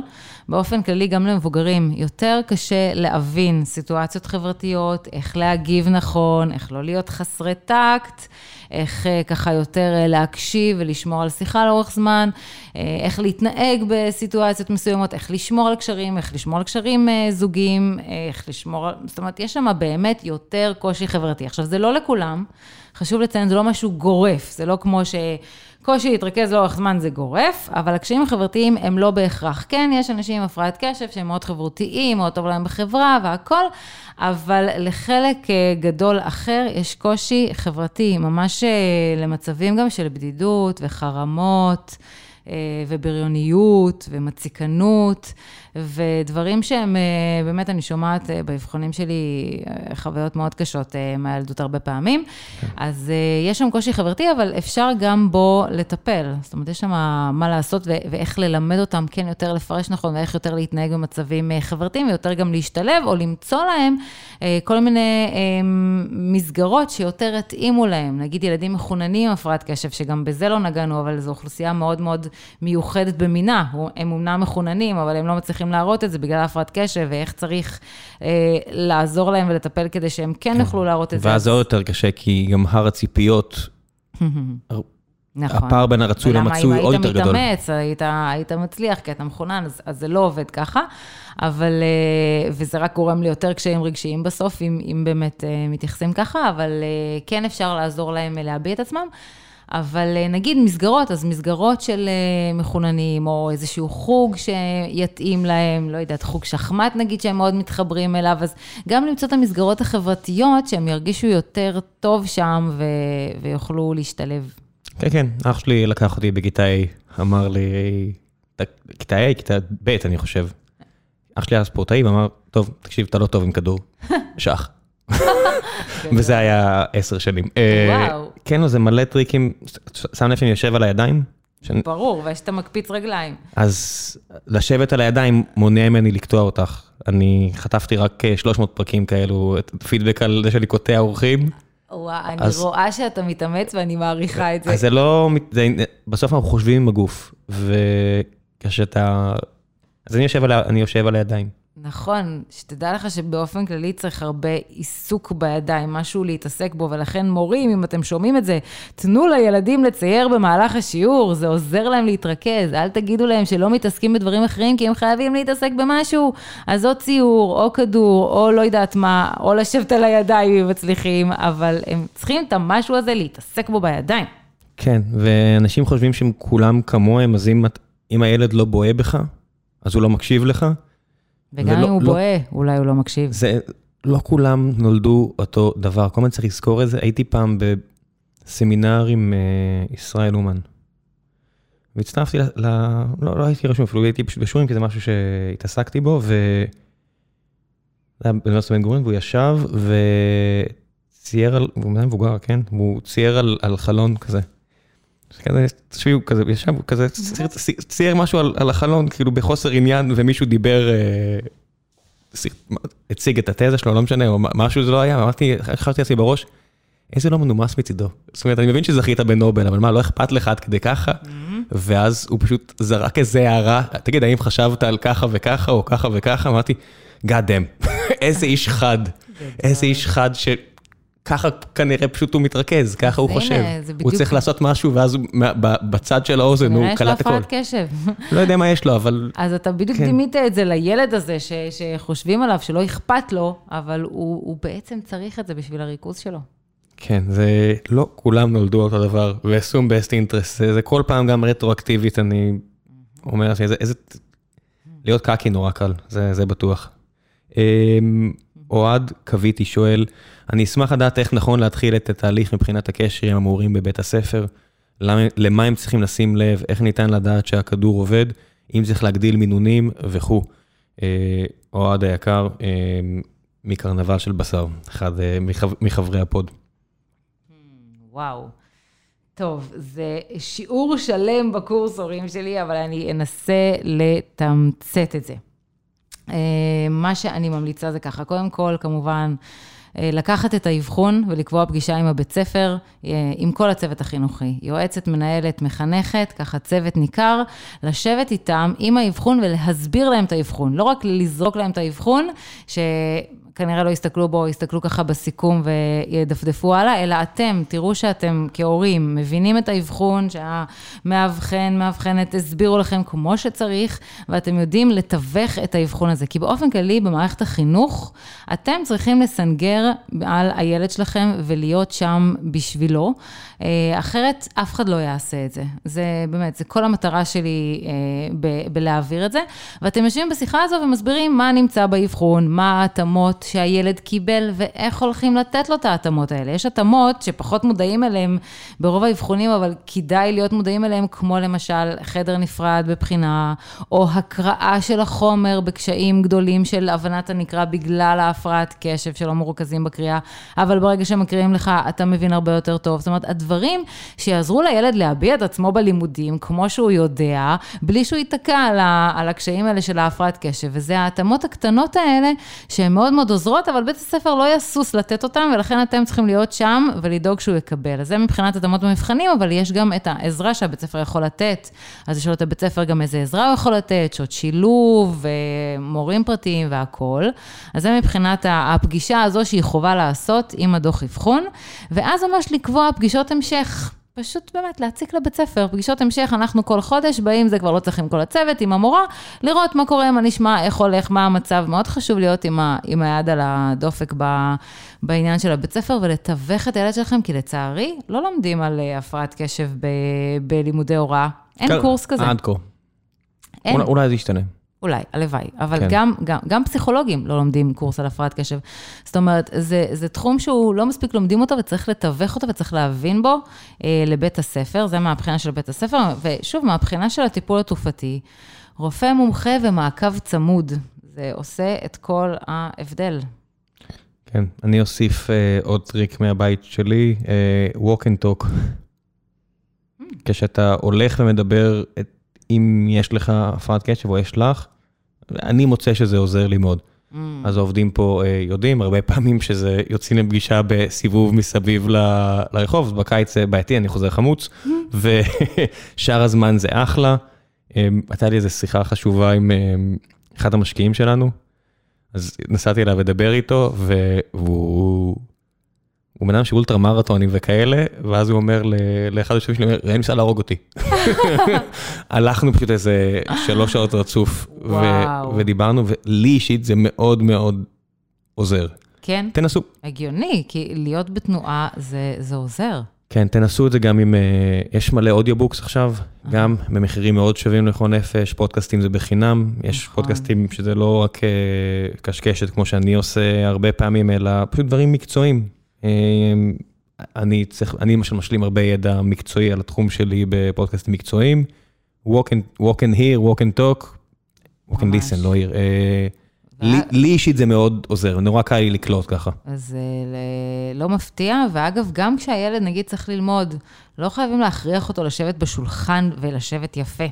באופן כללי, גם למבוגרים, יותר קשה להבין סיטואציות חברתיות, איך להגיב נכון, איך לא להיות חסרי טקט. איך אה, ככה יותר אה, להקשיב ולשמור על שיחה לאורך זמן, אה, איך להתנהג בסיטואציות מסוימות, איך לשמור על קשרים, איך לשמור על קשרים זוגיים, איך לשמור על... זאת אומרת, יש שם באמת יותר קושי חברתי. עכשיו, זה לא לכולם, חשוב לציין, זה לא משהו גורף, זה לא כמו ש... קושי להתרכז לאורך זמן זה גורף, אבל הקשיים החברתיים הם לא בהכרח. כן, יש אנשים עם הפרעת קשב שהם מאוד חברותיים, מאוד טוב להם בחברה והכול, אבל לחלק אה, גדול אחר יש קושי חברתי, ממש אה, למצבים גם של בדידות וחרמות. אה, ובריוניות ומציקנות, ודברים שהם, אה, באמת, אני שומעת אה, באבחונים שלי חוויות מאוד קשות מהילדות הרבה פעמים. כן. אז יש שם קושי חברתי, אבל אפשר גם בו לטפל. זאת אומרת, יש שם מה לעשות ואיך ללמד אותם כן יותר לפרש נכון, ואיך יותר להתנהג במצבים חברתיים, ויותר גם להשתלב, או למצוא להם כל מיני מסגרות שיותר יתאימו להם. נגיד ילדים מחוננים עם הפרעת קשב, שגם בזה לא נגענו, אבל זו אוכלוסייה מאוד מאוד מיוחדת במינה. הם אומנם מחוננים, אבל הם לא מצליחים להראות את זה בגלל הפרעת קשב, ואיך צריך אה, לעזור להם ולטפל כדי שהם כן, כן. יוכלו להראות את זה. ואז זה עוד יותר קשה, כי גם הר הציפיות... נכון. הפער בין הרצוי למצוי עוד יותר גדול. ולמה אם היית מתאמץ, היית, היית מצליח, כי אתה מחונן, אז, אז זה לא עובד ככה. אבל, אה, וזה רק גורם ליותר קשיים רגשיים בסוף, אם, אם באמת אה, מתייחסים ככה, אבל אה, כן אפשר לעזור להם להביע את עצמם. אבל אה, נגיד מסגרות, אז מסגרות של אה, מחוננים, או איזשהו חוג שיתאים להם, לא יודעת, חוג שחמט נגיד, שהם מאוד מתחברים אליו, אז גם למצוא את המסגרות החברתיות, שהם ירגישו יותר טוב שם ו- ויוכלו להשתלב. כן, כן, אח שלי לקח אותי בכיתה A, אמר לי, כיתה A, כיתה ב', אני חושב. אח שלי היה ספורטאי ואמר, טוב, תקשיב, אתה לא טוב עם כדור, שח. וזה היה עשר שנים. אה, וואו. כן, זה מלא טריקים, שם לב שאני יושב על הידיים? ברור, ושאתה מקפיץ רגליים. אז לשבת על הידיים מונע ממני לקטוע אותך. אני חטפתי רק 300 אה, פרקים כאלו, פידבק על זה שאני קוטע אורחים. וואו, אני אז, רואה שאתה מתאמץ ואני מעריכה את זה. אז זה לא, זה, בסוף אנחנו חושבים עם הגוף, וכשאתה, אז אני יושב על, אני יושב על הידיים. נכון, שתדע לך שבאופן כללי צריך הרבה עיסוק בידיים, משהו להתעסק בו, ולכן מורים, אם אתם שומעים את זה, תנו לילדים לצייר במהלך השיעור, זה עוזר להם להתרכז, אל תגידו להם שלא מתעסקים בדברים אחרים, כי הם חייבים להתעסק במשהו, אז או ציור, או כדור, או לא יודעת מה, או לשבת על הידיים אם מצליחים, אבל הם צריכים את המשהו הזה להתעסק בו בידיים. כן, ואנשים חושבים שהם כולם כמוהם, אז אם, אם הילד לא בוהה בך, אז הוא לא מקשיב לך. וגם אם לא, הוא לא, בוהה, אולי הוא לא מקשיב. זה, לא כולם נולדו אותו דבר, כל הזמן צריך לזכור את זה. הייתי פעם בסמינר עם uh, ישראל אומן. והצטרפתי ל... ל לא, לא הייתי רשום אפילו, הייתי פשוט בשורים, כי זה משהו שהתעסקתי בו, ו... זה היה באוניברסיטת בן גוריון, והוא ישב וצייר על, הוא מבוגר, כן? והוא צייר על, על חלון כזה. כזה, תשמעו, כזה, ישב, כזה, צייר משהו על, על החלון, כאילו בחוסר עניין, ומישהו דיבר, אה, הציג את התזה שלו, לא משנה, או משהו זה לא היה, אמרתי, חשבתי לעצמי בראש, איזה לא מנומס מצידו. זאת אומרת, אני מבין שזכית בנובל, אבל מה, לא אכפת לך עד כדי ככה? ואז הוא פשוט זרק איזה הערה, תגיד, האם חשבת על ככה וככה, או ככה וככה? אמרתי, God damn, איזה איש חד, איזה איש חד ש... ככה כנראה פשוט הוא מתרכז, ככה הוא חושב. הוא צריך לעשות משהו, ואז בצד של האוזן הוא קלט הכל. יש לו הפרעת קשב. לא יודע מה יש לו, אבל... אז אתה בדיוק כן. דימית את זה לילד הזה, שחושבים עליו, שלא אכפת לו, אבל הוא בעצם צריך את זה בשביל הריכוז שלו. כן, זה לא כולם נולדו אותו דבר, ו-assume best interest, זה כל פעם גם רטרואקטיבית, אני אומר, איזה... להיות קקי נורא קל, זה בטוח. אוהד קוויתי שואל, אני אשמח לדעת איך נכון להתחיל את התהליך מבחינת הקשר עם המורים בבית הספר, למה הם צריכים לשים לב, איך ניתן לדעת שהכדור עובד, אם צריך להגדיל מינונים וכו'. אה, אוהד היקר, אה, מקרנבל של בשר, אחד אה, מחברי הפוד. וואו. טוב, זה שיעור שלם בקורסורים שלי, אבל אני אנסה לתמצת את זה. מה שאני ממליצה זה ככה, קודם כל, כמובן, אה, לקחת את האבחון ולקבוע פגישה עם הבית ספר, אה, עם כל הצוות החינוכי. יועצת, מנהלת, מחנכת, ככה צוות ניכר, לשבת איתם עם האבחון ולהסביר להם את האבחון. לא רק לזרוק להם את האבחון, ש... כנראה לא יסתכלו בו, יסתכלו ככה בסיכום וידפדפו הלאה, אלא אתם, תראו שאתם כהורים מבינים את האבחון, שהמאבחן, מאבחנת, הסבירו לכם כמו שצריך, ואתם יודעים לתווך את האבחון הזה. כי באופן כללי, במערכת החינוך, אתם צריכים לסנגר על הילד שלכם ולהיות שם בשבילו. אה, אחרת, אף אחד לא יעשה את זה. זה באמת, זה כל המטרה שלי אה, בלהעביר את זה. ואתם יושבים בשיחה הזו ומסבירים מה נמצא באבחון, מה ההתאמות שהילד קיבל ואיך הולכים לתת לו את ההתאמות האלה. יש התאמות שפחות מודעים אליהן ברוב האבחונים, אבל כדאי להיות מודעים אליהן, כמו למשל חדר נפרד בבחינה, או הקראה של החומר בקשיים גדולים של הבנת הנקרא בגלל ההפרעת קשב שלא מרוכזים בקריאה, אבל ברגע שמקריאים לך, אתה מבין הרבה יותר טוב. זאת אומרת, דברים שיעזרו לילד להביע את עצמו בלימודים, כמו שהוא יודע, בלי שהוא ייתקע על, ה, על הקשיים האלה של ההפרעת קשב. וזה ההתאמות הקטנות האלה, שהן מאוד מאוד עוזרות, אבל בית הספר לא יסוס לתת אותן, ולכן אתם צריכים להיות שם ולדאוג שהוא יקבל. אז זה מבחינת התאמות במבחנים, אבל יש גם את העזרה שהבית הספר יכול לתת. אז יש לו את הבית ספר גם איזה עזרה הוא יכול לתת, שעות שילוב, מורים פרטיים והכול. אז זה מבחינת הפגישה הזו שהיא חובה לעשות עם הדוח אבחון, ואז ממש לקבוע פגישות המשך. פשוט באמת להציק לבית ספר, פגישות המשך, אנחנו כל חודש באים, זה כבר לא צריך עם כל הצוות, עם המורה, לראות מה קורה, מה נשמע, איך הולך, מה המצב. מאוד חשוב להיות עם, ה, עם היד על הדופק ב, בעניין של הבית ספר ולתווך את הילד שלכם, כי לצערי, לא לומדים על אה, הפרעת קשב ב, בלימודי הוראה. אין כן, קורס כזה. עד כה. אין. אולי זה ישתנה. אולי, הלוואי, אבל כן. גם, גם, גם פסיכולוגים לא לומדים קורס על הפרעת קשב. זאת אומרת, זה, זה תחום שהוא לא מספיק לומדים אותו וצריך לתווך אותו וצריך להבין בו אה, לבית הספר, זה מהבחינה של בית הספר, ושוב, מהבחינה של הטיפול התרופתי, רופא מומחה ומעקב צמוד, זה עושה את כל ההבדל. כן, אני אוסיף אה, עוד טריק מהבית שלי, אה, walk and talk. Mm. כשאתה הולך ומדבר את אם יש לך הפרעת קשב או יש לך, אני מוצא שזה עוזר לי מאוד. Mm. אז העובדים פה אה, יודעים, הרבה פעמים שזה יוצאים לפגישה בסיבוב מסביב ל, לרחוב, בקיץ זה בעייתי, אני חוזר חמוץ, mm. ושאר הזמן זה אחלה. אה, הייתה לי איזו שיחה חשובה עם אה, אחד המשקיעים שלנו, אז נסעתי אליו לדבר איתו, והוא הוא בן אדם של אולטרה מרתונים וכאלה, ואז הוא אומר לאחד השופטים שלי, ראם ניסה להרוג אותי. הלכנו פשוט איזה שלוש שעות רצוף, ודיברנו, ולי אישית זה מאוד מאוד עוזר. כן? תנסו. הגיוני, כי להיות בתנועה זה, זה עוזר. כן, תנסו את זה גם אם, uh, יש מלא אודיובוקס עכשיו, גם במחירים מאוד שווים לכל נפש, פודקאסטים זה בחינם, יש נכון. פודקאסטים שזה לא רק uh, קשקשת כמו שאני עושה הרבה פעמים, אלא פשוט דברים מקצועיים. אמ, אני צריך, אני למשל משלים הרבה ידע מקצועי על התחום שלי בפודקאסטים מקצועיים. walk and, walk and hear, walk and talk, walk and listen, לא hear. אה, לי אישית זה מאוד עוזר, נורא קל לי לקלוט ככה. אז זה לא מפתיע, ואגב, גם כשהילד נגיד צריך ללמוד, לא חייבים להכריח אותו לשבת בשולחן ולשבת יפה.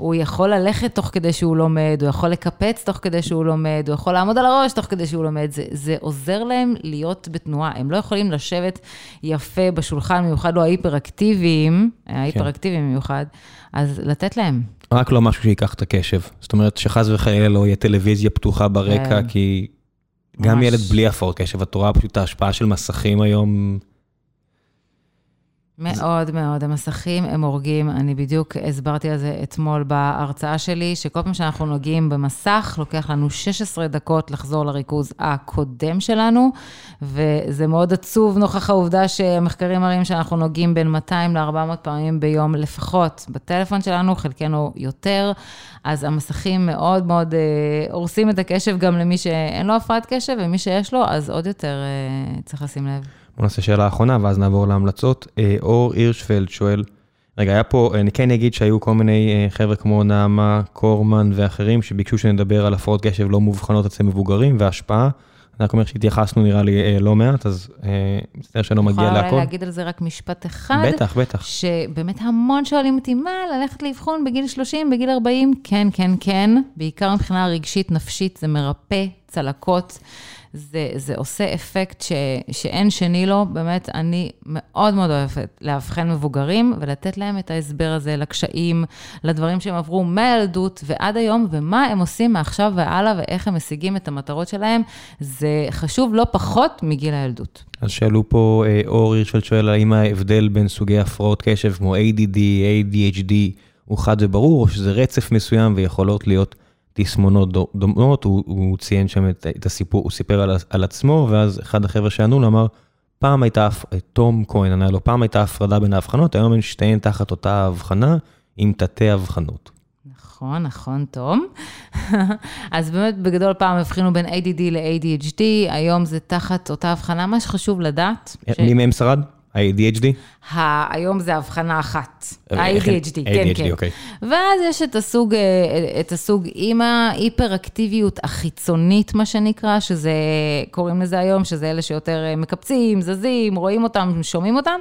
הוא יכול ללכת תוך כדי שהוא לומד, הוא יכול לקפץ תוך כדי שהוא לומד, הוא יכול לעמוד על הראש תוך כדי שהוא לומד. זה, זה עוזר להם להיות בתנועה. הם לא יכולים לשבת יפה בשולחן, במיוחד לא ההיפראקטיביים, כן. ההיפראקטיביים במיוחד, אז לתת להם. רק לא משהו שיקח את הקשב. זאת אומרת, שחס וחלילה לא יהיה טלוויזיה פתוחה ברקע, כן. כי גם ממש. ילד בלי הפרעות קשב, את רואה פשוט ההשפעה של מסכים היום. מאוד מאוד, המסכים הם הורגים, אני בדיוק הסברתי על זה אתמול בהרצאה שלי, שכל פעם שאנחנו נוגעים במסך, לוקח לנו 16 דקות לחזור לריכוז הקודם שלנו, וזה מאוד עצוב נוכח העובדה שהמחקרים מראים שאנחנו נוגעים בין 200 ל-400 פעמים ביום לפחות בטלפון שלנו, חלקנו יותר, אז המסכים מאוד מאוד אה, הורסים את הקשב גם למי שאין לו הפרעת קשב, ומי שיש לו, אז עוד יותר אה, צריך לשים לב. בוא נעשה שאלה אחרונה, ואז נעבור להמלצות. אה, אור הירשפלד שואל, רגע, היה פה, אני כן אגיד שהיו כל מיני אה, חבר'ה כמו נעמה קורמן ואחרים שביקשו שנדבר על הפרעות קשב לא מאובחנות אצל מבוגרים והשפעה. אני רק אומר שהתייחסנו נראה לי אה, לא מעט, אז מצטער שלא מגיע להכל. יכולה להגיד על זה רק משפט אחד. בטח, בטח. שבאמת המון שואלים אותי, מה, ללכת לאבחון בגיל 30, בגיל 40? כן, כן, כן. בעיקר מבחינה רגשית, נפשית, זה מרפא צלקות. זה, זה עושה אפקט ש, שאין שני לו. באמת, אני מאוד מאוד אוהבת לאבחן מבוגרים ולתת להם את ההסבר הזה לקשיים, לדברים שהם עברו מהילדות ועד היום, ומה הם עושים מעכשיו והלאה ואיך הם משיגים את המטרות שלהם. זה חשוב לא פחות מגיל הילדות. אז שאלו פה, אה, אור הירשפלד שואל, האם ההבדל בין סוגי הפרעות קשב כמו ADD, ADHD, הוא חד וברור, או שזה רצף מסוים ויכולות להיות תסמונות דומות, הוא, הוא ציין שם את, את הסיפור, הוא סיפר על, על עצמו, ואז אחד החבר'ה שענו לו אמר, פעם הייתה, תום כהן ענה לו, פעם הייתה הפרדה בין האבחנות, היום הן שתיהן תחת אותה הבחנה עם תתי אבחנות. נכון, נכון, תום. אז באמת, בגדול פעם הבחינו בין ADD ל-ADHD, היום זה תחת אותה הבחנה. מה שחשוב לדעת... מי מהם שרד? ה-ADHD? היום זה הבחנה אחת, ה-ADHD, כן, כן. אוקיי. ואז יש את הסוג, אה, את הסוג עם ההיפראקטיביות החיצונית, מה שנקרא, שזה, קוראים לזה היום, שזה אלה שיותר אה, מקפצים, זזים, רואים אותם, שומעים אותם,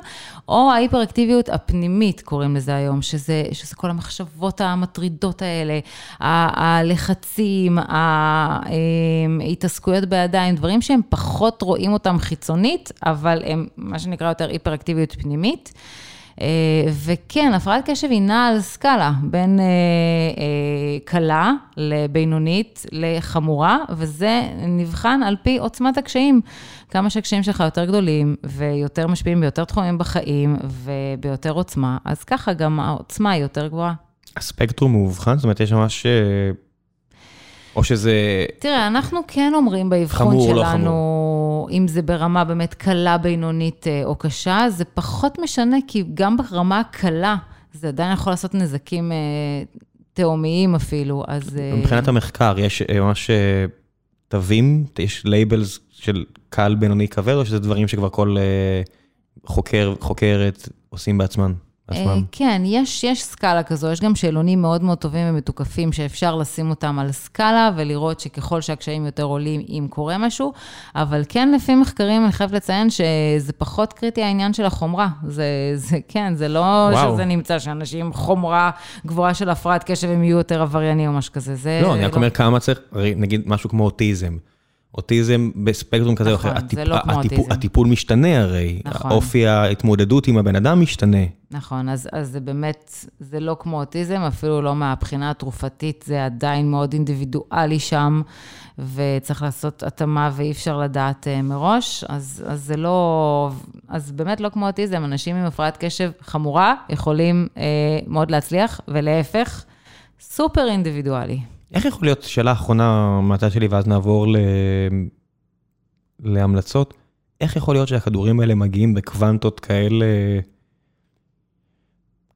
או ההיפראקטיביות הפנימית, קוראים לזה היום, שזה, שזה כל המחשבות המטרידות האלה, הלחצים, ההתעסקויות בידיים, דברים שהם פחות רואים אותם חיצונית, אבל הם, מה שנקרא יותר היפראקטיביות פנימית. אה, וכן, הפרעת קשב היא נעה על סקאלה בין אה, אה, קלה לבינונית לחמורה, וזה נבחן על פי עוצמת הקשיים. כמה שהקשיים שלך יותר גדולים ויותר משפיעים ביותר תחומים בחיים וביותר עוצמה, אז ככה גם העוצמה היא יותר גבוהה. הספקטרום מאובחן? זאת אומרת, יש ממש... או שזה... תראה, אנחנו כן אומרים באבחון שלנו, לא חמור. אם זה ברמה באמת קלה, בינונית אה, או קשה, זה פחות משנה, כי גם ברמה הקלה, זה עדיין יכול לעשות נזקים אה, תהומיים אפילו, אז... אה, מבחינת המחקר, יש ממש תוויות, יש labels של קל, בינוני, כבד, או שזה דברים שכבר כל חוקר, חוקרת עושים בעצמם? עצמם? כן, יש, יש סקאלה כזו, יש גם שאלונים מאוד מאוד טובים ומתוקפים שאפשר לשים אותם על סקאלה ולראות שככל שהקשיים יותר עולים, אם קורה משהו, אבל כן, לפי מחקרים, אני חייבת לציין שזה פחות קריטי העניין של החומרה. זה, זה כן, זה לא וואו. שזה נמצא שאנשים חומרה גבוהה של הפרעת קשב הם יהיו יותר עבריינים או משהו כזה. זה לא, אני רק לא... אומר כמה צריך, נגיד משהו כמו אוטיזם. אוטיזם בספקטרום כזה או אחר, נכון, זה לא כמו אוטיזם. הטיפול משתנה הרי, נכון. אופי ההתמודדות עם הבן אדם משתנה. נכון, אז, אז זה באמת, זה לא כמו אוטיזם, אפילו לא מהבחינה התרופתית, זה עדיין מאוד אינדיבידואלי שם, וצריך לעשות התאמה ואי אפשר לדעת uh, מראש, אז, אז זה לא, אז באמת לא כמו אוטיזם, אנשים עם הפרעת קשב חמורה יכולים uh, מאוד להצליח, ולהפך, סופר אינדיבידואלי. איך יכול להיות, שאלה אחרונה מהצד שלי, ואז נעבור ל... להמלצות, איך יכול להיות שהכדורים האלה מגיעים בקוונטות כאלה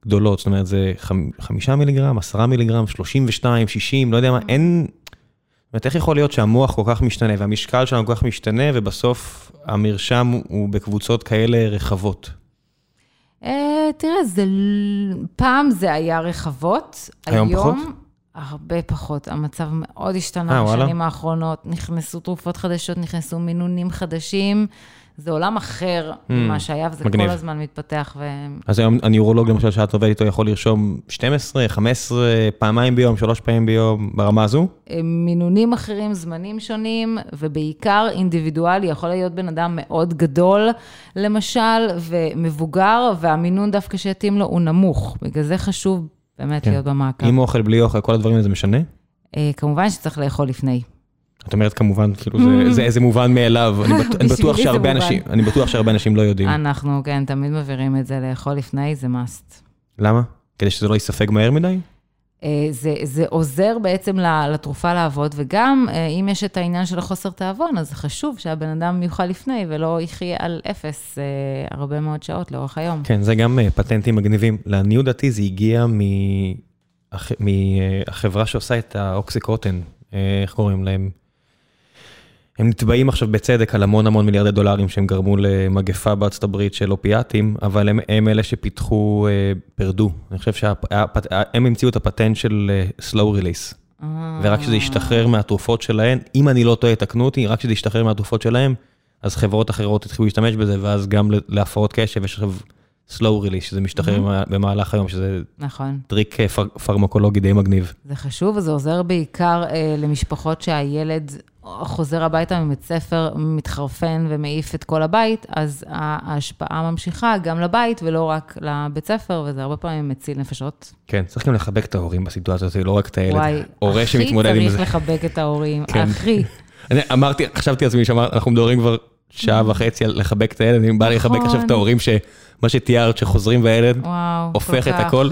גדולות? זאת אומרת, זה חמישה מיליגרם, עשרה מיליגרם, שלושים ושתיים, שישים, לא יודע מה, אין... זאת אומרת, איך יכול להיות שהמוח כל כך משתנה, והמשקל שלנו כל כך משתנה, ובסוף המרשם הוא בקבוצות כאלה רחבות? אה, תראה, פעם זה היה רחבות, היום... פחות? הרבה פחות. המצב מאוד השתנה אה? בשנים האחרונות. נכנסו תרופות חדשות, נכנסו מינונים חדשים. זה עולם אחר ממה שהיה, וזה Hmm, מגניב. כל הזמן מתפתח. ו... אז היום הניורולוג למשל שאת עובדת איתו יכול לרשום 12, 15, פעמיים ביום, שלוש פעמים ביום, ברמה הזו? אה, מינונים אחרים, זמנים שונים, ובעיקר אינדיבידואלי, יכול להיות בן אדם מאוד גדול, למשל, ומבוגר, והמינון דווקא שיתאים לו הוא נמוך. בגלל זה חשוב באמת כן. להיות במעקב. עם אוכל, בלי אוכל, כל הדברים האלה זה משנה? אה, כמובן שצריך לאכול לפני. את אומרת כמובן, כאילו זה, זה איזה מובן מאליו, אני, בט, אני, בטוח זה שהרבה. אנשים, אני בטוח שהרבה אנשים לא יודעים. אנחנו, כן, תמיד מבהירים את זה, לאכול לפני זה must. למה? כדי שזה לא ייספג מהר מדי? אה, זה, זה עוזר בעצם לתרופה לעבוד, וגם אה, אם יש את העניין של החוסר תיאבון, אז חשוב שהבן אדם יאכל לפני ולא יחיה על אפס אה, הרבה מאוד שעות לאורך היום. כן, זה גם פטנטים מגניבים. לעניות דעתי זה הגיע מהח- מהחברה שעושה את האוקסיקוטן, איך קוראים להם? הם נתבעים עכשיו בצדק על המון המון מיליארדי דולרים שהם גרמו למגפה בארצות הברית של אופיאטים, אבל הם, הם אלה שפיתחו אה, פרדו. אני חושב שהם המציאו את הפטנט של אה, slow release. אה, ורק כשזה ישתחרר מהתרופות שלהן, אם אני לא טועה, תקנו אותי, רק כשזה ישתחרר מהתרופות שלהן, אז חברות אחרות התחילו להשתמש בזה, ואז גם להפרעות קשב יש עכשיו slow release, שזה משתחרר מה- במהלך היום, שזה נכון. טריק אה, פר- פרמקולוגי די מגניב. זה חשוב, וזה עוזר בעיקר אה, למשפחות שהילד חוזר הביתה מבית ספר, מתחרפן ומעיף את כל הבית, אז ההשפעה ממשיכה גם לבית ולא רק לבית ספר, וזה הרבה פעמים מציל נפשות. כן, צריך גם לחבק את ההורים בסיטואציה הזאת, לא רק את הילד. וואי, הורה הכי שמתמודד עם צריך זה. לחבק את ההורים, כן. הכי. אני אמרתי, חשבתי לעצמי שאנחנו מדברים כבר שעה וחצי על לחבק את הילד, אני בא לחבק נכון. עכשיו את ההורים, שמה שתיארת, שחוזרים והילד הופך את. הכל,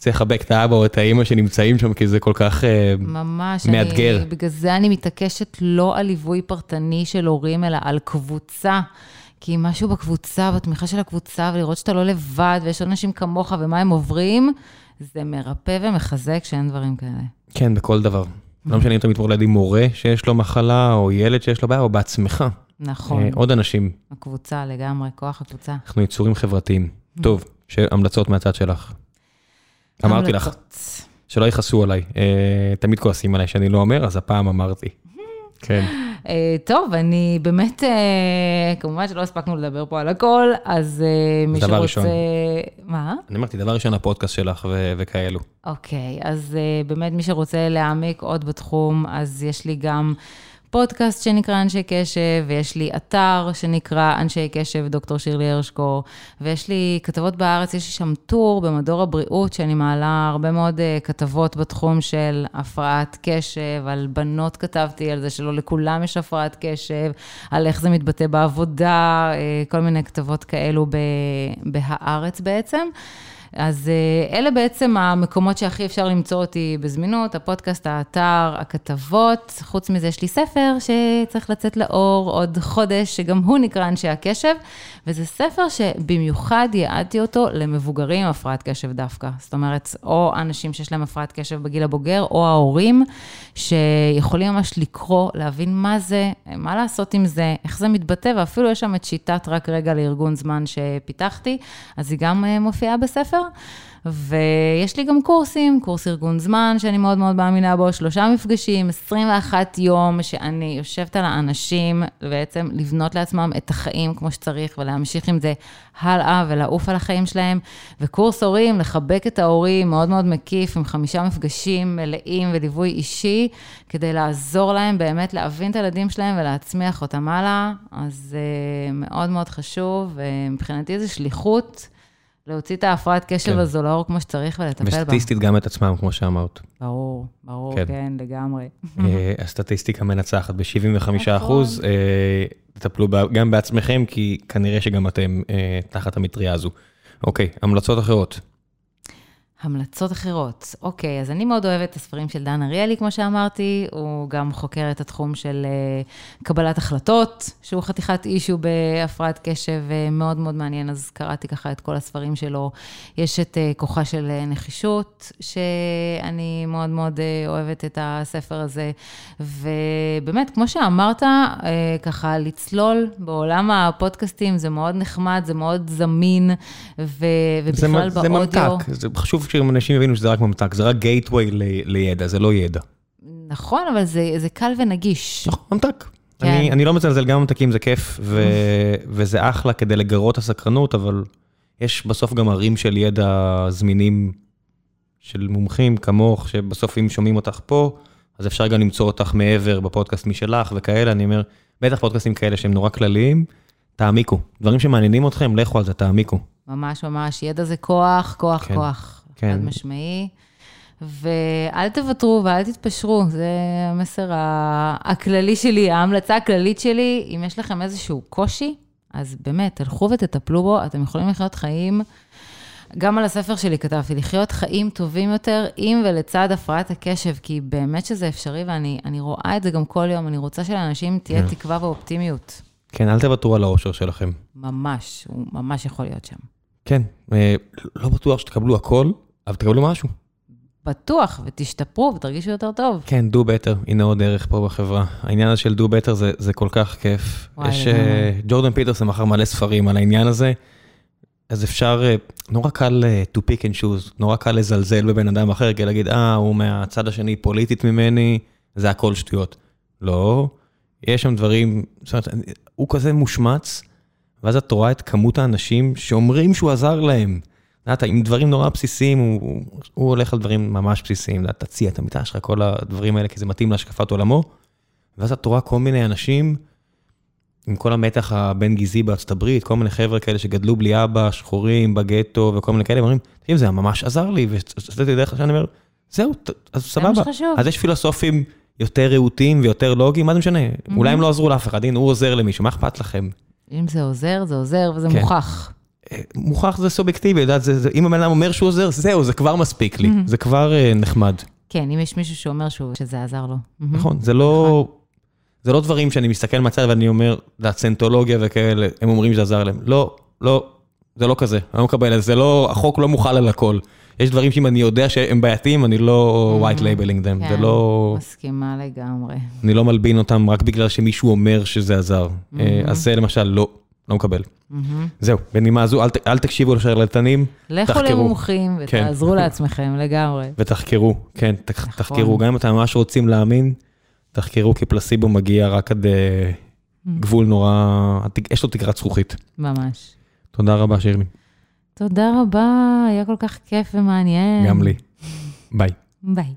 צריך לחבק את האבא או את האימא שנמצאים שם, כי זה כל כך... אה, ממש, מאתגר. אני, בגלל זה אני מתעקשת לא על ליווי פרטני של הורים, אלא על קבוצה. כי משהו בקבוצה, בתמיכה של הקבוצה, ולראות שאתה לא לבד, ויש אנשים כמוך ומה הם עוברים, זה מרפא ומחזק שאין דברים כאלה. כן, בכל דבר. לא משנה אם אתה מתמודד עם מורה שיש לו מחלה, או ילד שיש לו בעיה, או בעצמך. נכון, אה, עוד אנשים, הקבוצה לגמרי, כוח הקבוצה. אנחנו יצורים חברתיים. טוב, המלצות מהצד שלך. אמרתי לך. שלא יכעסו עליי. אה, תמיד כועסים עליי שאני לא אומר, אז הפעם אמרתי. כן. אה, טוב, אני באמת, אה, כמובן שלא הספקנו לדבר פה על הכל, אז מי דבר שרוצה... ראשון. מה? אני אמרתי, דבר ראשון, הפודקאסט שלך ו- וכאלו. אוקיי, אז באמת מי שרוצה להעמיק עוד בתחום, אז יש לי גם פודקאסט שנקרא אנשי קשב, ויש לי אתר שנקרא אנשי קשב, דוקטור שירלי הרשקו, ויש לי כתבות בארץ, יש לי שם טור במדור הבריאות, שאני מעלה הרבה מאוד uh, כתבות בתחום של הפרעת קשב, על בנות כתבתי, על זה שלא לכולם יש הפרעת קשב, על איך זה מתבטא בעבודה, uh, כל מיני כתבות כאלו בהארץ בעצם. אז אה, אלה בעצם המקומות שהכי אפשר למצוא אותי בזמינות, הפודקאסט, האתר, הכתבות. חוץ מזה, יש לי ספר שצריך לצאת לאור עוד חודש, שגם הוא נקרא אנשי הקשב, וזה ספר שבמיוחד ייעדתי אותו למבוגרים עם הפרעת קשב דווקא. זאת אומרת, או אנשים שיש להם הפרעת קשב בגיל הבוגר, או ההורים, שיכולים ממש לקרוא, להבין מה זה, מה לעשות עם זה, איך זה מתבטא, ואפילו יש שם את שיטת רק רגע לארגון זמן שפיתחתי, אז היא גם אה, מופיעה בספר. ויש לי גם קורסים, קורס ארגון זמן, שאני מאוד מאוד מאמינה בו, שלושה מפגשים, 21 יום, שאני יושבת על האנשים, בעצם לבנות לעצמם את החיים כמו שצריך, ולהמשיך עם זה הלאה ולעוף על החיים שלהם. וקורס הורים, לחבק את ההורים, מאוד מאוד מקיף, עם חמישה מפגשים מלאים וליווי אישי, כדי לעזור להם באמת להבין את הילדים שלהם ולהצמיח אותם הלאה. אז uh, מאוד מאוד חשוב, ומבחינתי זו שליחות. להוציא את ההפרעת קשב כן. הזו לאור כמו שצריך ולטפל בה. וסטטיסטית גם את עצמם, כמו שאמרת. ברור, ברור, כן. כן, לגמרי. אה, הסטטיסטיקה מנצחת ב-75 אחוז, נכון. אה, תטפלו גם בעצמכם, כי כנראה שגם אתם אה, תחת המטריה הזו. אוקיי, המלצות אחרות. המלצות אחרות. אוקיי, אז אני מאוד אוהבת את הספרים של דן אריאלי, כמו שאמרתי. הוא גם חוקר את התחום של uh, קבלת החלטות, שהוא חתיכת אישו בהפרעת קשב uh, מאוד מאוד מעניין, אז קראתי ככה את כל הספרים שלו. יש את uh, כוחה של נחישות, שאני מאוד מאוד אוהבת את הספר הזה. ובאמת, כמו שאמרת, ככה לצלול בעולם הפודקאסטים זה מאוד נחמד, זה מאוד זמין, ו- זה, ובכלל מ- זה באודיו. ממתק, זה חשוב שאנשים יבינו שזה רק ממתק, זה רק גייטווי לידע, זה לא ידע. נכון, אבל זה, זה קל ונגיש. נכון, ממתק. כן. אני, אני לא מצלזל, גם ממתקים זה כיף, ו, וזה אחלה כדי לגרות הסקרנות, אבל יש בסוף גם ערים של ידע זמינים של מומחים כמוך, שבסוף אם שומעים אותך פה, אז אפשר גם למצוא אותך מעבר בפודקאסט משלך וכאלה, אני אומר, בטח פודקאסטים כאלה שהם נורא כלליים, תעמיקו. דברים שמעניינים אתכם, לכו על זה, תעמיקו. ממש ממש, ידע זה כוח, כוח, כן, כוח. כן. חד משמעי. ואל תוותרו ואל תתפשרו, זה המסר הכללי שלי, ההמלצה הכללית שלי. אם יש לכם איזשהו קושי, אז באמת, תלכו ותטפלו בו, אתם יכולים לחיות חיים. גם על הספר שלי כתבתי, לחיות חיים טובים יותר עם ולצד הפרעת הקשב, כי באמת שזה אפשרי, ואני אני רואה את זה גם כל יום, אני רוצה שלאנשים תהיה כן. תקווה ואופטימיות. כן, אל תוותרו על האושר שלכם. ממש, הוא ממש יכול להיות שם. כן, אה, לא בטוח שתקבלו הכל, אבל תקבלו משהו. בטוח, ותשתפרו ותרגישו יותר טוב. כן, do better, הנה עוד ערך פה בחברה. העניין הזה של do better זה, זה כל כך כיף. וואי, יש. אה, ג'ורדן פיטרסון מכר מלא ספרים על העניין הזה, אז אפשר, אה, נורא קל אה, to pick and choose, נורא קל לזלזל בבן אדם אחר, כי להגיד, אה, הוא מהצד השני פוליטית ממני, זה הכל שטויות. לא, יש שם דברים, זאת אומרת, הוא כזה מושמץ, ואז את רואה את כמות האנשים שאומרים שהוא עזר להם. יודעת, עם דברים נורא בסיסיים, הוא, הוא, הוא הולך על דברים ממש בסיסיים, את יודעת, תציע את המיטה שלך, כל הדברים האלה, כי זה מתאים להשקפת עולמו. ואז את רואה כל מיני אנשים, עם כל המתח הבין גזעי בארצות הברית, כל מיני חבר'ה כאלה שגדלו בלי אבא, שחורים, בגטו וכל מיני כאלה, אומרים, תקשיב, זה ממש עזר לי, ועשיתי דרך שאני אומר, זהו, אז סבבה. אז יש פילוסופים יותר רהוטים ויותר לוגיים, מה זה משנה? אולי הם לא עזרו לאף אחד, הנה, הוא עוזר למישהו, מה אכפת לכם? אם זה עוזר, זה עוזר, וזה כן. מוכח. מוכח זה סובייקטיבי, יודעת, זה, זה, אם הבן אדם אומר שהוא עוזר, זהו, זה כבר מספיק לי, זה כבר אה, נחמד. כן, אם יש מישהו שאומר שהוא, שזה עזר לו. נכון, זה לא, זה לא דברים שאני מסתכל מהצד ואני אומר, זה סנטולוגיה וכאלה, הם אומרים שזה עזר להם. לא, לא, זה לא כזה, אני לא מקבל את זה, זה לא, החוק לא מוחל על הכל. יש דברים שאם אני יודע שהם בעייתיים, אני לא white labeling them, זה כן, לא, מסכימה לגמרי. אני לא מלבין אותם רק בגלל שמישהו אומר שזה עזר. אה, אז זה למשל, לא, לא מקבל. זהו, בנימה זו, אל, אל תקשיבו לשרלטנים, לכו תחקרו. למומחים כן. ותעזרו לעצמכם לגמרי. ותחקרו, כן, ת- נכון. תחקרו, גם אם אתם ממש רוצים להאמין, תחקרו, כי פלסיבו מגיע רק עד אה, גבול נורא, יש לו תקרת זכוכית. ממש. תודה רבה, שירלי. תודה רבה, היה כל כך כיף ומעניין. גם לי. ביי. ביי.